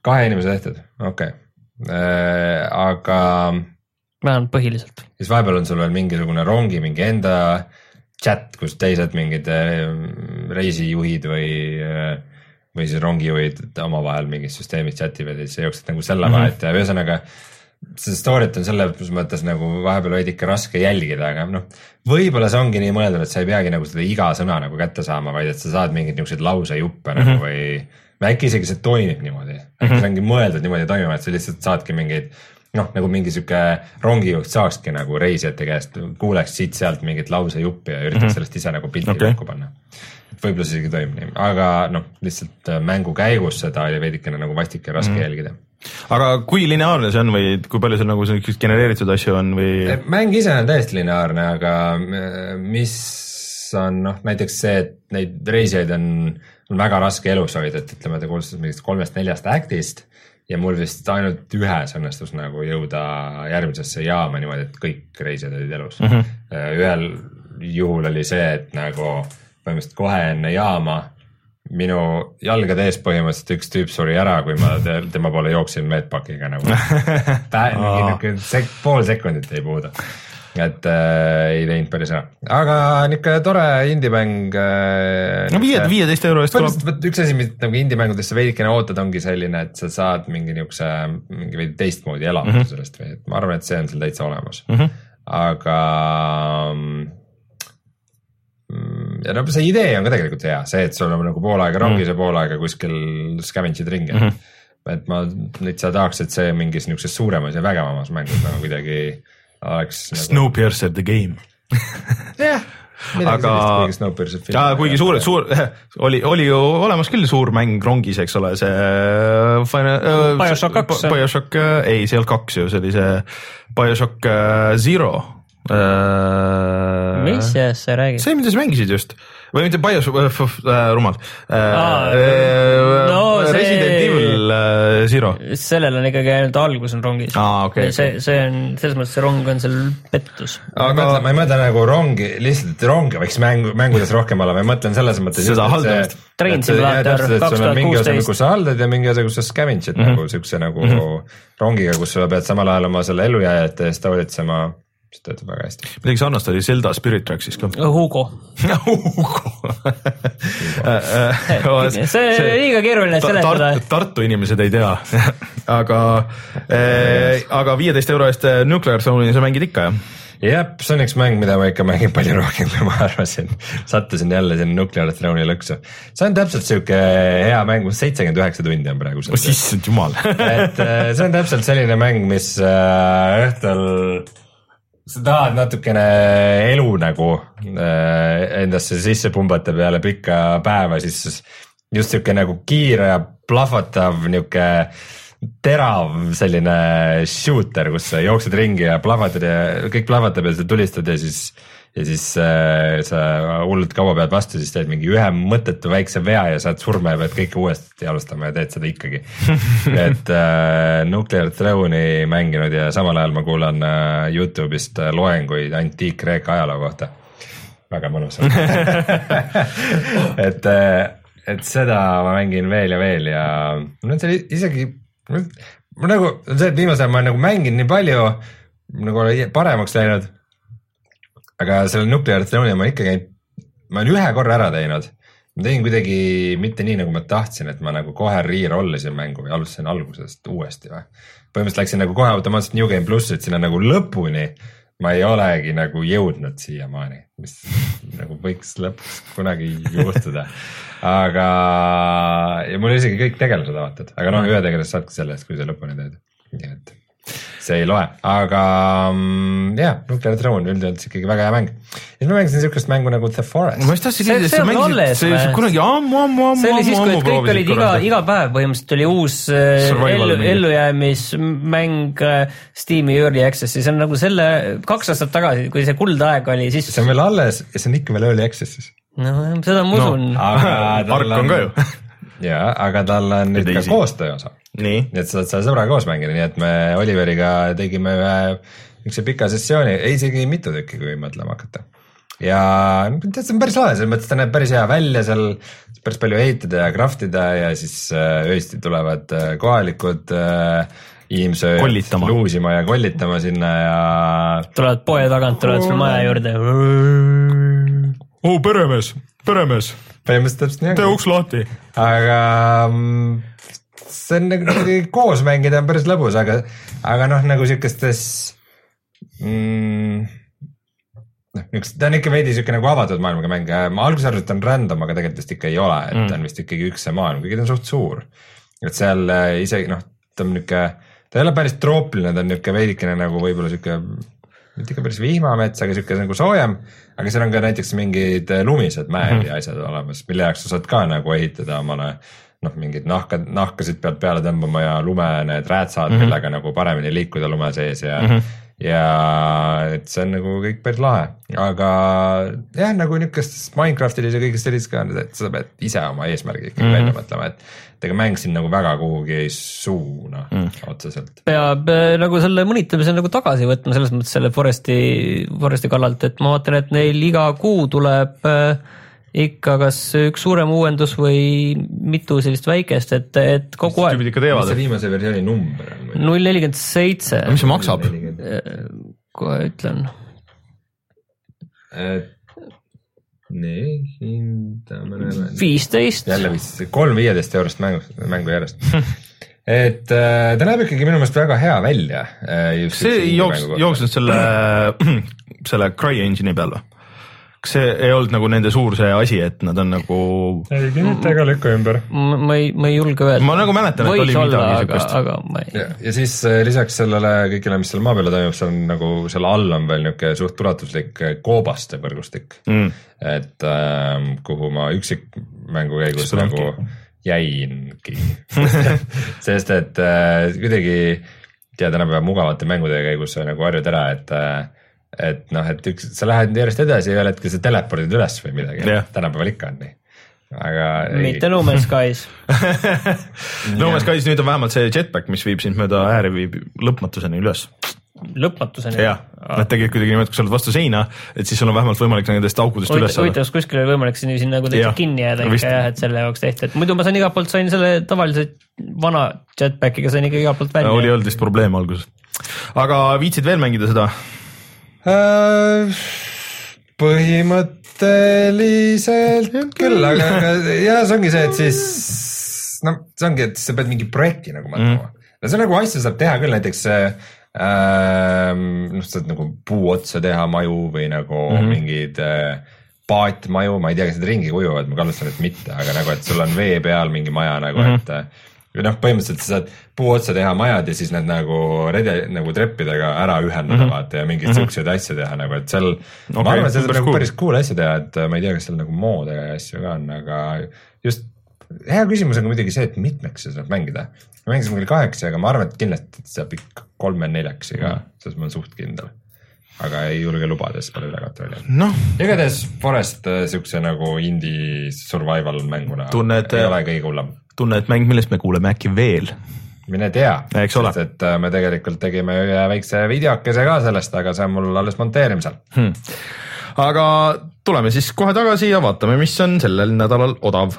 Speaker 2: kahe inimese tehtud, okei okay. äh,, aga.
Speaker 3: vähemalt põhiliselt.
Speaker 2: siis vahepeal on sul veel mingisugune rongi mingi enda chat, kus teised mingid äh, reisijuhid või äh, või siis rongijuhid omavahel mingis süsteemis chat ivad ja siis sa jooksed nagu selle mm -hmm. vahet ja ühesõnaga seda story't on selles mõttes nagu vahepeal veidi ikka raske jälgida, aga noh, võib-olla see ongi nii mõeldud, et sa ei peagi nagu seda iga sõna nagu kätte saama, vaid et sa saad mingeid niisuguseid lausejuppe mm -hmm. nagu või, või äkki isegi see toimib niimoodi mm, -hmm. äkki see ongi mõeldud niimoodi toimima, et sa lihtsalt saadki mingeid noh, nagu mingi sihuke rongijuht saakski nagu reisijate käest, kuuleks siit-sealt mingit lausejuppi ja üritaks mm -hmm. sellest ise nagu pilti okay. kokku panna. et võib-olla see isegi toimib nii, aga noh, lihtsalt äh, mängu käigus seda oli veidikene nagu vastik ja raske mm -hmm. jälgida
Speaker 1: aga kui lineaarne see on või kui palju seal nagu selliseid genereeritud asju on või?
Speaker 2: mäng ise on täiesti lineaarne, aga mis on noh, näiteks see, et neid reisijaid on, on väga raske elus hoida, et ütleme, ta koosnes mingist kolmest-neljast act'ist ja mul vist ainult ühes õnnestus nagu jõuda järgmisesse jaama niimoodi, et kõik reisijad olid elus mm. -hmm. ühel juhul oli see, et nagu põhimõtteliselt kohe enne jaama minu jalgade ees põhimõtteliselt üks tüüp suri ära, kui ma te, tema poole jooksin medpakiga nagu mingi niuke sek-, pool sekundit jäi puudu. Et äh, ei teinud päris ära, aga niuke tore indie-mäng äh,.
Speaker 1: no viie, viieteist euro eest
Speaker 2: tuleb. üks asi, mis nagu indie-mängudesse veidikene ootad, ongi selline, et sa saad mingi niukse, mingi veidi teistmoodi elamuse mm -hmm. sellest või, et ma arvan, et see on seal täitsa olemas mm. -hmm. aga ja no see idee on ka tegelikult hea, see, et sul on nagu pool aega rongis mm. ja pool aega kuskil scavenge'id ringi mm. -hmm. et ma täitsa tahaks, et see mingis niisuguses suuremas ja vägevamas mängus nagu kuidagi oleks
Speaker 1: nagu.... Snowpiercer the game
Speaker 2: jah
Speaker 1: aga, kuigi suur, suur, oli, oli ju olemas küll suur mäng rongis, eks ole, see äh, Final
Speaker 3: äh,. BioShock kaks.
Speaker 1: BioShock, äh, ei, see ei olnud kaks ju, see oli see BioShock Zero
Speaker 3: äh,. Mis asjast sa räägid?
Speaker 1: see, mida sa mängisid just või mitte Bios äh, äh, rumal
Speaker 3: äh,. Äh, no,
Speaker 1: Resident see... Evil äh, Zero.
Speaker 3: sellel on ikkagi ainult algus on rongis
Speaker 1: ah,. Okay,
Speaker 3: see okay., see on selles mõttes see rong on seal pettus.
Speaker 2: aga ma ei mõtle nagu rongi, lihtsalt rongi võiks mängu, mängudes rohkem olla, ma mõtlen selles mõttes.
Speaker 1: seda haldamist.
Speaker 3: Train Simulator kaks tuhat kuusteist.
Speaker 2: kus sa haldad ja mingi osa, kus sa scavenge'id mm -hmm. nagu siukse nagu mm -hmm. rongiga, kus sa pead samal ajal oma selle ellujääjate eest hoolitsema mis töötab väga hästi.
Speaker 1: midagi sarnast oli Zelda Spirit Tracksis ka.
Speaker 3: Hugo
Speaker 1: Hugo
Speaker 3: see on liiga keeruline seletada
Speaker 1: Tart,. Tartu inimesed ei tea aga äh,, aga viieteist euro eest äh, Nuclear Zone'i sa mängid ikka jah?
Speaker 2: jah, see on üks mäng, mida ma ikka mängin palju rohkem, kui ma arvasin. sattusin jälle sinna Nuclear Throne'i lõksu. see on täpselt sihuke hea mäng, seitsekümmend üheksa tundi on praegu.
Speaker 1: oh issand jumal
Speaker 2: et äh, see on täpselt selline mäng, mis õhtul äh, sa tahad natukene elu nagu äh, endasse sisse pumbata peale pikka päeva, siis just sihuke nagu kiire ja plahvatav nihuke terav selline shooter, kus sa jooksed ringi ja plahvatad ja kõik plahvatab ja sa tulistad ja siis ja siis äh, sa hullult kaua pead vastu, siis teed mingi ühe mõttetu väikse vea ja saad surma ja pead kõike uuesti alustama ja teed seda ikkagi et äh, Nuclear Throne'i mänginud ja samal ajal ma kuulan äh, Youtube'ist äh, loenguid antiik-Kreeka ajaloo kohta. väga mõnus on et äh,, et seda ma mängin veel ja veel ja on see isegi, mul nagu see, et viimasel ajal ma olen nagu mänginud nii palju, nagu paremaks läinud aga selle Nuclear Throne'i ma ikkagi, ma olen ühe korra ära teinud. ma tegin kuidagi mitte nii, nagu ma tahtsin, et ma nagu kohe re-roll isin mängu või alustasin algusest uuesti või. põhimõtteliselt läksin nagu kohe automaatselt New Game pluss, et sinna nagu lõpuni ma ei olegi nagu jõudnud siiamaani, mis nagu võiks lõpuks kunagi juhtuda. aga, ja mul isegi kõik tegelased avatud, aga noh, ühe tegelase saadki selle eest, kui sa lõpuni teed. nii et see ei loe, aga mm, jah, Nuclear Throne üldjoontes ikkagi väga hea mäng. ja siis ma mängisin siukest mängu nagu The Forest.
Speaker 1: ma just tahtsin küsida, sa mängisid see, kunagi ammu, ammu, ammu,
Speaker 3: see oli siis, kui kõik olid iga, iga päev põhimõtteliselt oli uus äh, ellu, ellujäämismäng äh, Steam'i Early Access'is, see on nagu selle kaks aastat tagasi, kui see kuldaeg oli, siis.
Speaker 2: see on veel alles ja see on ikka veel Early Access'is
Speaker 3: no seda ma usun no,.
Speaker 1: Ark on ka ju
Speaker 2: ja, aga tal on nüüd ka koostöö osa. Nii et sa saad selle sõbraga koos mängida, nii et me Oliveriga tegime ühe niisuguse pika sessiooni, isegi mitu tükki, kui mõtlema hakata. ja tead, see on päris lahe, selles mõttes ta näeb päris hea välja, seal päris palju ehitada ja craft ida ja siis äh, öösiti tulevad äh, kohalikud äh, inimesed luusima ja kollitama sinna ja.
Speaker 3: tulevad poe tagant, tulevad sul maja juurde.
Speaker 1: oo, peremees, peremees.
Speaker 2: põhimõtteliselt täpselt nii
Speaker 1: ongi. tee uks lahti.
Speaker 2: aga mm, see on nagu koos mängida on päris lõbus, aga, aga noh, nagu siukestes mm, noh, niisugust, ta on ikka veidi siuke nagu avatud maailmaga mäng, ma alguses arvasin, et ta on random, aga tegelikult vist ikka ei ole, et mm. ta on vist ikkagi üks see maailm, kuigi ta on suht suur. et seal äh, isegi noh, ta on niuke, ta ei ole päris troopiline, ta on niuke veidikene nagu võib-olla siuke, mitte ikka päris vihmamets, aga siuke nagu soojem. aga seal on ka näiteks mingid äh, lumised mäed mm. ja asjad olemas, mille jaoks sa saad ka nagu ehitada omale noh, mingeid nahka, nahkasid pealt peale tõmbama ja lume need räätsad mm, -hmm. millega nagu paremini liikuda lume sees ja mm, -hmm ja et see on nagu kõik päris lahe, aga jah, nagu niukestes Minecraftides ja kõigis sellistes ka, et sa pead ise oma eesmärgi ikkagi mm -hmm. välja mõtlema, et et ega mäng sind nagu väga kuhugi ei suuna mm. otseselt.
Speaker 3: peab äh, nagu selle mõnitamise nagu tagasi võtma selles mõttes selle Foresti, Foresti kallalt, et ma vaatan, et neil iga kuu tuleb äh, ikka kas üks suurem uuendus või mitu sellist väikest, et, et kogu aeg.
Speaker 1: ikka teevad.
Speaker 2: mis see viimase versiooni number
Speaker 3: on? null nelikümmend seitse.
Speaker 1: mis see maksab?
Speaker 3: kohe ütlen.
Speaker 2: nii, hindame
Speaker 3: viisteist.
Speaker 2: jälle vist kolm viieteist eurost mängu, mängu järjest et äh, ta näeb ikkagi minu meelest väga hea välja
Speaker 1: äh,. see jooks, jooksnud selle, selle CryEngine'i peal või? Kas see ei olnud nagu nende suur see asi, et nad on nagu.
Speaker 2: ei, kinnita ega lükka ümber.
Speaker 3: ma ei, ma ei julge öelda.
Speaker 1: ma nagu mäletan, et oli midagi siukest.
Speaker 3: aga ma ei.
Speaker 2: ja siis äh, lisaks sellele kõigele, mis seal maa peal toimub, seal on nagu selle all on veel niuke suht ulatuslik äh, koobaste võrgustik mm.. et äh, kuhu ma üksikmängu käigus nagu jäingi sest et äh, kuidagi ja tänapäeva mugavate mängude käigus nagu harjud ära, et äh, et noh, et üks, sa lähed järjest edasi ja ühel hetkel sa telepordid üles või midagi yeah., tänapäeval ikka on nii aga
Speaker 3: mitte No Man's Skies
Speaker 1: No Man's Skies nüüd on vähemalt see jetpack, mis viib sind mööda ääri, viib lõpmatuseni üles.
Speaker 3: lõpmatuseni?
Speaker 1: jah, nad tegid kuidagi niimoodi, kui sa oled vastu seina, et siis sul on vähemalt võimalik nendest aukudest üles saada.
Speaker 3: huvitav, kas kuskil oli võimalik sinna, sinna nagu täitsa kinni jääda ikka jah, et selle jaoks tehti, et muidu ma sain igalt poolt, sain selle tavalise vana jetpackiga sain ikka igalt poolt välja.
Speaker 1: oli olnud vist probleem alguses. aga viitsid veel mängida seda?
Speaker 2: Äh, põhimõtteliselt küll, aga, ja see ongi see, et siis no see ongi, et sa pead mingi projekti nagu mõtlema mm. no see nagu asja saab teha küll, näiteks äh, noh, saad nagu puu otsa teha maju või nagu mm mingeid äh, paatmaju, ma ei tea, kas need ringi kujuvad, ma kahtlustan, et mitte, aga nagu, et sul on vee peal mingi maja nagu mm, -hmm. et või noh, põhimõtteliselt sa saad puu otsa teha majad ja siis need nagu rede, nagu treppidega ära ühendada mm -hmm. vaata ja mingeid mm -hmm. siukseid asju teha nagu, et seal okay,. ma arvan, et seda on nagu päris cool asju teha, et ma ei tea, kas seal nagu moode ja asju ka on, aga just hea küsimus on ka muidugi see, et mitmeks sa saad mängida. me mängisime küll kahekesi, aga ma arvan, et kindlasti saab ikka kolme-neljaksi ka mm, -hmm. selles ma olen suht kindel aga ei julge lubada, sest pole üle kontrollinud
Speaker 1: no..
Speaker 2: igatahes Forest äh, siukse nagu indie survival mänguna
Speaker 1: Tunned,
Speaker 2: ei ole kõige hullem
Speaker 1: tunne, et mäng, millest me kuuleme äkki veel.
Speaker 2: mine tea, sest et äh, me tegelikult tegime ühe väikse videokese ka sellest, aga see on mul alles monteerimisel. Hmm..
Speaker 1: aga tuleme siis kohe tagasi ja vaatame, mis on sellel nädalal odav.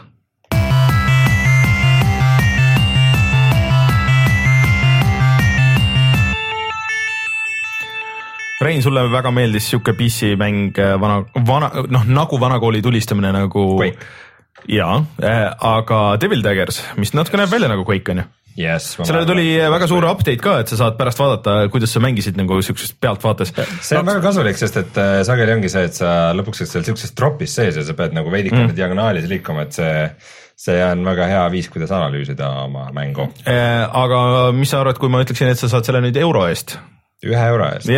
Speaker 1: Rein, sulle väga meeldis sihuke PC mäng äh, vana, vana, noh nagu vanakooli tulistamine nagu Quake jaa äh,, aga Devil Daggers, mis natuke näeb välja nagu Quake on ju
Speaker 2: yes,.
Speaker 1: sellele tuli väga suur update ka, et sa saad pärast vaadata, kuidas sa mängisid nagu siukses pealtvaates.
Speaker 2: see on väga kasulik, sest et äh, sageli ongi see, et sa lõpuks oled seal siukses tropis sees ja sa pead nagu veidikene mm. diagonaalis liikuma, et see see on väga hea viis, kuidas analüüsida oma mängu
Speaker 1: äh,. aga mis sa arvad, kui ma ütleksin, et sa saad selle nüüd euro eest?
Speaker 2: Ühe euro eest.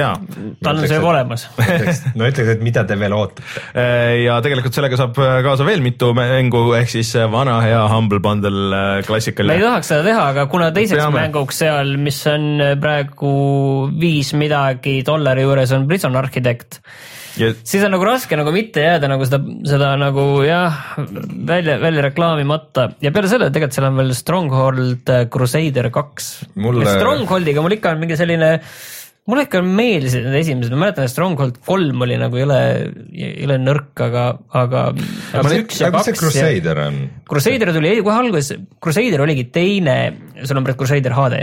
Speaker 3: tal on see juba olemas
Speaker 2: no ütleks, et mida te veel ootate.
Speaker 1: Äh, ja tegelikult sellega saab äh, kaasa veel mitu mängu, ehk siis äh, vana hea Humble Bundle klassikaline.
Speaker 3: me ei tahaks seda teha, aga kuna teiseks Peame. mänguks seal, mis on praegu viis midagi dollari juures, on Prison Architect ja... siis on nagu raske nagu mitte jääda nagu seda, seda nagu jah, välja, välja reklaamimata ja peale selle tegelikult seal on veel Stronghold Crusader kaks Mulle.... Strongholdiga mul ikka on mingi selline mulle ikka meeldisid need esimesed, ma mäletan, et Stronghold kolm oli nagu jõle, jõle nõrk, aga, aga.
Speaker 2: üks ja kaks. mis see Crusader on?
Speaker 3: Crusader tuli kohe alguses, Crusader oligi teine, sul on praegu Crusader HD.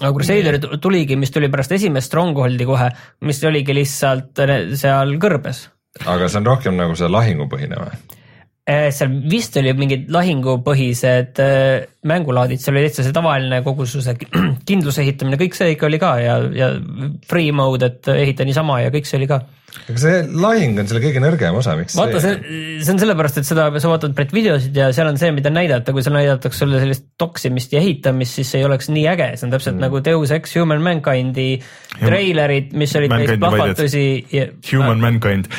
Speaker 3: aga Crusader tuligi, mis tuli pärast esimest Strongholdi kohe, mis oligi lihtsalt seal kõrbes.
Speaker 2: aga see on rohkem nagu see lahingupõhine või?
Speaker 3: Äh, seal vist oli mingid lahingupõhised äh, mängulaadid, seal oli täitsa see tavaline kogu see kindluse ehitamine, kõik see ikka oli ka ja, ja free mode, et ehita niisama ja kõik see oli ka.
Speaker 2: Aga see lahing on selle kõige nõrgem osa, miks
Speaker 3: vaata, see, see on sellepärast, et seda, sa vaatad Brett videosid ja seal on see, mida näidata, kui seal näidatakse sulle sellist toksimist ja ehitamist, siis see ei oleks nii äge, see on täpselt mm. nagu Deus Ex Human Mankind'i treilerid, mis olid neist plahvatusi
Speaker 1: ja.... Human uh, Mankind.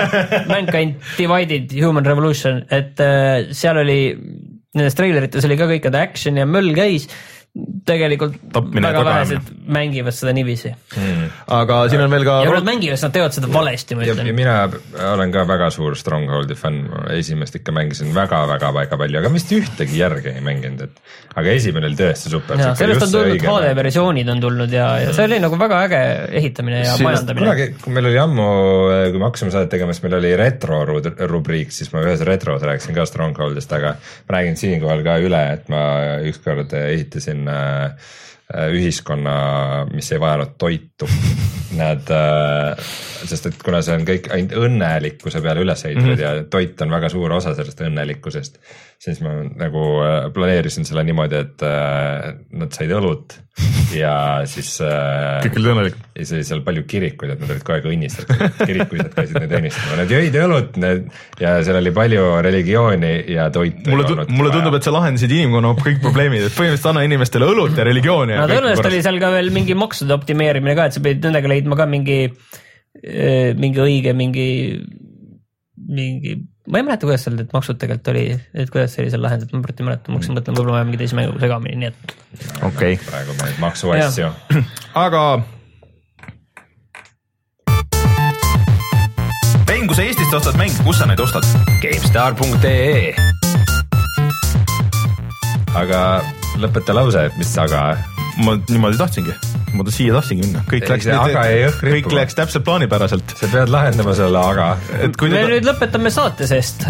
Speaker 3: Mankind Divided Human Revolution, et uh, seal oli, nendes treilerites oli ka kõik need action ja möll käis tegelikult Tapmine väga vähesed mängivad seda niiviisi
Speaker 1: hmm.. aga siin on veel ka.
Speaker 3: ja kui nad mängivad, siis nad teevad seda valesti, ma
Speaker 2: ütlen. mina olen ka väga suur Strongholdi fänn, esimest ikka mängisin väga-väga-väga palju, aga vist ühtegi järge ei mänginud, et aga esimene oli tõesti super.
Speaker 3: sellest on tulnud HD versioonid on tulnud ja, ja see oli nagu väga äge ehitamine ja Siin, majandamine.
Speaker 2: kunagi, kui meil oli ammu, kui me hakkasime saadet tegema, siis meil oli retro rubriik, siis ma ühes retros rääkisin ka Strongholdist, aga ma räägin siinkohal ka üle, et ma ükskord ehitasin selline äh, ühiskonna, mis ei vajanud toitu. Nad, äh, sest et kuna see on kõik ainult õnnelikkuse peale üles ehitatud mm -hmm. ja toit on väga suur osa sellest õnnelikkusest, siis ma nagu äh, planeerisin selle niimoodi, et nad said õlut ja siis
Speaker 1: äh,. kõik olid õnnelikud.
Speaker 2: ja siis oli seal palju kirikuid, et nad olid kogu aeg õnnistatud, kirikuisad käisid neid õnnistama, nad jõid õlut need ja seal oli palju religiooni ja toitu.
Speaker 1: mulle, mulle tundub, et sa lahendasid inimkonna kõik probleemid, et põhimõtteliselt anna inimestele õlut ja religiooni.
Speaker 3: no tõenäoliselt oli seal ka veel mingi maksude optimeerimine ka, et sa pidid nendega leidma ka mingi, mingi õige, mingi, mingi ma ei mäleta, kuidas seal need maksud tegelikult oli, et kuidas see oli seal lahendatud, ma praegu ei mäleta, ma hakkasin mõtlema, võib-olla ma ajan mingi teise mänguga segamini, nii et.
Speaker 1: okei okay..
Speaker 2: praegu ma neid maksuasju.
Speaker 1: aga. mäng, kui sa Eestist ostad mänge, kus sa neid ostad?
Speaker 2: GameStar.ee. aga lõpeta lause, et mis aga.
Speaker 1: ma niimoodi tahtsingi ma siia tahtsingi minna, kõik läks, kõik läks täpselt plaanipäraselt.
Speaker 2: sa pead lahendama selle aga.
Speaker 3: et kui me nüüd, nüüd lõpetame saate seest.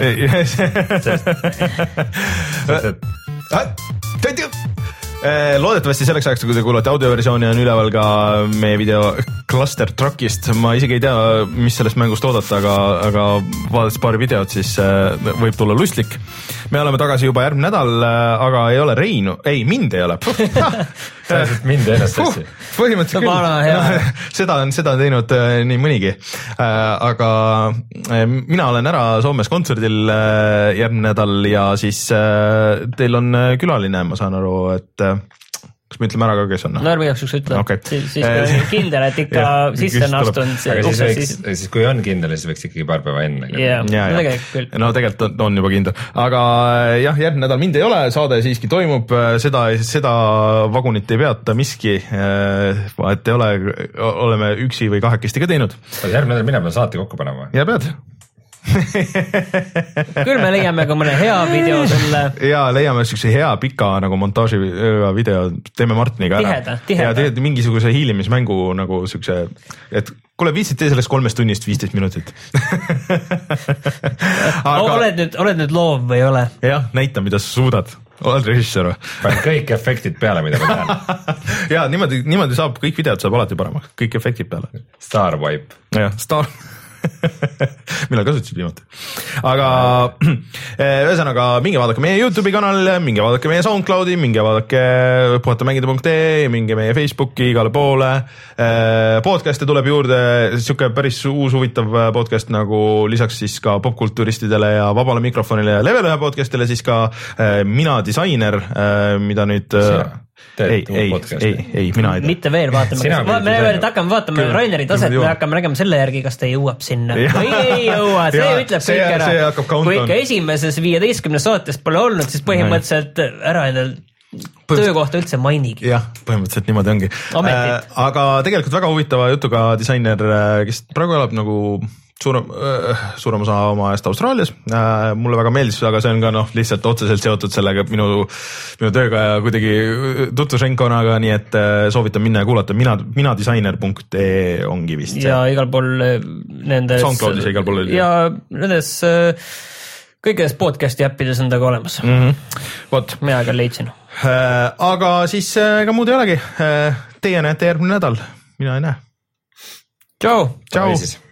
Speaker 1: Eh, loodetavasti selleks ajaks, kui te kuulate audioversiooni, on üleval ka meie video Cluster Truckist. ma isegi ei tea, mis sellest mängust oodata, aga, aga vaadates paari videot, siis eh, võib tulla lustlik. me oleme tagasi juba järgmine nädal, eh, aga ei ole Reinu, ei mind ei ole
Speaker 2: sa ajasid mind ennast sassi uh,.
Speaker 1: põhimõtteliselt küll, seda on, seda on teinud äh, nii mõnigi äh,. aga äh, mina olen ära Soomes kontserdil järgmine nädal ja siis teil on külaline, ma saan aru, et kas me ütleme ära ka, kes on?
Speaker 3: no ärme igaks juhuks ütle okay., siis, siis kui on kindel, et ikka sisse on astunud.
Speaker 2: aga siis võiks, siis kui on kindel, siis võiks ikkagi paar päeva enne.
Speaker 3: no tegelikult küll.
Speaker 1: no tegelikult on, on juba kindel, aga äh, jah, järgmine nädal mind ei ole, saade siiski toimub, äh, seda, seda vagunit ei peata miski. Äh, et ei ole, oleme üksi või kahekesti ka teinud.
Speaker 2: järgmine nädal mina pean saate kokku panema.
Speaker 1: ja pead
Speaker 3: küll me leiame ka mõne hea video sulle.
Speaker 1: ja leiame siukse hea pika nagu montaaži video, teeme Martiniga
Speaker 3: ära. tiheda, tiheda.
Speaker 1: ja teed mingisuguse hiilimismängu nagu siukse, et kuule, viitsid tee sellest kolmest tunnist viisteist minutit
Speaker 3: Aga... oled nüüd, oled nüüd loov või ei ole?
Speaker 1: jah, näita, mida sa suudad oled režissöör või?
Speaker 2: panen kõik efektid peale, mida ma tean
Speaker 1: ja niimoodi, niimoodi saab, kõik videod saab alati paremaks, kõik efektid peale.
Speaker 2: Star Wipe.
Speaker 1: jah, Star millal kasutasid viimati? aga ühesõnaga minge vaadake meie Youtube'i kanal, minge vaadake meie SoundCloudi, minge vaadake puhatamängida.ee, minge meie Facebooki igale poole. Eh, podcast'e tuleb juurde, sihuke päris uus huvitav podcast nagu lisaks siis ka popkulturistidele ja vabale mikrofonile ja Level ühe podcast'ile siis ka eh, mina disainer, mida nüüd ei, ei, ei, ei, mina ei
Speaker 3: tea. mitte veel vaatame, me veel hakkame vaatama Raineri taset, me hakkame nägema selle järgi, kas ta jõuab sinna. Või ei jõua, see ja, ütleb see, kõik ära. kui ikka esimeses viieteistkümnes saates pole olnud, siis põhimõtteliselt ära endal töökohta üldse mainigi.
Speaker 1: jah, põhimõtteliselt niimoodi ongi. Äh, aga tegelikult väga huvitava jutuga disainer, äh, kes praegu elab nagu suurem, suurem osa oma ajast Austraalias. mulle väga meeldis, aga see on ka noh, lihtsalt otseselt seotud sellega minu, minu tööga ja kuidagi tutvusringkonnaga, nii et soovitan minna ja kuulata mina, minadisainer.ee ongi vist
Speaker 3: see. ja igal pool nendes.
Speaker 1: SoundCloudis ja igal pool.
Speaker 3: ja nendes kõikides podcast'i äppides on ta ka olemas mm.
Speaker 1: -hmm. vot.
Speaker 3: mina ka leidsin.
Speaker 1: aga siis ega muud ei olegi. Teie näete järgmine nädal, mina ei näe.
Speaker 3: tšau.
Speaker 1: tšau.